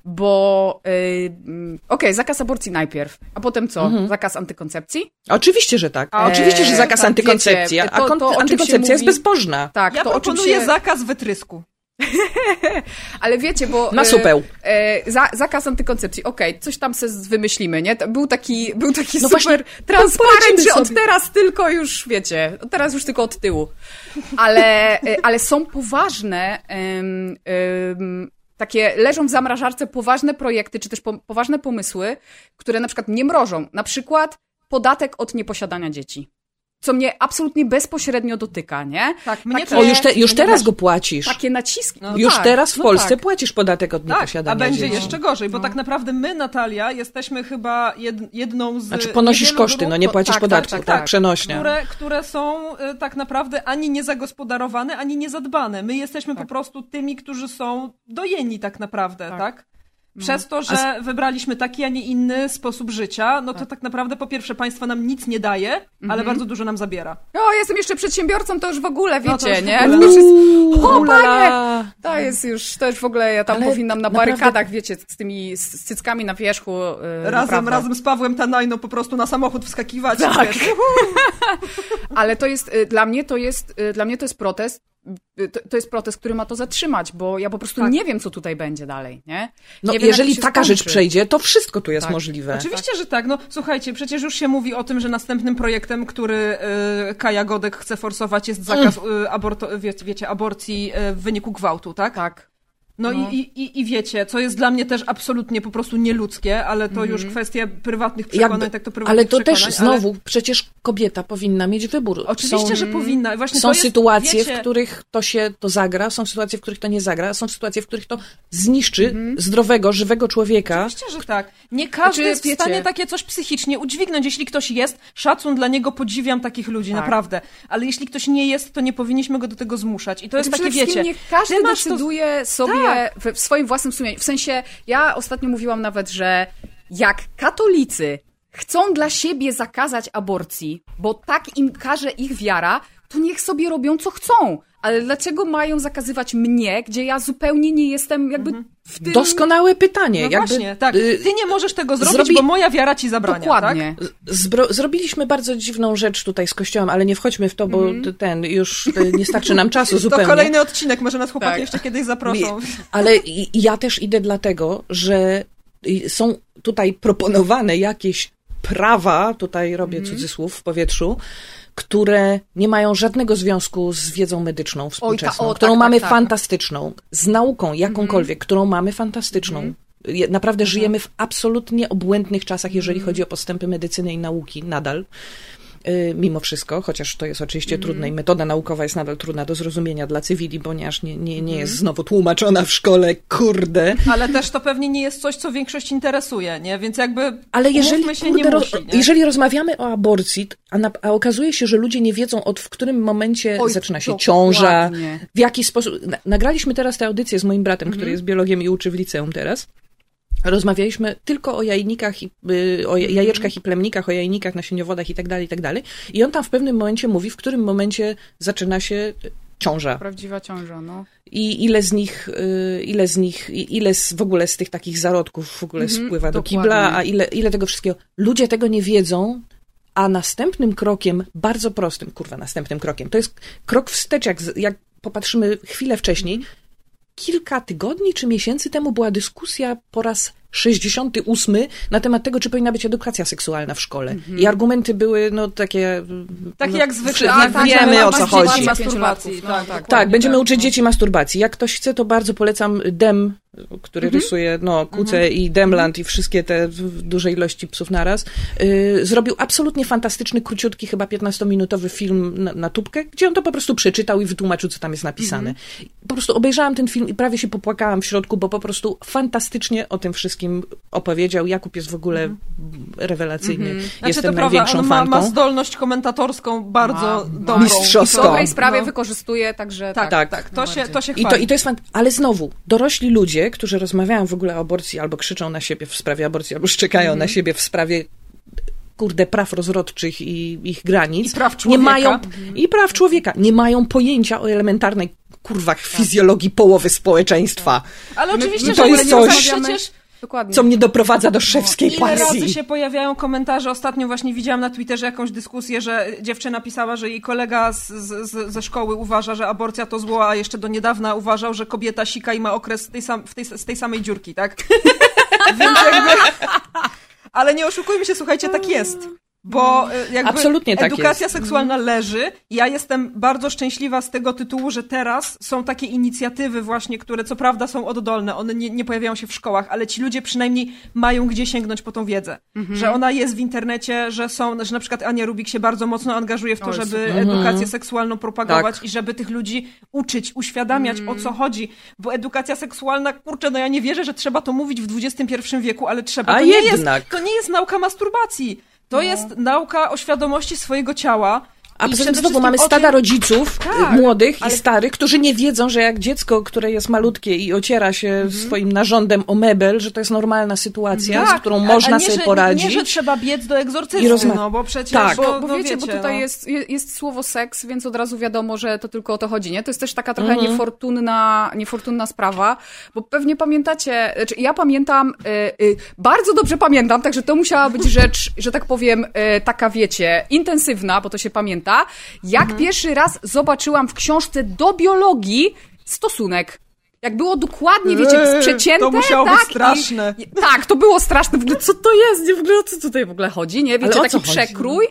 Bo y, mm, okej, zakaz aborcji najpierw, a potem co? Mhm. Zakaz antykoncepcji? Oczywiście, że tak. Eee, Oczywiście, że zakaz tak, antykoncepcji, wiecie, a to- to, antykoncepcja jest mówi- bezbożna. Tak, Ja to o czym proponuję się... zakaz wytrysku. [laughs] Ale wiecie, bo... Na e, supeł. E, za, zakaz antykoncepcji, okej, coś tam se wymyślimy, nie? Był taki, był taki No super transparent, że od teraz tylko już, wiecie, od teraz już tylko od tyłu. Ale, e, ale są poważne... em, em, takie leżą w zamrażarce poważne projekty, czy też po, poważne pomysły, które na przykład nie mrożą. Na przykład podatek od nieposiadania dzieci. Co mnie absolutnie bezpośrednio dotyka, nie? Tak, mnie Takie- też. O, już, te, już teraz go płacisz. Takie naciski. No już tak, teraz w no Polsce tak. płacisz podatek od Tak, nieposiadania a będzie dzieci. jeszcze gorzej, bo tak naprawdę my, Natalia, jesteśmy chyba jed, jedną z Znaczy ponosisz koszty, grup, no nie płacisz tak, podatku, tak, tak, tak, tak. przenośnia. które, które są e, tak naprawdę ani niezagospodarowane, ani niezadbane. My jesteśmy po prostu tymi, którzy są dojeni tak naprawdę, tak? Tak. Przez to, że wybraliśmy taki, a nie inny sposób życia, no to tak naprawdę po pierwsze państwo nam nic nie daje, ale bardzo dużo nam zabiera. O, jestem jeszcze przedsiębiorcą, to już w ogóle, wiecie, No to już w nie? ogóle. To już jest... O, panie! To jest już, to już w ogóle, ja tam Ale powinnam na naprawdę- barykadach, wiecie, z tymi z cyckami na wierzchu. Yy, Razem, naprawdę. razem z Pawłem Tanajną po prostu na samochód wskakiwać. Tak. [laughs] Ale to jest, y, dla mnie to jest, y, dla mnie to jest protest, to, to jest protest, który ma to zatrzymać, bo ja po prostu Tak. nie wiem, co tutaj będzie dalej, nie? No, nie wiem, jeżeli taka skończy. rzecz przejdzie, to wszystko tu jest Tak. możliwe. Oczywiście, że tak. No słuchajcie, przecież już się mówi o tym, że następnym projektem, który y, Kaja Godek chce forsować, jest zakaz y, aborto, wie, wiecie, aborcji y, w wyniku gwałtu, tak? Tak. No, I, i, i wiecie, co jest dla mnie też absolutnie po prostu nieludzkie, ale to już kwestia prywatnych przekonań, Jakby- tak to prywatnych ale to też przekonań, znowu, ale przecież kobieta powinna mieć wybór. Oczywiście, są, że powinna. Właśnie są jest, sytuacje, wiecie, w których to się to zagra, są sytuacje, w których to nie zagra, są sytuacje, w których to zniszczy Mhm. zdrowego, żywego człowieka. Oczywiście, że tak. Nie każdy Znaczy, jest w wiecie- stanie takie coś psychicznie udźwignąć. Jeśli ktoś jest, szacun dla niego, podziwiam takich ludzi, Tak. naprawdę. Ale jeśli ktoś nie jest, to nie powinniśmy go do tego zmuszać. I to jest Znaczy, takie, przede wszystkim wiecie... niech każdy masz to- decyduje sobie Tak. W, w swoim własnym sumieniu. W sensie, ja ostatnio mówiłam nawet, że jak katolicy chcą dla siebie zakazać aborcji, bo tak im każe ich wiara, to niech sobie robią co chcą. Ale dlaczego mają zakazywać mnie, gdzie ja zupełnie nie jestem jakby w tym... Doskonałe pytanie. No jakby, właśnie, tak. y, Ty nie możesz tego zrobić, zrobi- bo moja wiara ci zabrania, Dokładnie. tak? Zbro- zrobiliśmy bardzo dziwną rzecz tutaj z kościołem, ale nie wchodźmy w to, bo t- ten już y, nie starczy nam czasu [laughs] To zupełnie. kolejny odcinek, może nas chłopaki Tak. jeszcze kiedyś zaproszą. Ale ja też idę dlatego, że są tutaj proponowane jakieś prawa, tutaj robię Mhm. cudzysłów w powietrzu, które nie mają żadnego związku z wiedzą medyczną współczesną, o, tak, którą tak, mamy tak. fantastyczną, z nauką jakąkolwiek, którą mamy fantastyczną. Je- Naprawdę żyjemy w absolutnie obłędnych czasach, jeżeli chodzi o postępy medycyny i nauki nadal. Y, Mimo wszystko, chociaż to jest oczywiście trudne i metoda naukowa jest nadal trudna do zrozumienia dla cywili, ponieważ nie, nie, nie jest znowu tłumaczona w szkole, kurde. Ale też to pewnie nie jest coś, co większość interesuje, nie? Więc jakby Ale jeżeli, się, kurde, nie musi, nie? jeżeli rozmawiamy o aborcji, a, na, a okazuje się, że ludzie nie wiedzą, od w którym momencie Oj, zaczyna się ciąża, w jaki sposób. Na, nagraliśmy teraz tę audycję z moim bratem, Mhm. który jest biologiem i uczy w liceum teraz. Rozmawialiśmy tylko o jajnikach, i, y, o jajeczkach i plemnikach, o jajnikach, nasieniowodach i tak dalej, i tak dalej. I on tam w pewnym momencie mówi, w którym momencie zaczyna się y, ciąża. Prawdziwa ciąża, no. I ile z nich, y, ile z nich, ile z, w ogóle z tych takich zarodków w ogóle Mhm, spływa do dokładnie. kibla, a ile, ile tego wszystkiego. Ludzie tego nie wiedzą, a następnym krokiem, bardzo prostym, kurwa, następnym krokiem, to jest krok wstecz, jak, jak popatrzymy chwilę wcześniej, Mhm. Kilka tygodni czy miesięcy temu była dyskusja po raz 68 na temat tego, czy powinna być edukacja seksualna w szkole. Mhm. I argumenty były, no, takie... Tak no, jak zwykle. wszyscy tak, tak, wiemy, o co chodzi. Masturbacji, No, tak, tak. Tak, będziemy tak, uczyć no. dzieci masturbacji. Jak ktoś chce, to bardzo polecam Dem, który rysuje no, Kuce i Demland i wszystkie te w duże ilości psów naraz. Yy, zrobił absolutnie fantastyczny, króciutki, chyba 15-minutowy film na, na tubkę, gdzie on to po prostu przeczytał i wytłumaczył, co tam jest napisane. Po prostu obejrzałam ten film i prawie się popłakałam w środku, bo po prostu fantastycznie o tym wszystkim opowiedział. Jakub jest w ogóle rewelacyjny. Znaczy, Jestem to prawda, największą on ma, fanką. ma zdolność komentatorską bardzo Ma, dobrą. Mistrzowską. W dobrej sprawie No. wykorzystuje, także Tak, tak. tak, to, się, to się I to, chwali. I to jest fan... Ale znowu, dorośli ludzie, którzy rozmawiają w ogóle o aborcji, albo krzyczą na siebie w sprawie aborcji, albo szczekają Mhm. na siebie w sprawie kurde, praw rozrodczych i ich granic. I praw Nie człowieka. mają, I praw człowieka. Nie mają pojęcia o elementarnej kurwach fizjologii połowy społeczeństwa. Ale oczywiście, my że to nie jest rozmawiamy- coś- przecież Dokładnie. Co mnie doprowadza do szewskiej ile razy pasji. się pojawiają komentarze. Ostatnio właśnie widziałam na Twitterze jakąś dyskusję, że dziewczyna pisała, że jej kolega z, z, ze szkoły uważa, że aborcja to zło, a jeszcze do niedawna uważał, że kobieta sika i ma okres tej sam, tej, z tej samej dziurki, tak? [laughs] Więc jakby... Ale nie oszukujmy się, słuchajcie, tak jest. Bo y, jakby Absolutnie tak edukacja jest. seksualna leży. Ja jestem bardzo szczęśliwa z tego tytułu, że teraz są takie inicjatywy właśnie, które co prawda są oddolne, one nie, nie pojawiają się w szkołach, ale ci ludzie przynajmniej mają gdzie sięgnąć po tą wiedzę. Że ona jest w internecie, że są, że na przykład Ania Rubik się bardzo mocno angażuje w to, żeby super. edukację seksualną propagować Tak. i żeby tych ludzi uczyć, uświadamiać o co chodzi. Bo edukacja seksualna, kurczę, no ja nie wierzę, że trzeba to mówić w XXI wieku, ale trzeba. A to, nie jednak. jest, to nie jest nauka masturbacji. To jest nauka o świadomości swojego ciała. A poza tym znowu mamy stada tym- rodziców Tak, y, młodych ale- i starych, którzy nie wiedzą, że jak dziecko, które jest malutkie i ociera się Mhm. swoim narządem o mebel, że to jest normalna sytuacja, z Tak, którą a- można a nie, sobie że, poradzić. Nie, że trzeba biec do egzorcysty, I rozma- no bo przecież... Tak. bo, Bo, bo no wiecie, bo tutaj no. jest, je- jest słowo seks, więc od razu wiadomo, że to tylko o to chodzi, nie? To jest też taka trochę Mhm. niefortunna, niefortunna sprawa, bo pewnie pamiętacie, znaczy ja pamiętam, y, y, bardzo dobrze pamiętam, także to musiała być rzecz, że tak powiem, y, taka wiecie, intensywna, bo to się pamięta, jak Mhm. pierwszy raz zobaczyłam w książce do biologii stosunek. Jak było dokładnie, wiecie, Eee, przecięte, to musiało tak, być straszne. I, tak, to było straszne. W ogóle, co to jest? Nie, W ogóle o co tutaj w ogóle chodzi? Nie, wiecie, taki przekrój.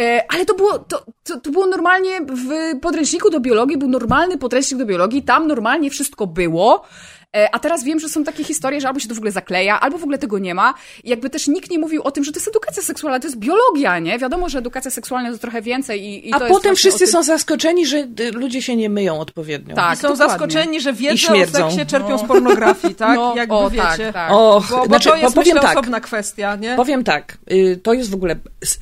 E, ale to było, to, to, to było normalnie w podręczniku do biologii, był normalny podręcznik do biologii, tam normalnie wszystko było. E, A teraz wiem, że są takie historie, że albo się to w ogóle zakleja, albo w ogóle tego nie ma. I jakby też nikt nie mówił o tym, że to jest edukacja seksualna, to jest biologia, nie? Wiadomo, że edukacja seksualna to trochę więcej i, i A potem wszyscy tym... są zaskoczeni, że y, ludzie się nie myją odpowiednio. Tak, I są dokładnie. zaskoczeni, że I wiedzę o seksie czerpią z pornografii, tak? [laughs] No, Jakby o, wiecie. tak, tak. Och, Bo, bo znaczy, to jest, powiem myślę, tak. osobna kwestia, nie? Powiem tak, y, to jest w ogóle,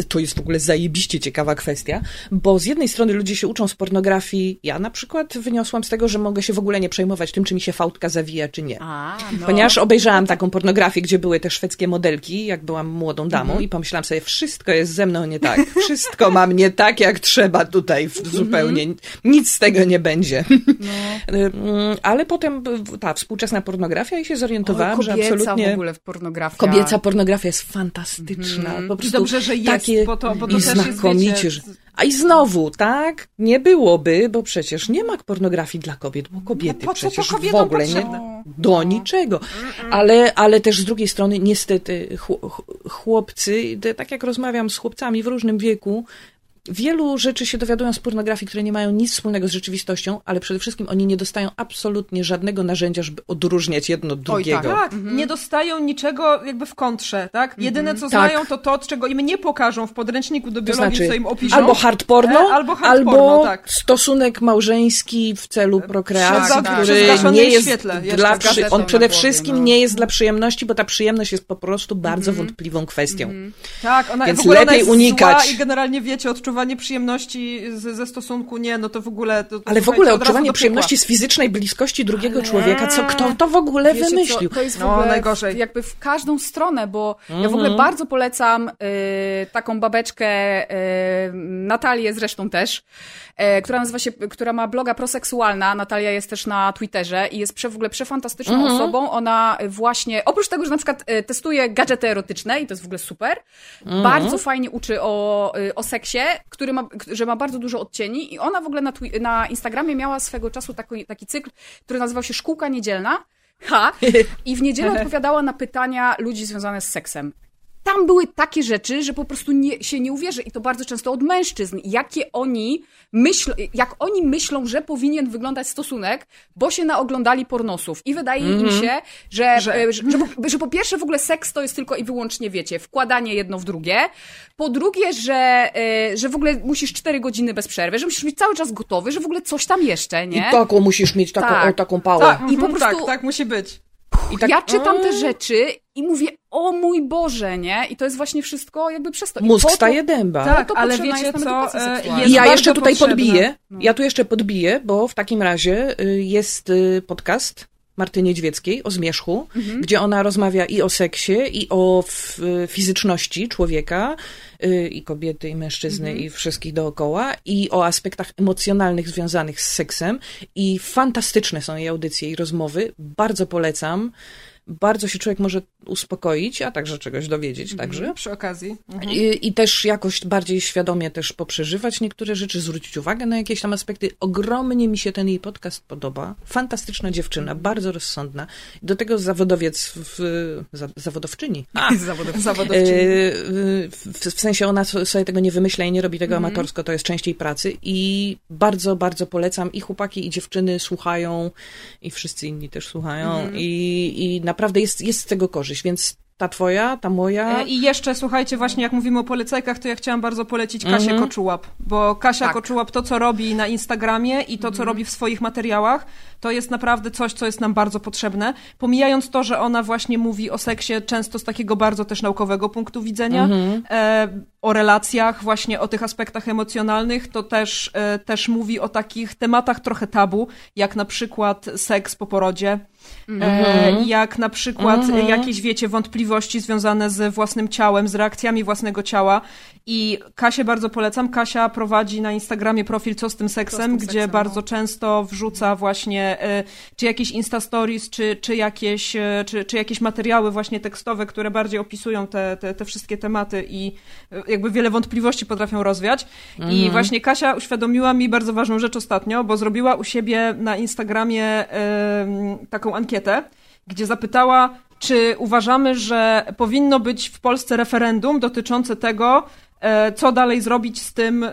to jest w ogóle zajebiście ciekawa kwestia, bo z jednej strony ludzie się uczą z pornografii, ja na przykład wyniosłam z tego, że mogę się w ogóle nie przejmować tym, czy mi się fałdka zawija, czy nie. A, no. Ponieważ obejrzałam taką pornografię, gdzie były te szwedzkie modelki, jak byłam młodą damą Mhm. i pomyślałam sobie, wszystko jest ze mną nie tak. Wszystko mam nie tak, jak trzeba tutaj w- Mhm. zupełnie. Nic z tego nie będzie. No. [laughs] Y, mm, Ale potem ta współczesna pornografia i się zorientowałam, Oj, że absolutnie... w ogóle w pornografii. Kobieca pornografia jest fantastyczna. Po I prostu dobrze, że jest, takie bo to, bo to i też jest, znakomicie. wiecie, że- A i znowu, tak? Nie byłoby, bo przecież nie ma pornografii dla kobiet, bo kobiety No przecież w ogóle nie do niczego. Ale, ale też z drugiej strony, niestety, chł- ch- chłopcy, tak jak rozmawiam z chłopcami w różnym wieku, Wielu rzeczy się dowiadują z pornografii, które nie mają nic wspólnego z rzeczywistością, ale przede wszystkim oni nie dostają absolutnie żadnego narzędzia, żeby odróżniać jedno od Oj, tak. drugiego. Tak, nie dostają niczego jakby w kontrze, tak? Jedyne, co Tak. znają, to to, czego im nie pokażą w podręczniku do To biologii, znaczy co im opiszą. albo hard porno, E, albo hard albo porno, tak. stosunek małżeński w celu prokreacji, tak. który nie jest świetle, dla przy... On przede głowie, wszystkim no. nie jest dla przyjemności, bo ta przyjemność jest po prostu bardzo wątpliwą kwestią. Tak, ona Więc w ogóle ona lepiej jest unikać. Zła I generalnie wiecie, odczuwanie przyjemności z, ze stosunku nie, no to w ogóle. To, to Ale w ogóle odczuwanie przyjemności z fizycznej bliskości drugiego człowieka, co kto to w ogóle Wiecie wymyślił? Co, to jest w No, ogóle najgorzej. W, jakby w każdą stronę, bo ja w Mhm. ogóle bardzo polecam y, taką babeczkę, y, Natalię zresztą też, y, która nazywa się, która ma bloga proseksualna. Natalia jest też na Twitterze i jest prze, w ogóle przefantastyczną Mhm. osobą. Ona y, oprócz tego, że na przykład y, testuje gadżety erotyczne i to jest w ogóle super, Mhm. bardzo fajnie uczy o, y, o seksie, który ma, że ma bardzo dużo odcieni i ona w ogóle na, na Instagramie miała swego czasu taki, taki cykl, który nazywał się Szkółka Niedzielna. Ha! I w niedzielę [laughs] odpowiadała na pytania ludzi związane z seksem. Tam były takie rzeczy, że po prostu nie, się nie uwierzy i to bardzo często od mężczyzn. Jakie oni myślą, jak oni myślą, że powinien wyglądać stosunek, bo się naoglądali pornosów. I wydaje im się, że, Że- że, że, że, po, że po pierwsze w ogóle seks to jest tylko i wyłącznie, wiecie, wkładanie jedno w drugie. Po drugie, że, e, że w ogóle musisz cztery godziny bez przerwy, że musisz być cały czas gotowy, że w ogóle coś tam jeszcze, I nie? taką musisz mieć, taką, Tak. o, taką pałę. Tak, I po mhm, prostu- tak, tak musi być. I tak, ja czytam te rzeczy i mówię, o mój Boże, nie? I to jest właśnie wszystko jakby przez to. I Mózg to- staje dęba. Tak, to ale wiecie co, e, I ja jeszcze tutaj potrzebna. podbiję. No. Ja tu jeszcze podbiję, bo w takim razie y, jest y, podcast Marty Niedźwieckiej o zmierzchu, Mhm. gdzie ona rozmawia i o seksie, i o fizyczności człowieka, y, i kobiety, i mężczyzny, Mhm. i wszystkich dookoła, i o aspektach emocjonalnych związanych z seksem. I fantastyczne są jej audycje i rozmowy. Bardzo polecam. Bardzo się człowiek może uspokoić, a także czegoś dowiedzieć także. Przy okazji. Mhm. I, I też jakoś bardziej świadomie też poprzeżywać niektóre rzeczy, zwrócić uwagę na jakieś tam aspekty. Ogromnie mi się ten jej podcast podoba. Fantastyczna dziewczyna, bardzo rozsądna. Do tego zawodowiec w, za, zawodowczyni. [laughs] A, Zawodowczyni. Yy, w, w sensie ona so- sobie tego nie wymyśla i nie robi tego amatorsko, to jest częściej pracy i bardzo, bardzo polecam i chłopaki i dziewczyny słuchają i wszyscy inni też słuchają i, i naprawdę jest, jest z tego korzyść, więc ta twoja, ta moja... E, I jeszcze, słuchajcie, właśnie jak mówimy o polecajkach, to ja chciałam bardzo polecić Kasię Mhm. Koczułap, bo Kasia Tak. Koczułap to, co robi na Instagramie i to, Mhm. co robi w swoich materiałach, to jest naprawdę coś, co jest nam bardzo potrzebne. Pomijając to, że ona właśnie mówi o seksie często z takiego bardzo też naukowego punktu widzenia, Mhm. e, o relacjach, właśnie o tych aspektach emocjonalnych, to też, e, też mówi o takich tematach trochę tabu, jak na przykład seks po porodzie, e, jak na przykład Mhm. jakieś, wiecie, wątpliwości związane z własnym ciałem, z reakcjami własnego ciała. I Kasię bardzo polecam. Kasia prowadzi na Instagramie profil Co z tym seksem, gdzie gdzie bardzo często wrzuca właśnie e, czy jakieś Insta Stories, czy, czy, jakieś, e, czy, czy jakieś materiały właśnie tekstowe, które bardziej opisują te, te, te wszystkie tematy i e, jakby wiele wątpliwości potrafią rozwiać. I właśnie Kasia uświadomiła mi bardzo ważną rzecz ostatnio, bo zrobiła u siebie na Instagramie taką ankietę, gdzie zapytała, czy uważamy, że powinno być w Polsce referendum dotyczące tego, co dalej zrobić z tym, e,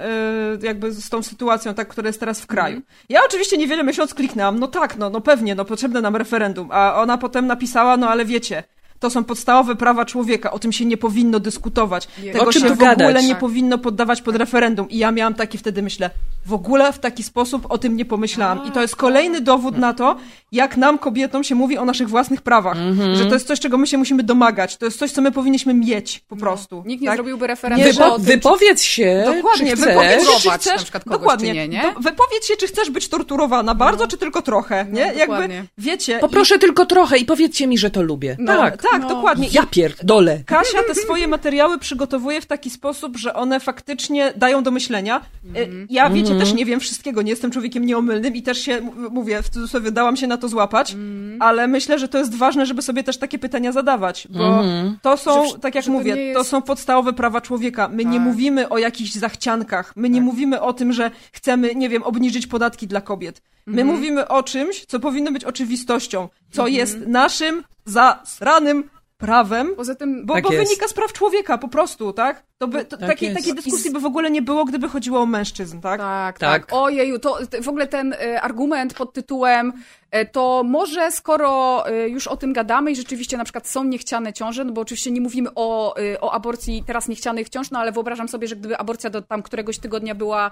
jakby z tą sytuacją, tak, która jest teraz w kraju. Mhm. Ja oczywiście niewiele myśląc kliknęłam, no tak, no, no pewnie, no potrzebne nam referendum, a ona potem napisała, no ale wiecie, to są podstawowe prawa człowieka, o tym się nie powinno dyskutować. Nie. Tego O czym się w ogóle gadać? nie powinno poddawać pod referendum. I ja miałam taki wtedy, myślę, w ogóle w taki sposób o tym nie pomyślałam. I to jest kolejny dowód na to, jak nam, kobietom, się mówi o naszych własnych prawach. Mhm. Że to jest coś, czego my się musimy domagać. To jest coś, co my powinniśmy mieć po prostu. Nikt nie tak? zrobiłby referendum Wypo- tym, wypowiedz się, Dokładnie, czy wypowiedz się, czy chcesz, na przykład kogoś, dokładnie, czy nie, nie? Do, wypowiedz się, czy chcesz być torturowana bardzo, czy tylko trochę, nie? Jakby, dokładnie. wiecie... Poproszę tylko trochę i powiedzcie mi, że to lubię. i, tak. tak, No. dokładnie. Ja pierdolę. Kasia te swoje materiały przygotowuje w taki sposób, że one faktycznie dają do myślenia. E, Ja, wiecie, też nie wiem wszystkiego, nie jestem człowiekiem nieomylnym i też się, mówię, w cudzysłowie, dałam się na to złapać, ale myślę, że to jest ważne, żeby sobie też takie pytania zadawać, bo to są, Że- tak jak to mówię, nie to jest- są podstawowe prawa człowieka. My nie Tak. mówimy o jakichś zachciankach, my nie mówimy o tym, że chcemy, nie wiem, obniżyć podatki dla kobiet. My mówimy o czymś, co powinno być oczywistością, co jest naszym zasranym prawem, Poza tym, bo, Tak bo wynika z praw człowieka, po prostu, tak? To by, to, Tak takiej, takiej dyskusji by w ogóle nie było, gdyby chodziło o mężczyzn, tak? Tak, Tak. tak. Ojeju, to to w ogóle ten e, argument pod tytułem e, to może skoro już o tym gadamy i rzeczywiście na przykład są niechciane ciąże, no bo oczywiście nie mówimy o, o aborcji teraz niechcianych ciąż, no ale wyobrażam sobie, że gdyby aborcja do tam któregoś tygodnia była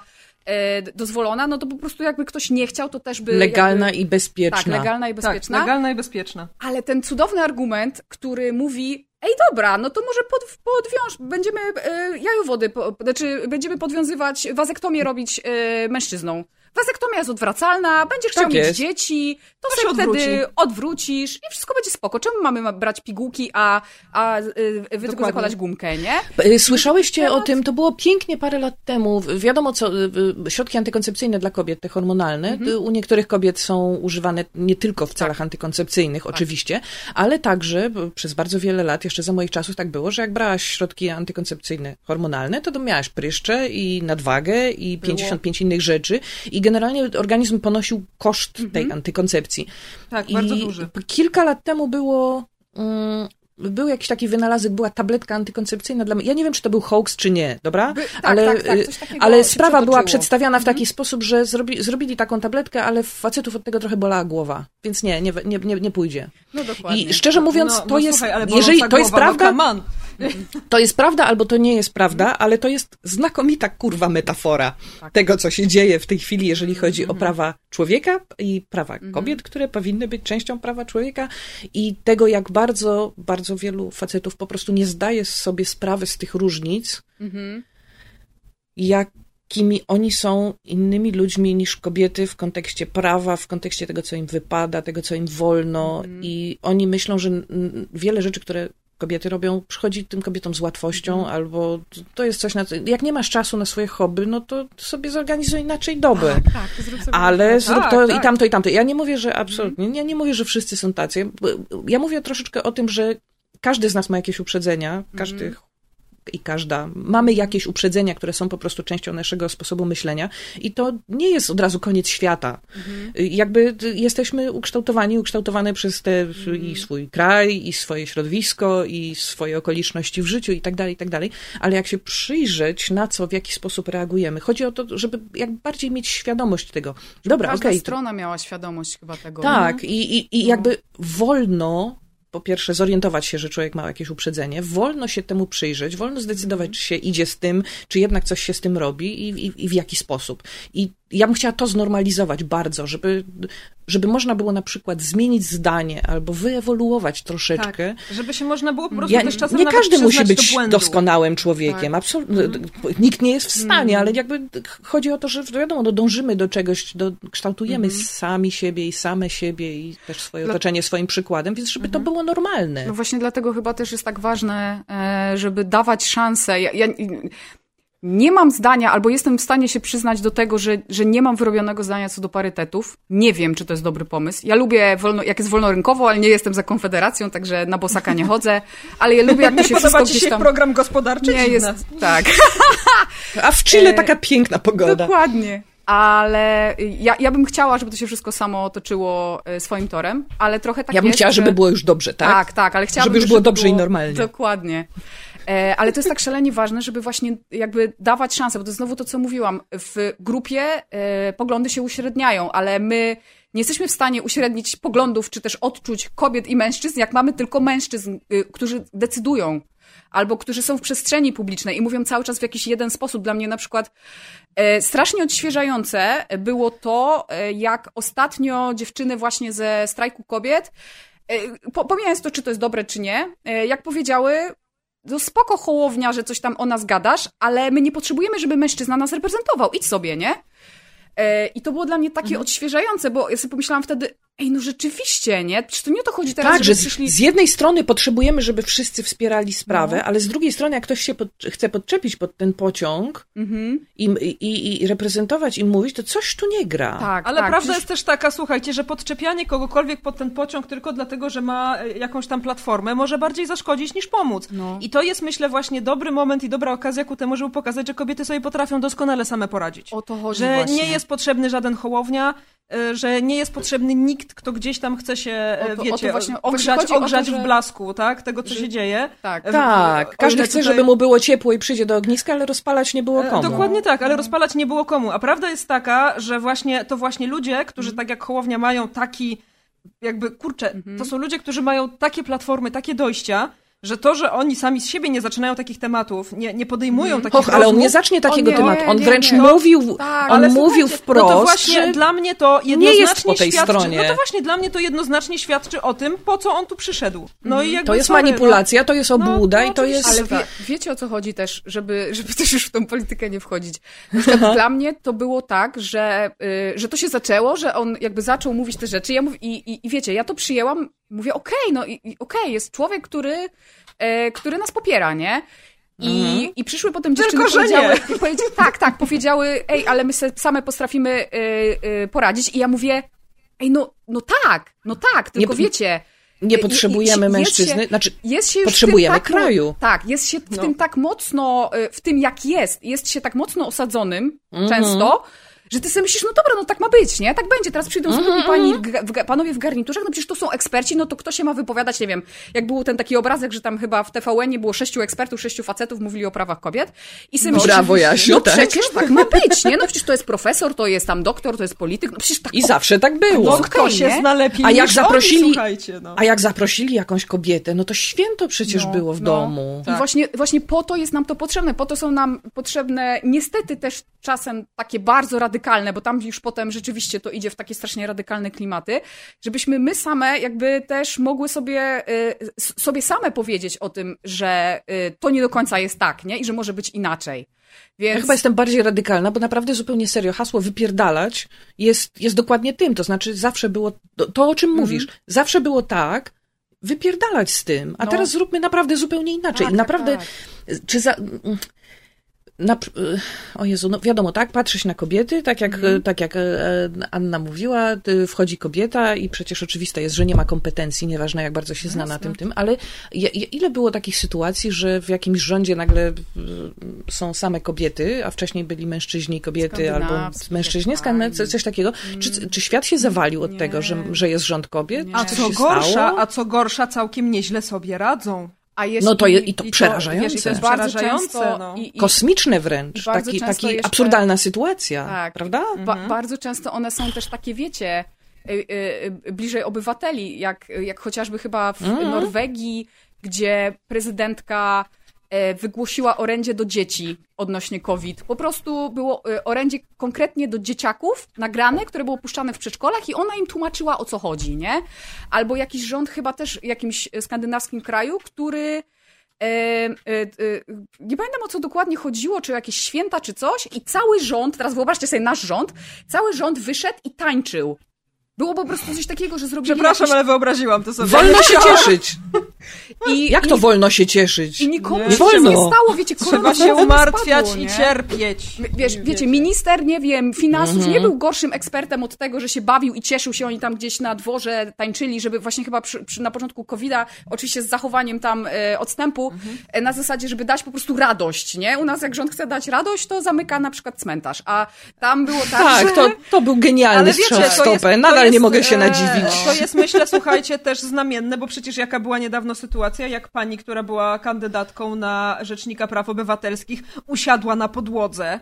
dozwolona, no to po prostu jakby ktoś nie chciał, to też by... Legalna jakby, i bezpieczna. Tak, legalna i Tak, bezpieczna. legalna i bezpieczna. Ale ten cudowny argument, który mówi, ej dobra, no to może pod, podwiąż, będziemy e, jajowody, po, znaczy będziemy podwiązywać, wazektomię robić e, mężczyzną. Wazektomia jest odwracalna, będziesz chciał Tak mieć jest. dzieci, to, To się odwróci. wtedy odwrócisz i wszystko będzie spoko. Czemu mamy ma- brać pigułki, a, a e, wy tylko zakładać gumkę, nie? Y, Słyszałyście o tym, to było pięknie parę lat temu. Wiadomo co, y, y, środki antykoncepcyjne dla kobiet, te hormonalne, y, u niektórych kobiet są używane nie tylko w celach antykoncepcyjnych, oczywiście, ale także y, przez bardzo wiele lat, jeszcze za moich czasów tak było, że jak brałaś środki antykoncepcyjne hormonalne, to, miałaś pryszcze i nadwagę i 55 innych rzeczy i generalnie organizm ponosił koszt tej antykoncepcji. Tak, I bardzo duży. Kilka lat temu było. Mm, był jakiś taki wynalazek, była tabletka antykoncepcyjna dla mnie. Ja nie wiem, czy to był hoax, czy nie, dobra? By- tak, ale tak, tak, ale sprawa była przedstawiana w taki sposób, że zrobi, zrobili taką tabletkę, ale facetów od tego trochę bolała głowa. Więc nie, nie, nie, nie, nie pójdzie. No dokładnie. I szczerze mówiąc, no, to no, jest. Słuchaj, jeżeli to jest głowa, prawda, No. To jest prawda albo to nie jest prawda, ale to jest znakomita kurwa metafora tego, co się dzieje w tej chwili, jeżeli chodzi o prawa człowieka i prawa kobiet, które powinny być częścią prawa człowieka i tego, jak bardzo, bardzo wielu facetów po prostu nie zdaje sobie sprawy z tych różnic, Mhm. jakimi oni są innymi ludźmi niż kobiety w kontekście prawa, w kontekście tego, co im wypada, tego, co im wolno i oni myślą, że mm, wiele rzeczy, które kobiety robią, przychodzi tym kobietom z łatwością, albo to jest coś na co... Jak nie masz czasu na swoje hobby, no to sobie zorganizuj inaczej dobę. Tak, zrób sobie Ale zrób to tak. i tamto, i tamto. Ja nie mówię, że absolutnie, ja nie mówię, że wszyscy są tacy. Ja mówię troszeczkę o tym, że każdy z nas ma jakieś uprzedzenia, każdy i każda. Mamy jakieś uprzedzenia, które są po prostu częścią naszego sposobu myślenia i to nie jest od razu koniec świata. Jakby jesteśmy ukształtowani, ukształtowane przez te i swój kraj, i swoje środowisko, i swoje okoliczności w życiu i tak dalej, i tak dalej. Ale jak się przyjrzeć, na co, w jaki sposób reagujemy, chodzi o to, żeby jak bardziej mieć świadomość tego. Dobra, okej. to- strona miała świadomość chyba tego. tak, i, i, i jakby wolno, po pierwsze, zorientować się, że człowiek ma jakieś uprzedzenie, wolno się temu przyjrzeć, wolno zdecydować, czy się idzie z tym, czy jednak coś się z tym robi i, i, i w jaki sposób. I ja bym chciała to znormalizować bardzo, żeby, żeby można było na przykład zmienić zdanie albo wyewoluować troszeczkę. Tak, żeby się można było po prostu Ja, też czasem nie każdy musi być do doskonałym człowiekiem, absolutnie. Nikt nie jest w stanie, ale jakby chodzi o to, że wiadomo, no dążymy do czegoś, do, kształtujemy sami siebie i same siebie i też swoje otoczenie swoim przykładem, więc żeby to było normalne. No właśnie dlatego chyba też jest tak ważne, e, żeby dawać szansę. Ja, ja nie mam zdania, albo jestem w stanie się przyznać do tego, że, że nie mam wyrobionego zdania co do parytetów. Nie wiem, czy to jest dobry pomysł. Ja lubię, wolno, jak jest wolnorynkowo, ale nie jestem za Konfederacją, także na bosaka nie chodzę. Ale ja lubię, jak to się wszystko Podoba ci się tam... program gospodarczy? Nie jest, Dziwne. tak. [laughs] A w Chile E, taka piękna pogoda. Dokładnie. Ale ja, ja bym chciała, żeby to się wszystko samo otoczyło e, swoim torem, ale trochę tak Ja bym jest, chciała, żeby że... było już dobrze, tak? Tak, tak, ale chciałabym, Żeby już było dobrze i normalnie. Dokładnie. E, ale to jest tak szalenie ważne, żeby właśnie jakby dawać szansę, bo to znowu to, co mówiłam. W grupie e, poglądy się uśredniają, ale my nie jesteśmy w stanie uśrednić poglądów czy też odczuć kobiet i mężczyzn, jak mamy tylko mężczyzn, y, którzy decydują albo którzy są w przestrzeni publicznej i mówią cały czas w jakiś jeden sposób. Dla mnie na przykład e, strasznie odświeżające było to, e, jak ostatnio dziewczyny właśnie ze strajku kobiet, e, po, pomijając to, czy to jest dobre, czy nie, e, jak powiedziały, to spoko hołownia, że coś tam o nas gadasz, ale my nie potrzebujemy, żeby mężczyzna nas reprezentował. Idź sobie, nie? E, I to było dla mnie takie Mhm. odświeżające, bo ja sobie pomyślałam wtedy, ej, no rzeczywiście, nie? Przecież to nie o to chodzi teraz, Tak, że przyszli... z jednej strony potrzebujemy, żeby wszyscy wspierali sprawę, No. ale z drugiej strony, jak ktoś się pod, chce podczepić pod ten pociąg Mhm. i, i, i reprezentować i mówić, to coś tu nie gra. Tak, Ale tak, prawda przecież- jest też taka, słuchajcie, że podczepianie kogokolwiek pod ten pociąg tylko dlatego, że ma e, jakąś tam platformę, może bardziej zaszkodzić niż pomóc. No. I to jest, myślę, właśnie dobry moment i dobra okazja ku temu, żeby pokazać, że kobiety sobie potrafią doskonale same poradzić. O to chodzi że właśnie. nie jest potrzebny żaden hołownia, że nie jest potrzebny nikt, kto gdzieś tam chce się, e, O to- o to wiecie, właśnie- ogrzać, chodzi o to, ogrzać że- w blasku, tak? Tego, co że- się dzieje. Tak. E, Tak, każdy chce, tutaj- żeby mu było ciepło i przyjdzie do ogniska, ale rozpalać nie było E, komu. Dokładnie tak, ale rozpalać nie było komu. A prawda jest taka, że właśnie to właśnie ludzie, którzy tak jak Hołownia mają taki, jakby, kurczę, to są ludzie, którzy mają takie platformy, takie dojścia, że to, że oni sami z siebie nie zaczynają takich tematów, nie, nie podejmują takich Och, ale on nie zacznie takiego nie, tematu. On nie, wręcz nie. mówił, Tak, on mówił wprost, no to właśnie że dla mnie to nie jednoznacznie jest po tej świadczy, stronie. No to właśnie dla mnie to jednoznacznie świadczy o tym, po co on tu przyszedł. No i jakby to jest sorry, manipulacja, to jest obłuda no i to jest... Ale wie, wiecie o co chodzi też, żeby, żeby też już w tą politykę nie wchodzić. [laughs] Dla mnie to było tak, że, y, że to się zaczęło, że on jakby zaczął mówić te rzeczy ja mów, i, i, i wiecie, ja to przyjęłam, mówię okej, no i, i okej, jest człowiek, który, e, który nas popiera, nie? I, I przyszły potem dziewczyny Tylko, powiedziały, powiedziały, tak, tak, powiedziały, ej, ale my se same potrafimy y, y, poradzić. I ja mówię, ej, no, no tak, no tak, tylko Nie- wiecie. Nie i- potrzebujemy jest mężczyzny, się- znaczy jest się potrzebujemy tak, kraju. Tak, jest się w No. tym tak mocno, w tym jak jest, jest się tak mocno osadzonym Mhm. często, że ty sobie myślisz, no dobra, no tak ma być, nie? Tak będzie, teraz przyjdą zwykli Mhm, pani, w, ga- w, panowie w garniturach, no przecież to są eksperci, no to kto się ma wypowiadać, nie wiem, jak był ten taki obrazek, że tam chyba w TVN było sześciu ekspertów, sześciu facetów mówili o prawach kobiet i sobie No, myślisz, brawo, Jasiu, no tak. przecież tak ma być, nie? No przecież to jest profesor, to jest tam doktor, to jest polityk, no przecież tak I o- zawsze tak było. No kto się nie? zna lepiej A jak niż zaprosili- oni, słuchajcie, no. A jak zaprosili jakąś kobietę, no to święto przecież No, było w no. domu. I właśnie, właśnie po to jest nam to potrzebne. Po to są nam potrzebne niestety też czasem takie bardzo radykalne, bo tam już potem rzeczywiście to idzie w takie strasznie radykalne klimaty, żebyśmy my same jakby też mogły sobie, y, sobie same powiedzieć o tym, że y, to nie do końca jest tak, nie? I że może być inaczej. Więc Ja chyba jestem bardziej radykalna, bo naprawdę zupełnie serio, hasło wypierdalać jest, jest dokładnie tym. To znaczy zawsze było, to, to o czym Mhm. mówisz, zawsze było tak, wypierdalać z tym, a No. teraz zróbmy naprawdę zupełnie inaczej. Tak, I tak, naprawdę, tak. czy za... Na, o Jezu, no wiadomo, tak, patrzysz na kobiety, tak jak, Mhm. tak jak e, Anna mówiła, wchodzi kobieta i przecież oczywiste jest, że nie ma kompetencji, nieważne jak bardzo się zna na tym, tym, ale ile było takich sytuacji, że w jakimś rządzie nagle y, są same kobiety, a wcześniej byli mężczyźni i kobiety, albo mężczyźni, tak. coś, takiego. Czy, czy świat się zawalił od Nie. tego, że, że jest rząd kobiet? Nie. A co gorsza, stało? a co gorsza, całkiem nieźle sobie radzą. A jeśli, No to je, i to I to, przerażające. wiesz, i to jest bardzo przerażające, często no. i, i, Kosmiczne wręcz, taki, taki jeszcze- absurdalna sytuacja, Tak. prawda? Ba- bardzo często one są też takie, wiecie, y, y, y, bliżej obywateli, jak, jak chociażby chyba w Mhm. Norwegii, gdzie prezydentka wygłosiła orędzie do dzieci odnośnie COVID. Po prostu było e, orędzie konkretnie do dzieciaków nagrane, które było puszczane w przedszkolach i ona im tłumaczyła o co chodzi, nie? Albo jakiś rząd chyba też w jakimś e, skandynawskim kraju, który E, e, e, nie pamiętam o co dokładnie chodziło, czy jakieś święta, czy coś, i cały rząd, teraz wyobraźcie sobie nasz rząd, cały rząd wyszedł i tańczył. Było po prostu coś takiego, że zrobili Przepraszam, jakiś... ale wyobraziłam to sobie. Wolno się cieszyć! [laughs] I, Jak to i, wolno się cieszyć? I nikomu Nie się wolno. nie stało, wiecie, Trzeba korona się znowu umartwiać spadło, i cierpieć. Wiesz, wiecie, minister, nie wiem, finansów nie był gorszym ekspertem od tego, że się bawił i cieszył się, oni tam gdzieś na dworze tańczyli, żeby właśnie chyba przy, przy, na początku COVID-a, oczywiście z zachowaniem tam e, odstępu, e, na zasadzie, żeby dać po prostu radość, nie? U nas jak rząd chce dać radość, to zamyka na przykład cmentarz, a tam było tak, Tak, że... to, to był genialny Ale wiecie, strzał w stopę. to Nadal jest, nie mogę się e, nadziwić. To jest, myślę, słuchajcie, też znamienne, bo przecież jaka była niedawno sytuacja, jak pani, która była kandydatką na Rzecznika Praw Obywatelskich, usiadła na podłodze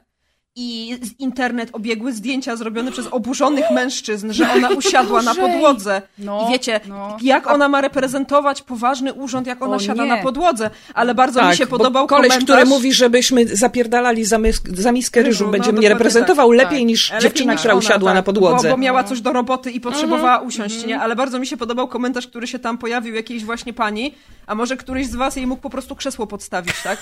i z internet obiegły zdjęcia zrobione przez oburzonych mężczyzn, że ona [laughs] usiadła na podłodze. No, I wiecie, no. jak ona ma reprezentować poważny urząd, jak ona O siada nie. na podłodze. Ale bardzo mi się podobał koleś, komentarz. który mówi, żebyśmy zapierdalali za, mys- za miskę ryżu, Ryżu, no, będzie mnie reprezentował tak. lepiej Tak. niż Lepiej dziewczyna, niż która ona, usiadła tak, na podłodze. Bo, bo miała coś do roboty i potrzebowała Mhm. usiąść, nie? Ale bardzo mi się podobał komentarz, który się tam pojawił, jakiejś właśnie pani, a może któryś z was jej mógł po prostu krzesło podstawić, tak?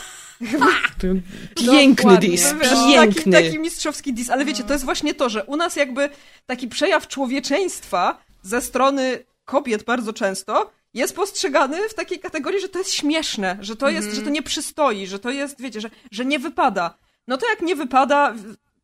Piękny dis, piękny. Taki, taki mistrzowski dis, ale wiecie, to jest właśnie to, że u nas jakby taki przejaw człowieczeństwa ze strony kobiet bardzo często jest postrzegany w takiej kategorii, że to jest śmieszne, że to jest, że to nie przystoi, że to jest, wiecie, że, że nie wypada. No to jak nie wypada,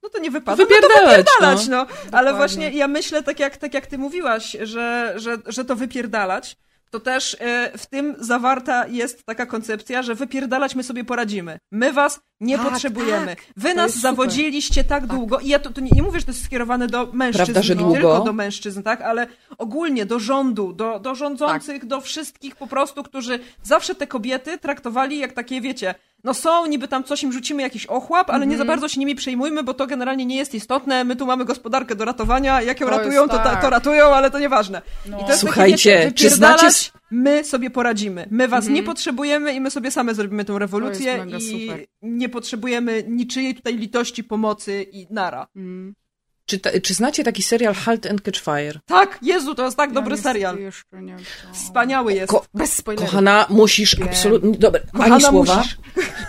no to nie wypada, no to Wypierdalać, wypierdalać, no. Ale Dokładnie. właśnie ja myślę, tak jak, tak jak ty mówiłaś, że, że, że to wypierdalać, to też e, w tym zawarta jest taka koncepcja, że wypierdalać my sobie poradzimy. My was nie Tak, potrzebujemy. tak. Wy To nas zawodziliście tak, długo i ja to, to nie, nie mówię, że to jest skierowane do mężczyzn, Prawda, że długo? tylko do mężczyzn, tak, ale ogólnie do rządu, do, do rządzących, Tak. do wszystkich po prostu, którzy zawsze te kobiety traktowali jak takie, wiecie, no są, niby tam coś im rzucimy, jakiś ochłap, ale Mhm. nie za bardzo się nimi przejmujmy, bo to generalnie nie jest istotne, my tu mamy gospodarkę do ratowania, jak ją To ratują, to, ta, tak. to ratują, ale to nieważne. No. I to jest Słuchajcie, takie, czy znacie my sobie poradzimy. My was nie potrzebujemy i my sobie same zrobimy tę rewolucję Mhm. i super. nie potrzebujemy niczyjej tutaj litości, pomocy i nara. Mm. Czy, ta, czy znacie taki serial Halt and Catch Fire? Tak, Jezu, to jest tak dobry Ja niestety serial. Jeszcze nie. Wspaniały jest. Ko- Bez spoilerów. Kochana, musisz absolutnie... Dobra, Kochana, ani słowa. musisz.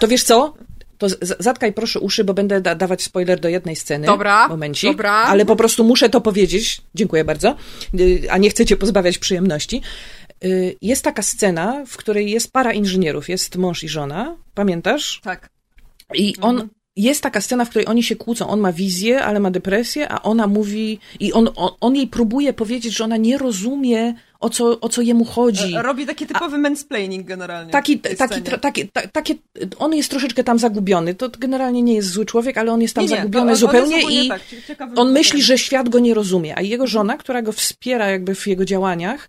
To wiesz co? To zatkaj proszę uszy, bo będę da- dawać spoiler do jednej sceny. Dobra, Momencik. dobra. Ale po prostu muszę to powiedzieć. Dziękuję bardzo. Y, A nie chcę cię pozbawiać przyjemności. Y, Jest taka scena, w której jest para inżynierów. Jest mąż i żona. Pamiętasz? Tak. I on... Jest taka scena, w której oni się kłócą. On ma wizję, ale ma depresję, a ona mówi... I on, on, on jej próbuje powiedzieć, że ona nie rozumie, o co, o co jemu chodzi. E, Robi taki typowy mansplaining generalnie. Taki, taki, tra, taki, ta, takie, on jest troszeczkę tam zagubiony. To generalnie nie jest zły człowiek, ale on jest tam Nie, zagubiony on- on zupełnie ogólnie i tak, on myśli, że świat go nie rozumie, a jego żona, która go wspiera jakby w jego działaniach,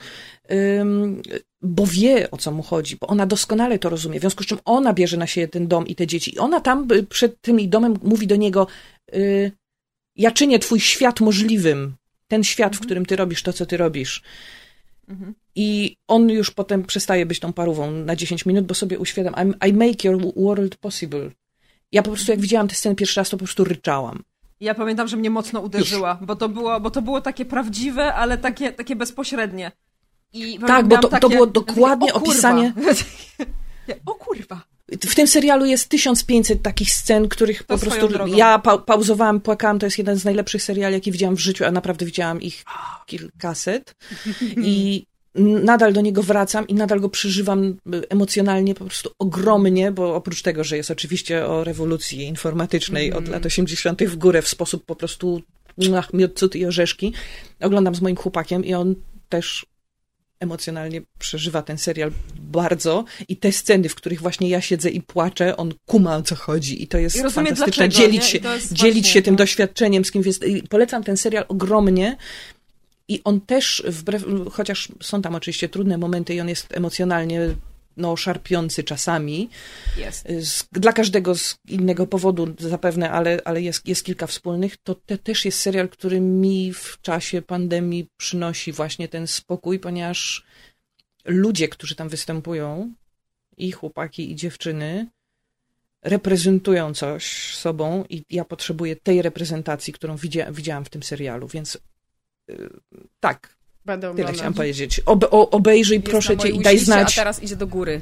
bo wie o co mu chodzi, bo ona doskonale to rozumie, w związku z czym ona bierze na siebie ten dom i te dzieci. I ona tam y, przed tym domem mówi do niego, y, ja czynię twój świat możliwym, ten świat, w którym ty robisz to, co ty robisz. Mhm. I on już potem przestaje być tą parówą na 10 minut, bo sobie uświadam, I make your world possible. Ja po prostu jak widziałam tę scenę pierwszy raz, to po prostu ryczałam. Ja pamiętam, że mnie mocno uderzyła, bo to było, bo to było takie prawdziwe, ale takie, takie bezpośrednie. I Tak, bo to- to takie, było dokładnie takie, opisanie- [laughs] o kurwa. W tym serialu jest 1500 takich scen, których po swoją prostu ja pa pauzowałam, płakałam. To jest jeden z najlepszych seriali, jaki widziałam w życiu, a naprawdę widziałam ich kilkaset. [laughs] I nadal do niego wracam i nadal go przeżywam y, emocjonalnie po prostu ogromnie, bo oprócz tego, że jest oczywiście o rewolucji informatycznej od lat 80. w górę w sposób po prostu ach, miód, cud i orzeszki, oglądam z moim chłopakiem i on też emocjonalnie przeżywa ten serial bardzo i te sceny, w których właśnie ja siedzę i płaczę, on kuma o co chodzi i to jest I rozumie fantastyczne. dlaczego, dzielić się, dzielić właśnie się tym to. doświadczeniem z kimś jest. Polecam ten serial ogromnie i on też, wbrew, chociaż są tam oczywiście trudne momenty i on jest emocjonalnie no, szarpiący czasami, Jest. z, dla każdego z innego powodu zapewne, ale, ale jest, jest kilka wspólnych, to te, też jest serial, który mi w czasie pandemii przynosi właśnie ten spokój, ponieważ ludzie, którzy tam występują, i chłopaki, i dziewczyny, reprezentują coś sobą i ja potrzebuję tej reprezentacji, którą widzia, widziałam w tym serialu, więc y, tak, Będę tyle oglądać. chciałam powiedzieć. Obejrzyj, Jest proszę cię, i daj znać. A teraz idzie do góry.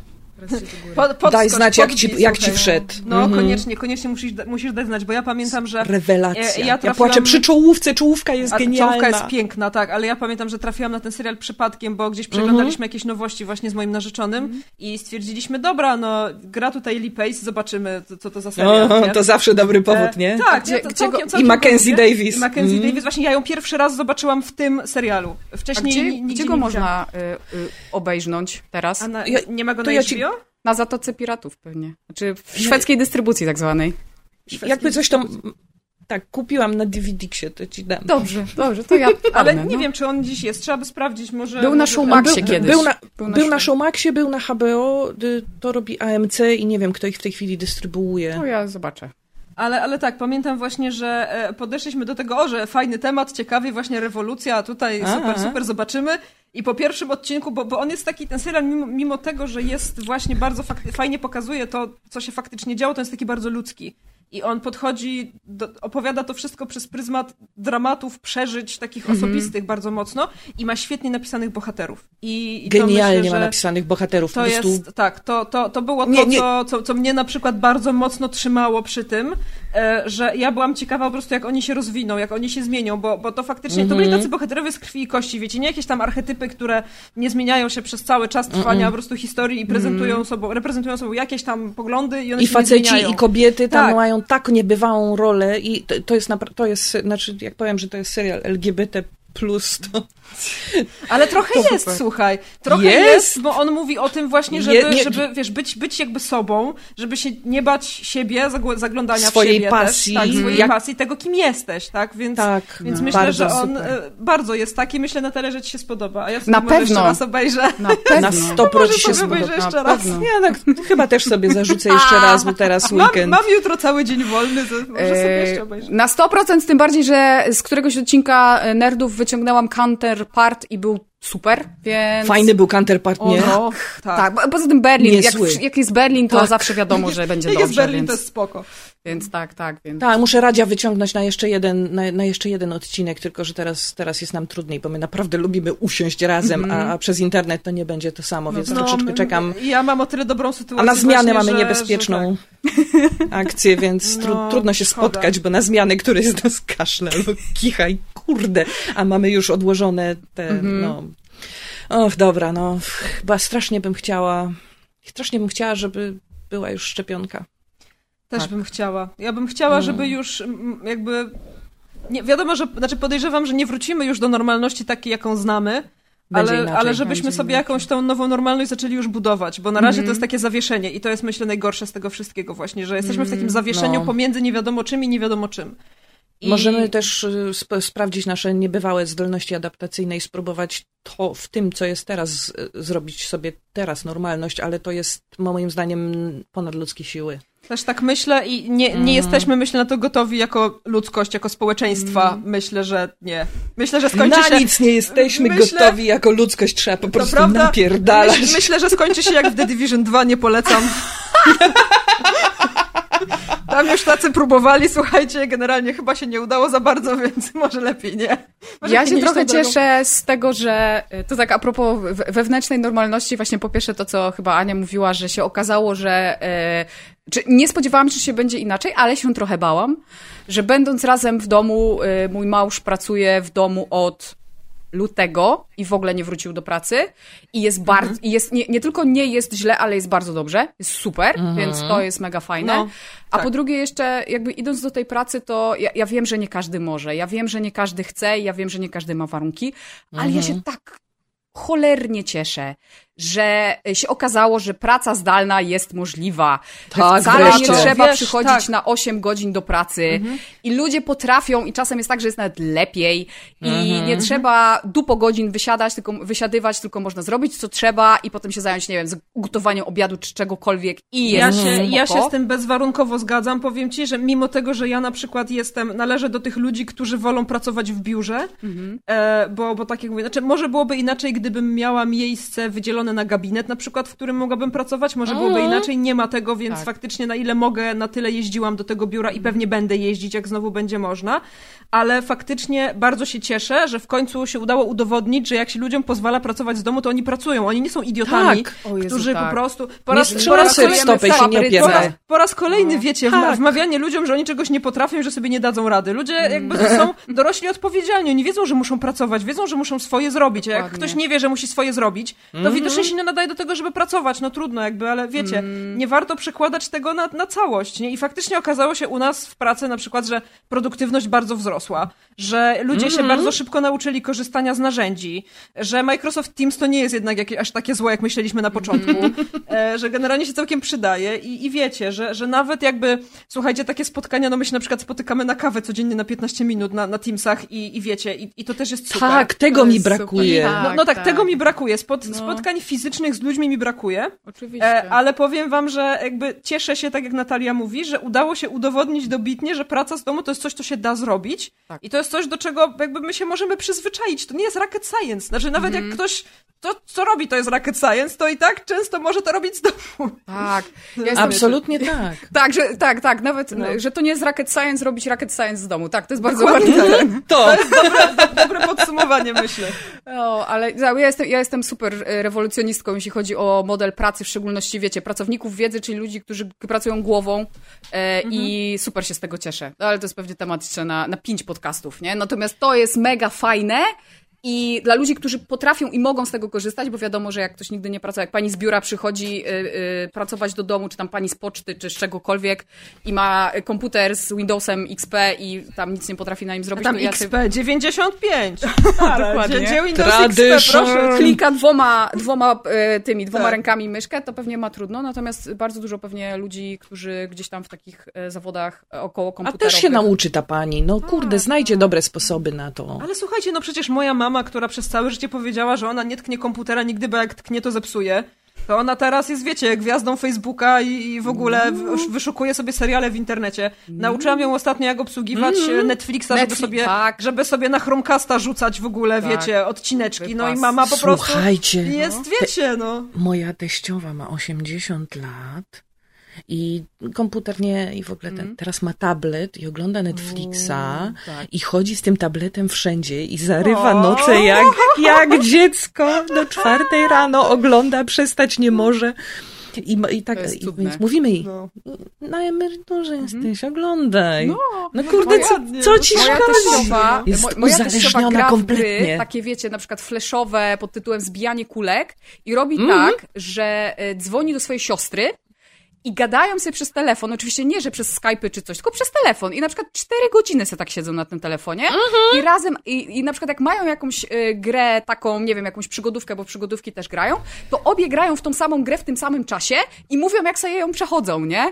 Po, podskocz, Daj znać, jak ci- jak ci wszedł. No, Mhm. koniecznie, koniecznie musisz, musisz dać znać, bo ja pamiętam, że Rewelacja. E, ja Ja, trafiłam- płaczę przy czołówce, czołówka jest A genialna. Czołówka jest piękna, tak, ale ja pamiętam, że trafiłam na ten serial przypadkiem, bo gdzieś przeglądaliśmy jakieś nowości właśnie z moim narzeczonym i stwierdziliśmy, dobra, no gra tutaj Lee Pace, zobaczymy, co, co to za serial. O, to zawsze dobry powód, E, nie? Tak, Gdzie- nie, to gdzie całkiem, go- całkiem I Mackenzie dobry. Davis. I Mackenzie Mm. Davis, właśnie ja ją pierwszy raz zobaczyłam w tym serialu. A Wcześniej gdzie, ni- nigdzie gdzie nie go można y, y, obejrznąć teraz? A na, Ja- nie ma go to na ja ci-? Na Zatoce Piratów pewnie. Znaczy w szwedzkiej dystrybucji tak zwanej. Jakby coś tam... Tak, kupiłam na DVD-ksie, to ci dam. Dobrze, dobrze, to ja [laughs] Ale nie no. wiem, czy on dziś jest. Trzeba by sprawdzić, może... Był na Showmaxie był, kiedyś. Był na, Był na był na Showmaxie. Był na HBO, y, to robi AMC i nie wiem, kto ich w tej chwili dystrybuuje. To ja zobaczę. Ale, ale tak, pamiętam właśnie, że e, podeszliśmy do tego, o, że fajny temat, ciekawy, właśnie rewolucja, a tutaj super, a. super, zobaczymy. I po pierwszym odcinku, bo, bo on jest taki, ten serial, mimo, mimo tego, że jest właśnie bardzo fajnie pokazuje to, co się faktycznie działo, to jest taki bardzo ludzki. I on podchodzi, do, opowiada to wszystko przez pryzmat dramatów, przeżyć takich Mhm. osobistych bardzo mocno i ma świetnie napisanych bohaterów. I, i Genialnie myślę, ma napisanych bohaterów. To jest, tak, to, to, to było Nie, to, nie. Co, co, co mnie na przykład bardzo mocno trzymało przy tym, że ja byłam ciekawa po prostu, jak oni się rozwiną, jak oni się zmienią, bo, bo to faktycznie, to Mhm. byli tacy bohaterowie z krwi i kości, wiecie, nie jakieś tam archetypy, które nie zmieniają się przez cały czas trwania po prostu historii i prezentują sobą, reprezentują sobą jakieś tam poglądy i one I się nie faceci, zmieniają. i kobiety tam Tak. mają tak niebywałą rolę i to, to jest, to jest, znaczy jak powiem, że to jest serial LGBT+, to [laughs] Ale trochę To jest, super. słuchaj. Trochę Jest. jest. bo on mówi o tym właśnie, żeby, Je- nie- żeby wiesz, być, być jakby sobą, żeby się nie bać siebie, zaglądania Swojej w siebie pasji. Też, tak, swojej Jak- pasji, tego kim jesteś, tak? Więc, tak, więc no, myślę, że on super. e, bardzo jest taki. Myślę, Natalia, że ci się spodoba. A ja sobie Na może jeszcze pewno. raz obejrzę. Na [laughs] pewno. Na 100% ci się spodoba. jeszcze Na raz. pewno. Ja tak, chyba też sobie zarzucę jeszcze [laughs] raz, bo teraz Mam, weekend. mam jutro cały dzień wolny, to może sobie jeszcze E, obejrzę. Na 100%, tym bardziej, że z któregoś odcinka e, Nerdów wyciągnęłam counterpart i był super, więc... Fajny był counterpart, nie? no, tak. Tak, bo- poza tym Berlin, jak, jak jest Berlin, to Tak. zawsze wiadomo, że będzie [laughs] Jak dobrze, jest Berlin, więc, to jest spoko. więc tak, tak, więc... Tak, muszę Radzia wyciągnąć na jeszcze jeden, na, na jeszcze jeden odcinek, tylko że teraz, teraz jest nam trudniej, bo my naprawdę lubimy usiąść razem, a, a przez internet to nie będzie to samo, więc troszeczkę m- czekam. Ja mam o tyle dobrą A sytuację na zmianę właśnie, mamy że, niebezpieczną Że akcję, więc tru, No, trudno się szkoda. spotkać, bo na zmianę któryś z nas kaszle albo kicha i kurde, a mamy już odłożone te, Mhm. no... Och, dobra, no, chyba strasznie bym chciała, strasznie bym chciała, żeby była już szczepionka. Też Tak. bym chciała. Ja bym chciała, żeby już mm, jakby. Nie, wiadomo, że. Znaczy podejrzewam, że nie wrócimy już do normalności takiej, jaką znamy. Będzie ale, inaczej, ale żebyśmy będzie sobie inaczej. jakąś tą nową normalność zaczęli już budować, bo na razie Mhm. to jest takie zawieszenie i to jest myślę najgorsze z tego wszystkiego właśnie, że jesteśmy w takim Mhm, zawieszeniu no. pomiędzy nie wiadomo czym i nie wiadomo czym. I... Możemy też y, sp- sprawdzić nasze niebywałe zdolności adaptacyjne i spróbować to w tym, co jest teraz, zrobić sobie teraz normalność, ale to jest moim zdaniem ponadludzkie siły. Też tak myślę i nie, nie Mhm. jesteśmy, myślę, na to gotowi jako ludzkość, jako społeczeństwa. Myślę, że nie. Myślę, że skończy. Na się... nic nie jesteśmy Myślę- gotowi jako ludzkość, trzeba po prostu prawda. napierdalać. Myśl, myślę, że skończy się jak w The Division 2, nie polecam. [laughs] Tam już tacy próbowali, słuchajcie, generalnie chyba się nie udało za bardzo, więc [laughs] może lepiej nie. Może Ja się trochę tą drogą. cieszę z tego, że e, to tak a propos we- wewnętrznej normalności, właśnie po pierwsze to, co chyba Ania mówiła, że się okazało, że e, czy nie spodziewałam się, że się będzie inaczej, ale się trochę bałam, że będąc razem w domu, e, mój mąż pracuje w domu od lutego i w ogóle nie wrócił do pracy i jest bardzo, i jest, nie, nie tylko nie jest źle, ale jest bardzo dobrze, jest super, więc to jest mega fajne. No, A tak. po drugie jeszcze jakby idąc do tej pracy, to ja, ja wiem, że nie każdy może, ja wiem, że nie każdy chce ja wiem, że nie każdy ma warunki, ale ja się tak cholernie cieszę, że się okazało, że praca zdalna jest możliwa. Że Tak, wcale wreszcie. nie trzeba Wiesz, przychodzić tak. na 8 godzin do pracy i ludzie potrafią i czasem jest tak, że jest nawet lepiej i nie trzeba dupo godzin wysiadać, tylko wysiadywać, tylko można zrobić co trzeba i potem się zająć, nie wiem, z gotowaniem obiadu czy czegokolwiek i Ja jest się, ja się z tym bezwarunkowo zgadzam. Powiem ci, że mimo tego, że ja na przykład jestem, należę do tych ludzi, którzy wolą pracować w biurze, Mhm. e, bo, bo tak jak mówię, znaczy może byłoby inaczej, gdybym miała miejsce wydzielone na gabinet na przykład, w którym mogłabym pracować, może byłoby inaczej, nie ma tego, więc Tak. faktycznie na ile mogę, na tyle jeździłam do tego biura i pewnie będę jeździć, jak znowu będzie można, ale faktycznie bardzo się cieszę, że w końcu się udało udowodnić, że jak się ludziom pozwala pracować z domu, to oni pracują, oni nie są idiotami, Tak. Jezu, którzy tak. po prostu... Po Nie raz, strzelaj po raz kolejny- stopę i się nie po raz, po raz kolejny, No. wiecie, Tak. wma- wmawianie ludziom, że oni czegoś nie potrafią, że sobie nie dadzą rady. Ludzie jakby to są dorośli odpowiedzialni, oni wiedzą, że muszą pracować, wiedzą, że muszą swoje zrobić, a jak Dokładnie. ktoś nie wie, że musi swoje zrobić, to widocznie faktycznie się nie nadaje do tego, żeby pracować, no trudno jakby, ale wiecie, nie warto przekładać tego na, na całość, nie? I faktycznie okazało się u nas w pracy na przykład, że produktywność bardzo wzrosła, że ludzie się bardzo szybko nauczyli korzystania z narzędzi, że Microsoft Teams to nie jest jednak jakieś, aż takie złe, jak myśleliśmy na początku, [laughs] e, że generalnie się całkiem przydaje i, i wiecie, że, że nawet jakby, słuchajcie, takie spotkania, no my się na przykład spotykamy na kawę codziennie na 15 minut na, na Teamsach i, i wiecie, i, i to też jest super. Tak, tego mi brakuje. Tak. No, no tak, tego mi brakuje. Spot, No. Spotkań fizycznych z ludźmi mi brakuje. Oczywiście. E, ale powiem wam, że jakby cieszę się, tak jak Natalia mówi, że udało się udowodnić dobitnie, że praca z domu to jest coś, co się da zrobić. Tak. I to jest coś, do czego jakby my się możemy przyzwyczaić. To nie jest rocket science. Znaczy nawet Mhm. jak ktoś to, co robi, to jest rocket science, to i tak często może to robić z domu. Tak. Ja jestem- Absolutnie [laughs] tak. Tak, że, tak, tak, nawet, No. że to nie jest rocket science robić rocket science z domu. Tak, to jest bardzo ładne. tak. [laughs] To. To jest dobre, do, dobre podsumowanie, myślę. O, ale ja jestem, ja jestem super e, rewolucjonistką, jeśli chodzi o model pracy, w szczególności, wiecie, pracowników wiedzy, czyli ludzi, którzy pracują głową e, i super się z tego cieszę. No, Ale to jest pewnie temat jeszcze na, na pięć podcastów, nie? Natomiast to jest mega fajne i dla ludzi, którzy potrafią i mogą z tego korzystać, bo wiadomo, że jak ktoś nigdy nie pracował, jak pani z biura przychodzi y, y, pracować do domu, czy tam pani z poczty, czy z czegokolwiek i ma komputer z Windowsem XP i tam nic nie potrafi na nim zrobić, Tam to ja XP 95. [laughs] Dokładnie. Gdzie, Windows Tradition. XP, proszę. klika dwoma, dwoma e, tymi, dwoma Tak. rękami myszkę, to pewnie ma trudno, natomiast bardzo dużo pewnie ludzi, którzy gdzieś tam w takich zawodach około A komputerowych. też się nauczy ta pani. No kurde, znajdzie dobre sposoby na to. Ale słuchajcie, no przecież moja mama, która przez całe życie powiedziała, że ona nie tknie komputera nigdy, bo jak tknie, to zepsuje. To ona teraz jest, wiecie, gwiazdą Facebooka i, i w ogóle w, wyszukuje sobie seriale w internecie. Nauczyłam ją ostatnio, jak obsługiwać e, Netflixa, żeby Netflix, sobie, tak. żeby sobie na Chromecasta rzucać w ogóle, Tak. wiecie, odcineczki. No i mama po prostu Słuchajcie. jest, wiecie, no. Moja teściowa ma 80 lat i komputer nie, i w ogóle ten, teraz ma tablet i ogląda Netflixa tak. i chodzi z tym tabletem wszędzie i zarywa O! noce jak, jak dziecko do czwartej rano ogląda, przestać nie może. I, i tak, i, więc mówimy jej, no. na emeryturze jesteś, oglądaj. No, No kurde, co, dokładnie. co ci Moja szkodzi? teściowa, Jest mo- moja uzależniona gra kompletnie. gry, takie wiecie, na przykład flashowe pod tytułem Zbijanie kulek i robi Mhm. tak, że e, dzwoni do swojej siostry i gadają sobie przez telefon, oczywiście nie, że przez Skype'y czy coś, tylko przez telefon i na przykład cztery godziny sobie tak siedzą na tym telefonie Mhm. i razem, i, i na przykład jak mają jakąś e, grę taką, nie wiem, jakąś przygodówkę, bo przygodówki też grają, to obie grają w tą samą grę w tym samym czasie i mówią, jak sobie ją przechodzą, nie?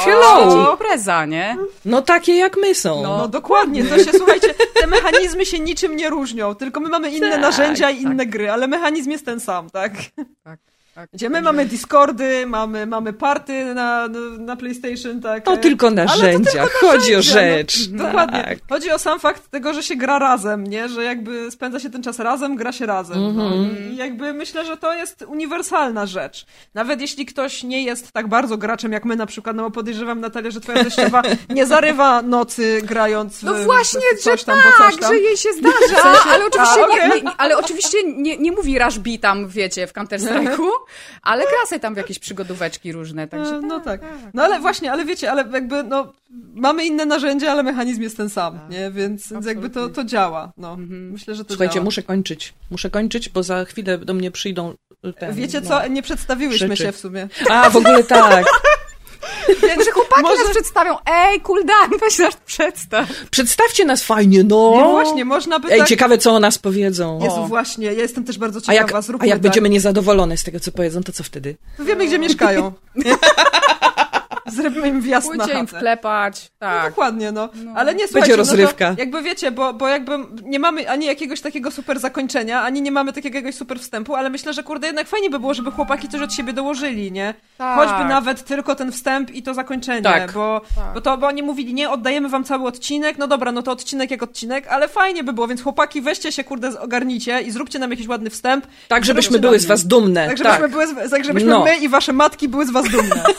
Świecie impreza, nie? No takie jak my są. No dokładnie, to się, słuchajcie, te mechanizmy się niczym nie różnią, tylko my mamy inne Tak, narzędzia i tak. inne gry, ale mechanizm jest ten sam, tak? Tak, tak. Gdzie my mamy Discordy, mamy, mamy party na, na PlayStation, tak? To tylko narzędzia, chodzi o rzecz. No, dokładnie. Tak. Chodzi o sam fakt tego, że się gra razem, nie? Że jakby spędza się ten czas razem, gra się razem. No, Mhm. I jakby myślę, że to jest uniwersalna rzecz. Nawet jeśli ktoś nie jest tak bardzo graczem jak my na przykład, no bo podejrzewam Natalię, że twoja teściowa [laughs] nie zarywa nocy grając w No właśnie, w coś że tam, tak, coś tam. że jej się [laughs] zdarza, ale oczywiście, A, okej. nie, nie, ale oczywiście nie, nie mówi Rush tam, wiecie, w Counter-Strike'u, [laughs] ale sobie tam w jakieś przygodóweczki różne, także E, No tak. No ale właśnie, ale wiecie, ale jakby no mamy inne narzędzia, ale mechanizm jest ten sam, nie? Więc, więc jakby to, to działa. No. Myślę, że to Słuchajcie, działa. muszę kończyć. Muszę kończyć, bo za chwilę do mnie przyjdą. Ten, Wiecie no. co? Nie przedstawiłyśmy Rzeczy. się w sumie. A, w ogóle tak. [laughs] Może chłopaki Może- nas przedstawią, ej, down, weź nas przedstaw. Przedstawcie nas fajnie, no. Nie, właśnie, można by Ej, tak... ciekawe, co o nas powiedzą. Jezu, właśnie, ja jestem też bardzo A jak, ciekawa, a jak tak. będziemy niezadowolone z tego, co powiedzą, to co wtedy? To Wiemy, gdzie mieszkają. [laughs] [laughs] Zrobimy im wjazd na Pójdźcie im chatę. wklepać, No, tak. dokładnie, no. Ale nie słuchajcie, rozrywka. No to jakby wiecie, bo, bo jakby nie mamy ani jakiegoś takiego super zakończenia, ani nie mamy takiego jakiegoś super wstępu, ale myślę, że kurde, jednak fajnie by było, żeby chłopaki coś od siebie dołożyli, nie? Tak. Choćby nawet tylko ten wstęp i to zakończenie, Tak. bo, Tak. bo to, bo oni mówili, nie, oddajemy wam cały odcinek, no dobra, no to odcinek jak odcinek, ale fajnie by było, więc chłopaki weźcie się, kurde, ogarnijcie i zróbcie nam jakiś ładny wstęp. Tak, żebyśmy były z was dumne. Tak, Tak, żebyśmy, były, z- tak, żebyśmy No. my i wasze matki były z was dumne. [laughs]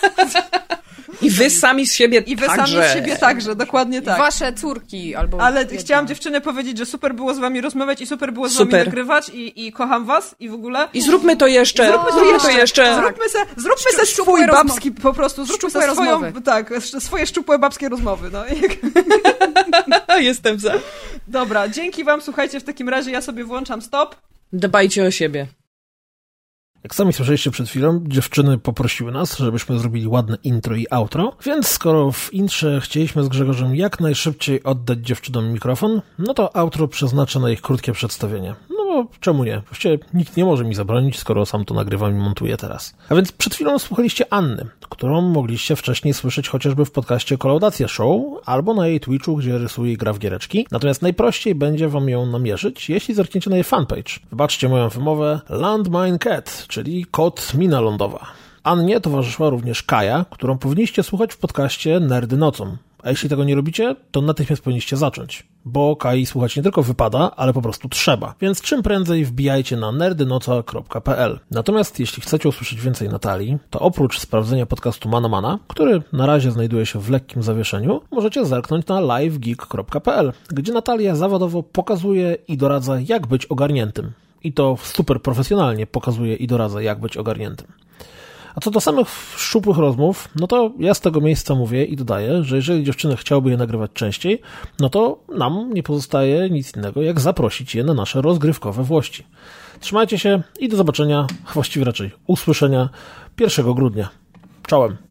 I wy sami z siebie I wy także. sami z siebie także, dokładnie I tak. Wasze córki albo... Ale jedna. chciałam dziewczyny powiedzieć, że super było z wami rozmawiać i super było z wami Super. nagrywać i, i kocham was i w ogóle. I zróbmy to jeszcze. Zróbmy to zróbmy jeszcze. to jeszcze. Zróbmy se, zróbmy se Szczu- swój babski, po prostu, zróbmy se swoją, rozmowy. tak, swoje szczupłe babskie rozmowy, no. I- [laughs] Jestem za. Dobra, dzięki wam, słuchajcie, w takim razie ja sobie włączam stop. Dbajcie o siebie. Jak sami słyszeliście przed chwilą, dziewczyny poprosiły nas, żebyśmy zrobili ładne intro i outro, więc skoro w intrze chcieliśmy z Grzegorzem jak najszybciej oddać dziewczynom mikrofon, no to outro przeznaczę na ich krótkie przedstawienie. No czemu nie? Właściwie nikt nie może mi zabronić, skoro sam to nagrywam i montuję teraz. A więc przed chwilą słuchaliście Anny, którą mogliście wcześniej słyszeć chociażby w podcaście Kolaudacja Show albo na jej Twitchu, gdzie rysuje i gra w giereczki. Natomiast najprościej będzie wam ją namierzyć, jeśli zerkniecie na jej fanpage. Wybaczcie moją wymowę Landmine Cat, czyli kot mina lądowa. Annie towarzyszyła również Kaja, którą powinniście słuchać w podcaście Nerdy Nocą. A jeśli tego nie robicie, to natychmiast powinniście zacząć. Bo Kai słuchać nie tylko wypada, ale po prostu trzeba. Więc czym prędzej wbijajcie na nerdynoca.pl. Natomiast jeśli chcecie usłyszeć więcej Natalii, to oprócz sprawdzenia podcastu Manamana, który na razie znajduje się w lekkim zawieszeniu, możecie zerknąć na livegeek.pl, gdzie Natalia zawodowo pokazuje i doradza, jak być ogarniętym. I to super profesjonalnie pokazuje i doradza, jak być ogarniętym. A co do samych szczupłych rozmów, no to ja z tego miejsca mówię i dodaję, że jeżeli dziewczyny chciałyby je nagrywać częściej, no to nam nie pozostaje nic innego, jak zaprosić je na nasze rozgrywkowe włości. Trzymajcie się i do zobaczenia, właściwie raczej usłyszenia 1 grudnia. Czołem.